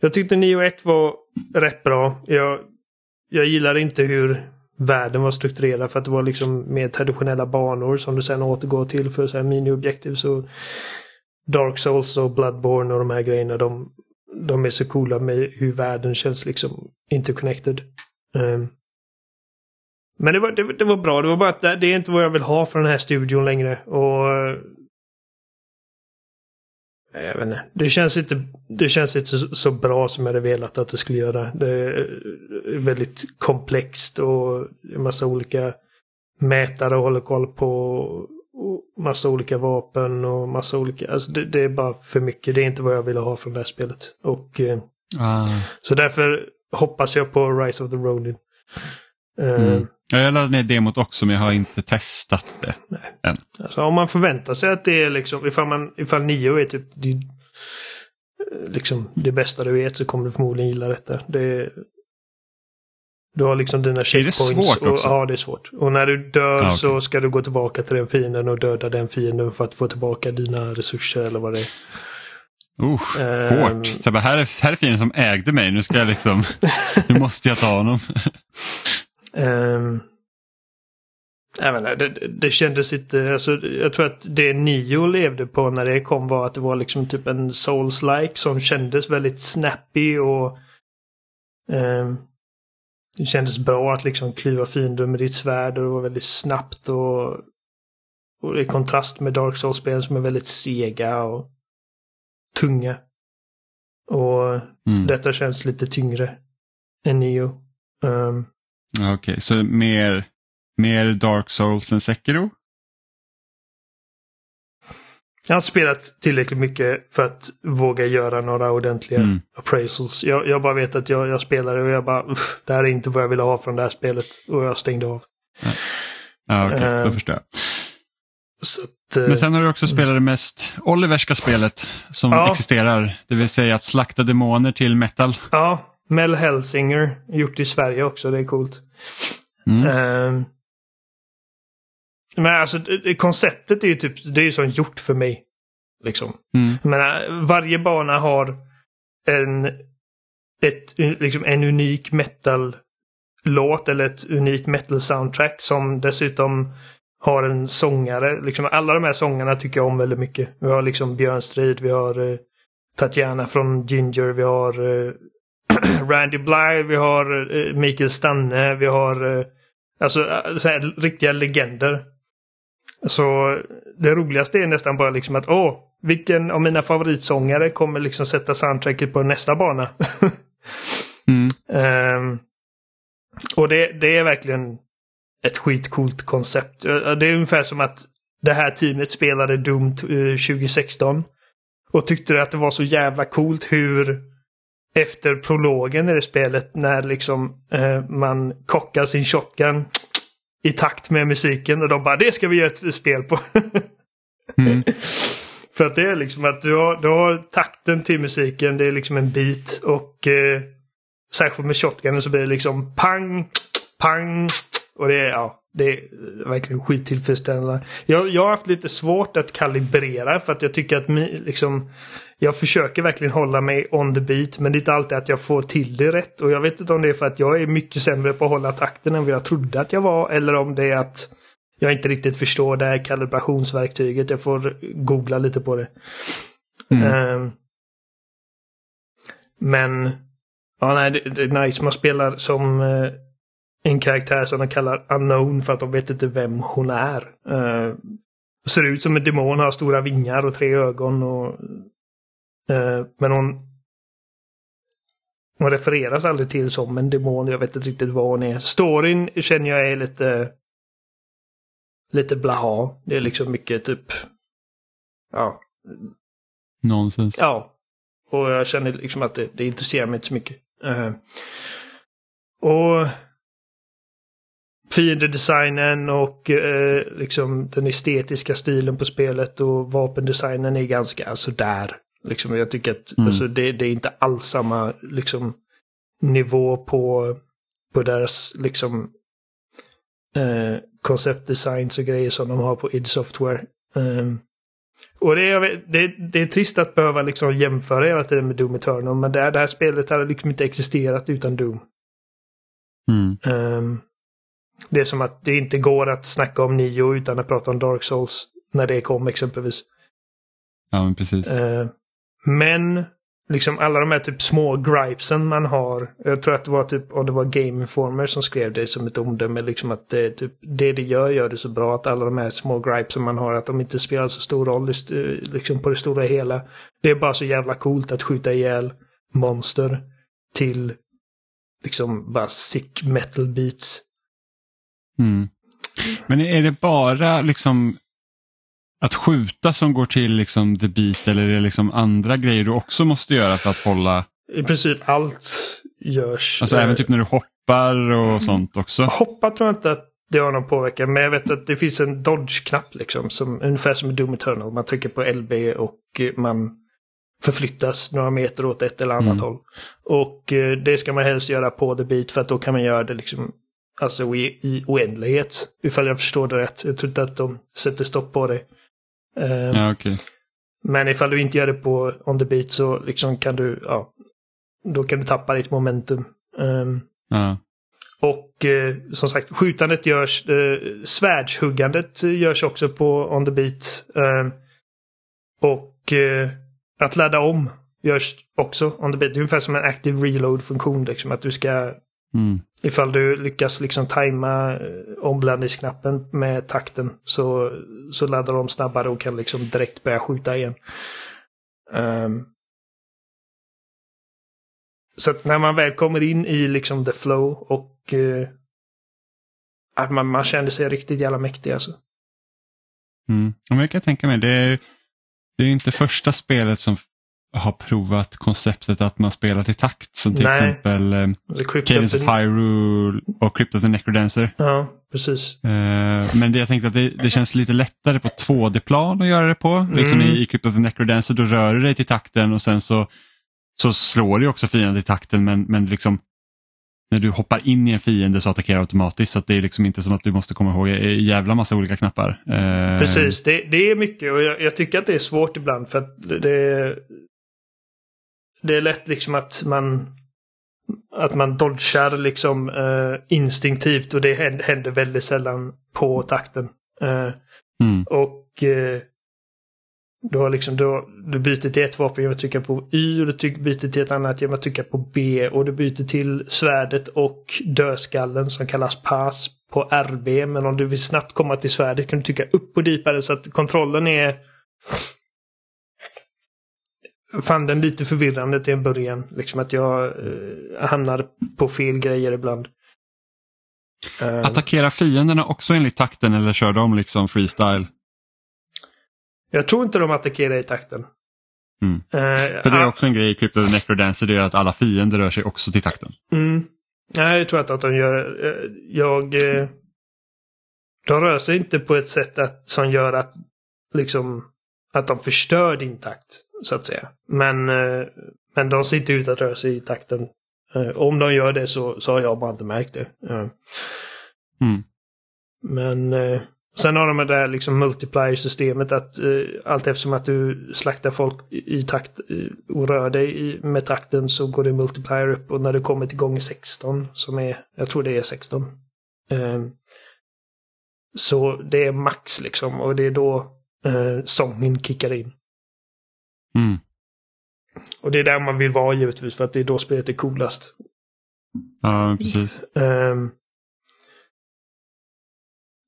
jag tyckte Neo 1 var rätt bra. Jag, jag gillade inte hur världen var strukturerad för att det var liksom mer traditionella banor som du sen återgår till för så här mini-objektiv. Så Dark Souls och Bloodborne och de här grejerna de, de är så coola med hur världen känns liksom interconnected. Um, Men det var, det, det var bra. Det var bara att det, det är inte vad jag vill ha från den här studion längre. Och... Eh, jag vet inte. Det känns inte, det känns inte så, så bra som jag hade velat att det skulle göra. Det är eh, eh, väldigt komplext och en massa olika mätare att hålla koll på. Massa olika vapen och massa olika... Alltså det, det är bara för mycket. Det är inte vad jag ville ha från det här spelet. Och... eh, Ah. så därför hoppas jag på Rise of the Ronin. Eh, Mm. Ja, Jag laddade ner demot också men jag har inte testat det. Alltså om man förväntar sig att det är liksom, ifall, man, ifall nio är typ det, eh, liksom det bästa du vet så kommer du förmodligen gilla detta. Det, du har liksom dina det checkpoints. svårt och, också? Ja, det är svårt. Och när du dör Ja, okej. så ska du gå tillbaka till den fienden och döda den fienden för att få tillbaka dina resurser eller vad det är. Usch, Ehm. hårt. Så bara, här, är, här är fienden som ägde mig, nu ska jag liksom, nu måste jag ta honom. Um, jag inte, det, det kändes inte... Alltså, jag tror att det Nio levde på när det kom var att det var liksom typ en Souls-like som kändes väldigt snappy och... ehm, det kändes bra att liksom klyva fiender med ditt svärd och det var väldigt snabbt och, och i kontrast med Dark Souls-spelen som är väldigt sega och tunga. Och Mm. detta känns lite tyngre än Neo. Um, Okej, så mer, mer Dark Souls än Sekiro? Jag har inte spelat tillräckligt mycket för att våga göra några ordentliga Mm. appraisals. Jag, jag bara vet att jag, jag spelade och jag bara, "Uff, det här är inte vad jag ville ha från det här spelet. Och jag stängde av. Ja, okej, då Eh, förstår jag. Att, eh, Men sen har du också spelat det mest Oliverska spelet som Ja. existerar. Det vill säga att slakta demoner till metal. Ja, Mel Helsinger. Gjort i Sverige också, det är coolt. Mm. Ehm, men alltså konceptet är ju typ, det är ju som gjort för mig. Liksom. Mm. Jag menar, varje bana har en, ett, liksom en unik metal-låt eller ett unikt metal-soundtrack som dessutom har en sångare. Liksom alla de här sångarna tycker jag om väldigt mycket. Vi har liksom Björn Strid, vi har eh, Tatjana från Ginger, vi har eh, Randy Bly, vi har eh, Mikael Stanne, vi har eh, alltså eh, så här, riktiga legender. Så det roligaste är nästan bara liksom att åh, vilken av mina favoritsångare kommer liksom sätta soundtracket på nästa bana? Mm. Ehm, och det, det är verkligen ett skitcoolt koncept. Eh, Det är ungefär som att det här teamet spelade Doom t- eh, 2016 och tyckte att det var så jävla coolt hur efter prologen i det spelet när liksom eh, man kockar sin shotgun i takt med musiken och de bara det ska vi göra ett spel på. Mm. För att det är liksom att du har, du har takten till musiken, det är liksom en beat och eh, särskilt med shotgunen så blir det liksom pang, pang och det är, ja, det är verkligen skittillfredsställande. Jag, jag har haft lite svårt att kalibrera för att jag tycker att liksom jag försöker verkligen hålla mig on the beat men det är inte alltid att jag får till det rätt. Och jag vet inte om det är för att jag är mycket sämre på att hålla takten än vad jag trodde att jag var eller om det är att jag inte riktigt förstår det här kalibrationsverktyget. Jag får googla lite på det. Mm. Ehm, men ja, nej, det, det är nice. Man spelar som eh, en karaktär som de kallar unknown för att de vet inte vem hon är. Uh, ser ut som en demon, har stora vingar och tre ögon. Och, men hon hon refereras aldrig till som en demon. Jag vet inte riktigt vad hon är. Storyn känner jag är lite lite blaha. Det är liksom mycket typ ja, Nonsens. Ja. Och jag känner liksom att det, det intresserar mig inte så mycket. Eh, och fiendedesignen och eh, liksom den estetiska stilen på spelet och vapendesignen är ganska sådär. Liksom, jag tycker att Mm. alltså, det, det är inte alls samma liksom, nivå på, på deras liksom eh, konceptdesigns och grejer som de har på id Software. Um, och det är, det, det är trist att behöva liksom jämföra hela tiden med Doom Eternal, men det, här- det här spelet hade liksom inte existerat utan Doom. Mm. Ehm, det är som att det inte går att snacka om Nio utan att prata om Dark Souls när det kom exempelvis. Ja, men precis. Ehm, men liksom alla de här typ små gripesen man har. Jag tror att det var typ, och det var Game Informer som skrev det som ett omdöme, liksom att det, typ, det det gör gör det så bra att alla de här små gripesen man har, att de inte spelar så stor roll liksom på det stora hela. Det är bara så jävla coolt att skjuta ihjäl monster till liksom bara sick metal beats. Mm. Men är det bara liksom att skjuta som går till liksom the beat eller är det liksom andra grejer du också måste göra för att hålla, I princip allt görs. alltså Eh, även typ när du hoppar och sånt också? Hoppa tror jag inte att det har någon påverkan, men jag vet att det finns en dodge-knapp liksom. Som, ungefär som i Doom Eternal. Man trycker på LB och eh, man förflyttas några meter åt ett eller annat Mm. håll. Och eh, det ska man helst göra på the beat för att då kan man göra det liksom alltså i, i oändlighet. Ifall jag förstår det rätt. Jag tror inte att de sätter stopp på det. Eh, Ja, okej. Men ifall du inte gör det på on the beat så liksom kan du, ja, då kan du tappa ditt momentum. Ehm, Ja. och eh, som sagt, skjutandet görs, eh, svärdshuggandet görs också på on the beat. Eh, och eh, att ladda om görs också on the beat. Det är ungefär som en active reload-funktion. Liksom, att du ska Mm. Ifall du lyckas liksom tajma eh, omblandningsknappen med takten så, så laddar de snabbare och kan liksom direkt börja skjuta igen. Ehm. så att när man väl kommer in i liksom the flow och uh, att man, man känner sig riktigt jävla mäktig alltså. Mm. Men jag kan tänka mig, det är, det är inte första spelet som har provat konceptet att man spelar i takt. Som till Nej. exempel eh, Cadence of Hyrule och Crypt of the Necrodancer. Ja, precis. Eh, men det jag tänkte att det, det känns lite lättare på 2D-plan att göra det på. Liksom Mm. i, i Crypt of the Necrodancer då rör du dig till takten och sen så, så slår du också fienden i takten men, men liksom när du hoppar in i en fiende så attackerar automatiskt så det är liksom inte som att du måste komma ihåg en jävla massa olika knappar. Eh, Precis, det, det är mycket och jag, jag tycker att det är svårt ibland för att det, det är lätt liksom att man att man dodgar liksom eh, instinktivt och det händer, väldigt sällan på takten. Eh, Mm, och eh, du har liksom, du, du byter till ett vapen genom att trycka på Y och du byter till ett annat genom att trycka på B och du byter till svärdet och dödskallen som kallas pass på RB. Men om du vill snabbt komma till svärdet kan du trycka upp på D-paden så att kontrollen är fann den lite förvirrande till en början. Liksom att jag eh, hamnar på fel grejer ibland. Eh, Attackera fienderna också enligt takten eller kör de liksom freestyle? jag tror inte de attackerar i takten. Mm. Eh, För det är också en grej i Crypt of the Necrodancer, det är att alla fiender rör sig också till takten. Mm. Nej, jag tror inte att de gör. eh, Jag... De rör sig inte på ett sätt att, som gör att liksom att de förstör din takt, så att säga. Men, eh, men de ser inte ut att röra sig i takten. Eh, Om de gör det så, så har jag bara inte märkt det. Eh, Mm. Men sen har de det där liksom multiplier-systemet att allt eftersom att du slaktar folk i, takt och rör dig i, med takten så går det multiplier upp och när du kommer till gånger 16 som är, jag tror det är 16. Eh, så det är max liksom och det är då eh, sången kickar in. Mm. Och det är där man vill vara givetvis för att det är då spelet är coolast. Ja, precis. Ehm,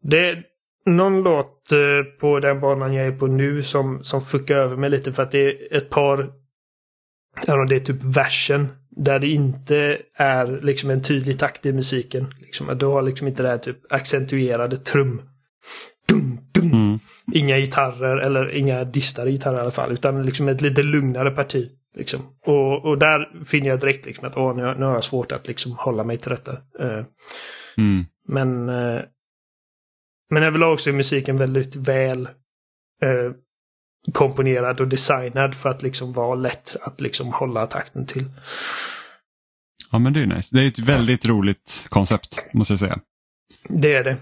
det är någon låt eh, på den banan jag är på nu som, som fuckar över mig lite för att det är ett par... Ja, det är typ versen. Där det inte är liksom en tydlig takt i musiken. Liksom, du har liksom inte det här typ accentuerade trum. Dum, dum. Mm. Inga gitarrer eller inga distade gitarrer i alla fall. Utan liksom ett lite lugnare parti. Liksom. Och, och där finner jag direkt liksom att åh, nu, nu har jag svårt att liksom hålla mig till detta. Eh, Mm. men, eh, men överlag så är musiken väldigt väl eh, komponerad och designad för att liksom vara lätt att liksom hålla takten till. Ja, men det är nice. Det är ett väldigt roligt koncept, måste jag säga. Det är det.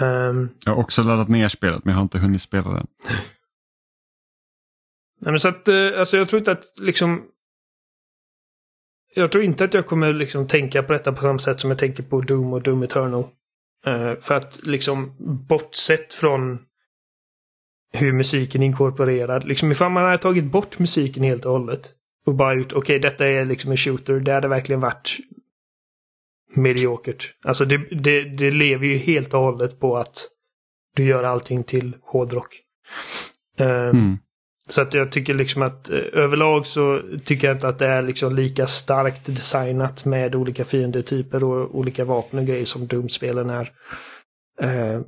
Ehm, Jag har också laddat ner spelet, men jag har inte hunnit spela den. nej men så att, eh, alltså jag tror inte att liksom jag tror inte att jag kommer liksom tänka på detta på samma sätt som jag tänker på Doom och Doom Eternal. Eh, för att liksom bortsett från hur musiken är inkorporerad. Liksom ifall man hade tagit bort musiken helt och hållet. Och bara gjort, okej detta är liksom en shooter. Det hade verkligen varit mediokert. Alltså det, det, det lever ju helt och hållet på att du gör allting till hårdrock. Eh, Mm. så att jag tycker liksom att eh, överlag så tycker jag inte att det är liksom lika starkt designat med olika fiendetyper och olika vapen och grejer som Doom-spelen är. Eh,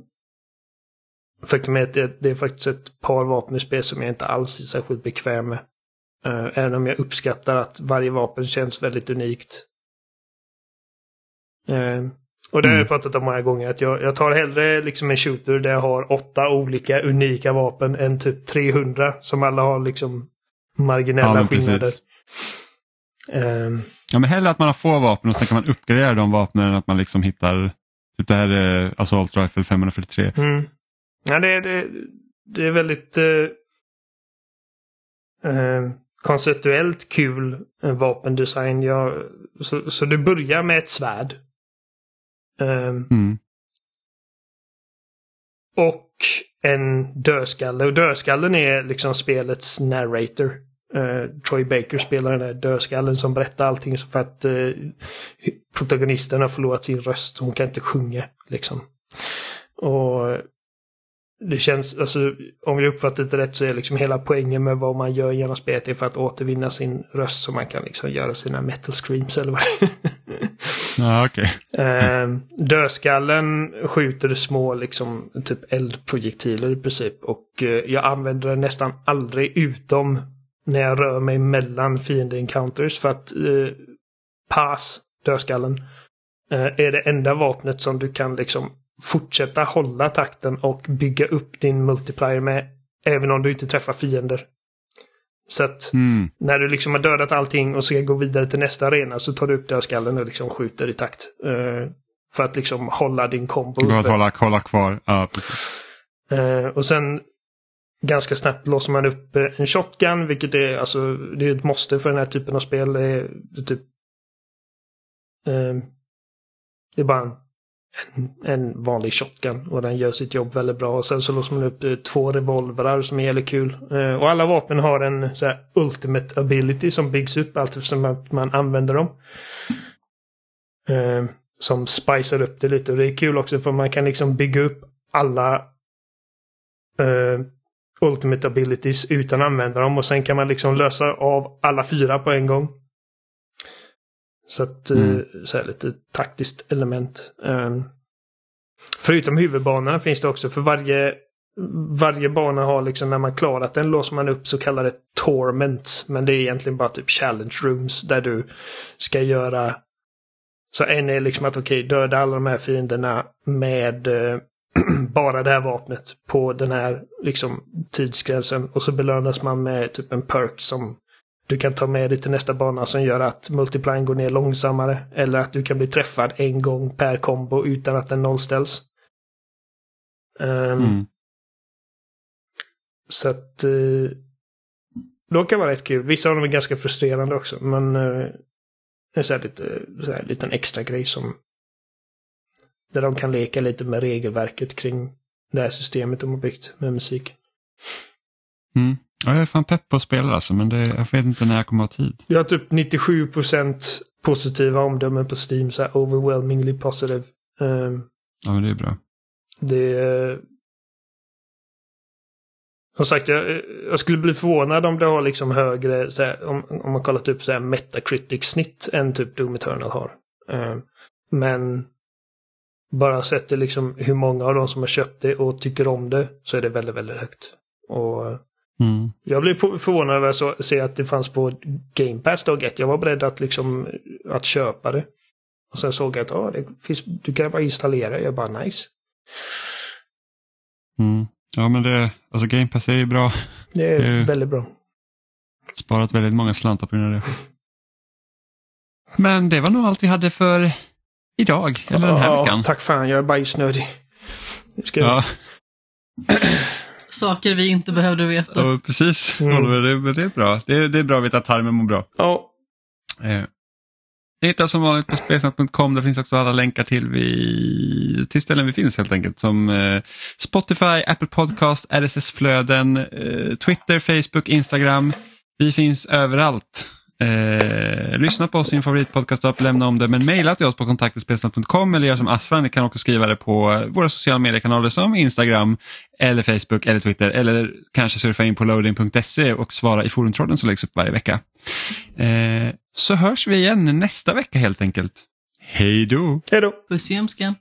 faktum är att det, det är faktiskt ett par vapen i spel som jag inte alls är särskilt bekväm med. Eh, även om jag uppskattar att varje vapen känns väldigt unikt. Eh, och det har jag Mm. pratat om många gånger. Att jag, jag tar hellre liksom en shooter där jag har åtta olika unika vapen än typ 300 som alla har liksom marginella Ja, skillnader. Ehm, Ja, men hellre att man har få vapen och sen kan man uppgradera de vapnen än att man liksom hittar, typ det här är Assault Rifle 543. mm. Ja, det, det, det är väldigt eh, eh, konceptuellt kul eh, vapendesign. Jag, så, så det börjar med ett svärd. Ehm, Mm. och en dödskalle. Och dödskallen är liksom spelets narrator. Eh, Troy Baker spelar den där dödskallen som berättar allting för att eh, protagonisten har förlorat sin röst. Hon kan inte sjunga liksom. Och det känns, alltså om jag uppfattat det rätt så är liksom hela poängen med vad man gör genom spelet är för att återvinna sin röst så man kan liksom göra sina metal screams eller vad det är. Ja, okej. Eh, dödskallen skjuter små liksom typ eldprojektiler i princip. Och eh, jag använder den nästan aldrig utom när jag rör mig mellan fiende-encounters. För att eh, pass, dödskallen, eh, är det enda vapnet som du kan liksom fortsätta hålla takten och bygga upp din multiplier med. Även om du inte träffar fiender. Så att Mm. när du liksom har dödat allting och ska gå vidare till nästa arena så tar du upp dödskallen och liksom skjuter i takt. Eh, för att liksom hålla din kombo går att uppe. hålla, hålla kvar. Ja. Eh, och sen ganska snabbt låser man upp eh, en shotgun, vilket är alltså det är ett måste för den här typen av spel. Det är, det är typ eh, Det är bara en, en, en vanlig shotgun och den gör sitt jobb väldigt bra. Och sen så låser man upp eh, två revolvrar som är jävligt kul. Eh, och alla vapen har en så här, ultimate ability som byggs upp allt eftersom att man använder dem. Eh, som spicar upp det lite och det är kul också för man kan liksom bygga upp alla eh, ultimate abilities utan att använda dem och sen kan man liksom lösa av alla fyra på en gång. Så att eh, Mm. så här lite taktiskt element. Eh, förutom huvudbanorna finns det också för varje varje bana har liksom när man klarat den låser man upp så kallade torments. Men det är egentligen bara typ challenge rooms där du ska göra så en är liksom att okej, döda alla de här fienderna med eh, bara det här vapnet på den här liksom tidsgränsen. Och så belönas man med typ en perk som du kan ta med dig till nästa bana som gör att multiplien går ner långsammare. Eller att du kan bli träffad en gång per kombo utan att den nollställs. Ehm, Mm. Så att eh, de kan vara rätt kul. Vissa av dem är ganska frustrerande också. Men eh, det är så här lite så här, liten extra grej som där de kan leka lite med regelverket kring det här systemet de har byggt med musik. Mm. Ja, jag är fan pepp på att spela alltså, men det, jag vet inte när jag kommer ha tid. Jag har typ 97% positiva omdömen på Steam. Så här overwhelmingly positive. Ehm, Ja, men det är bra. Det är... Som sagt, jag, jag skulle bli förvånad om det har liksom högre, så här, om, om man kollar typ så här Metacritic-snitt än typ Doom Eternal har. Eh, men bara sett det liksom hur många av de som har köpt det och tycker om det så är det väldigt, väldigt högt. Och Mm. jag blev förvånad över att se att det fanns på Game Pass dag ett. Jag var beredd att liksom att köpa det. Och sen såg jag att ah, det finns, du kan bara installera. Jag bara nice. Mm. Ja, men det, alltså Game Pass är ju bra. Det är Mm. väldigt bra. Sparat väldigt många slantar på grund av det. Men det var nog allt vi hade för idag, eller den här Ja, veckan. Tack fan, jag är bajsnödig. Nu ska. Ja, Saker vi inte behövde veta. ja, precis. Mm. Oliver, det, är bra. Det, är- det är bra att veta att tarmen mår bra. Ja, Eh, Ni hittar som vanligt på spelsnack.com. Där finns också alla länkar till, vi, till ställen vi finns helt enkelt. Som eh, Spotify, Apple Podcast, RSS-flöden, eh, Twitter, Facebook, Instagram. Vi finns överallt. Eh, lyssna på oss i en favoritpodcast lämna om det, men mejla till oss på kontaktspelsnack.com eller gör som Asfran, ni kan också skriva det på våra sociala mediekanaler som Instagram, eller Facebook eller Twitter eller kanske surfa in på loading.se och svara i forumtråden som läggs upp varje vecka. Eh, så hörs vi igen nästa vecka helt enkelt. Hej då! hej då. Puss i ömskan.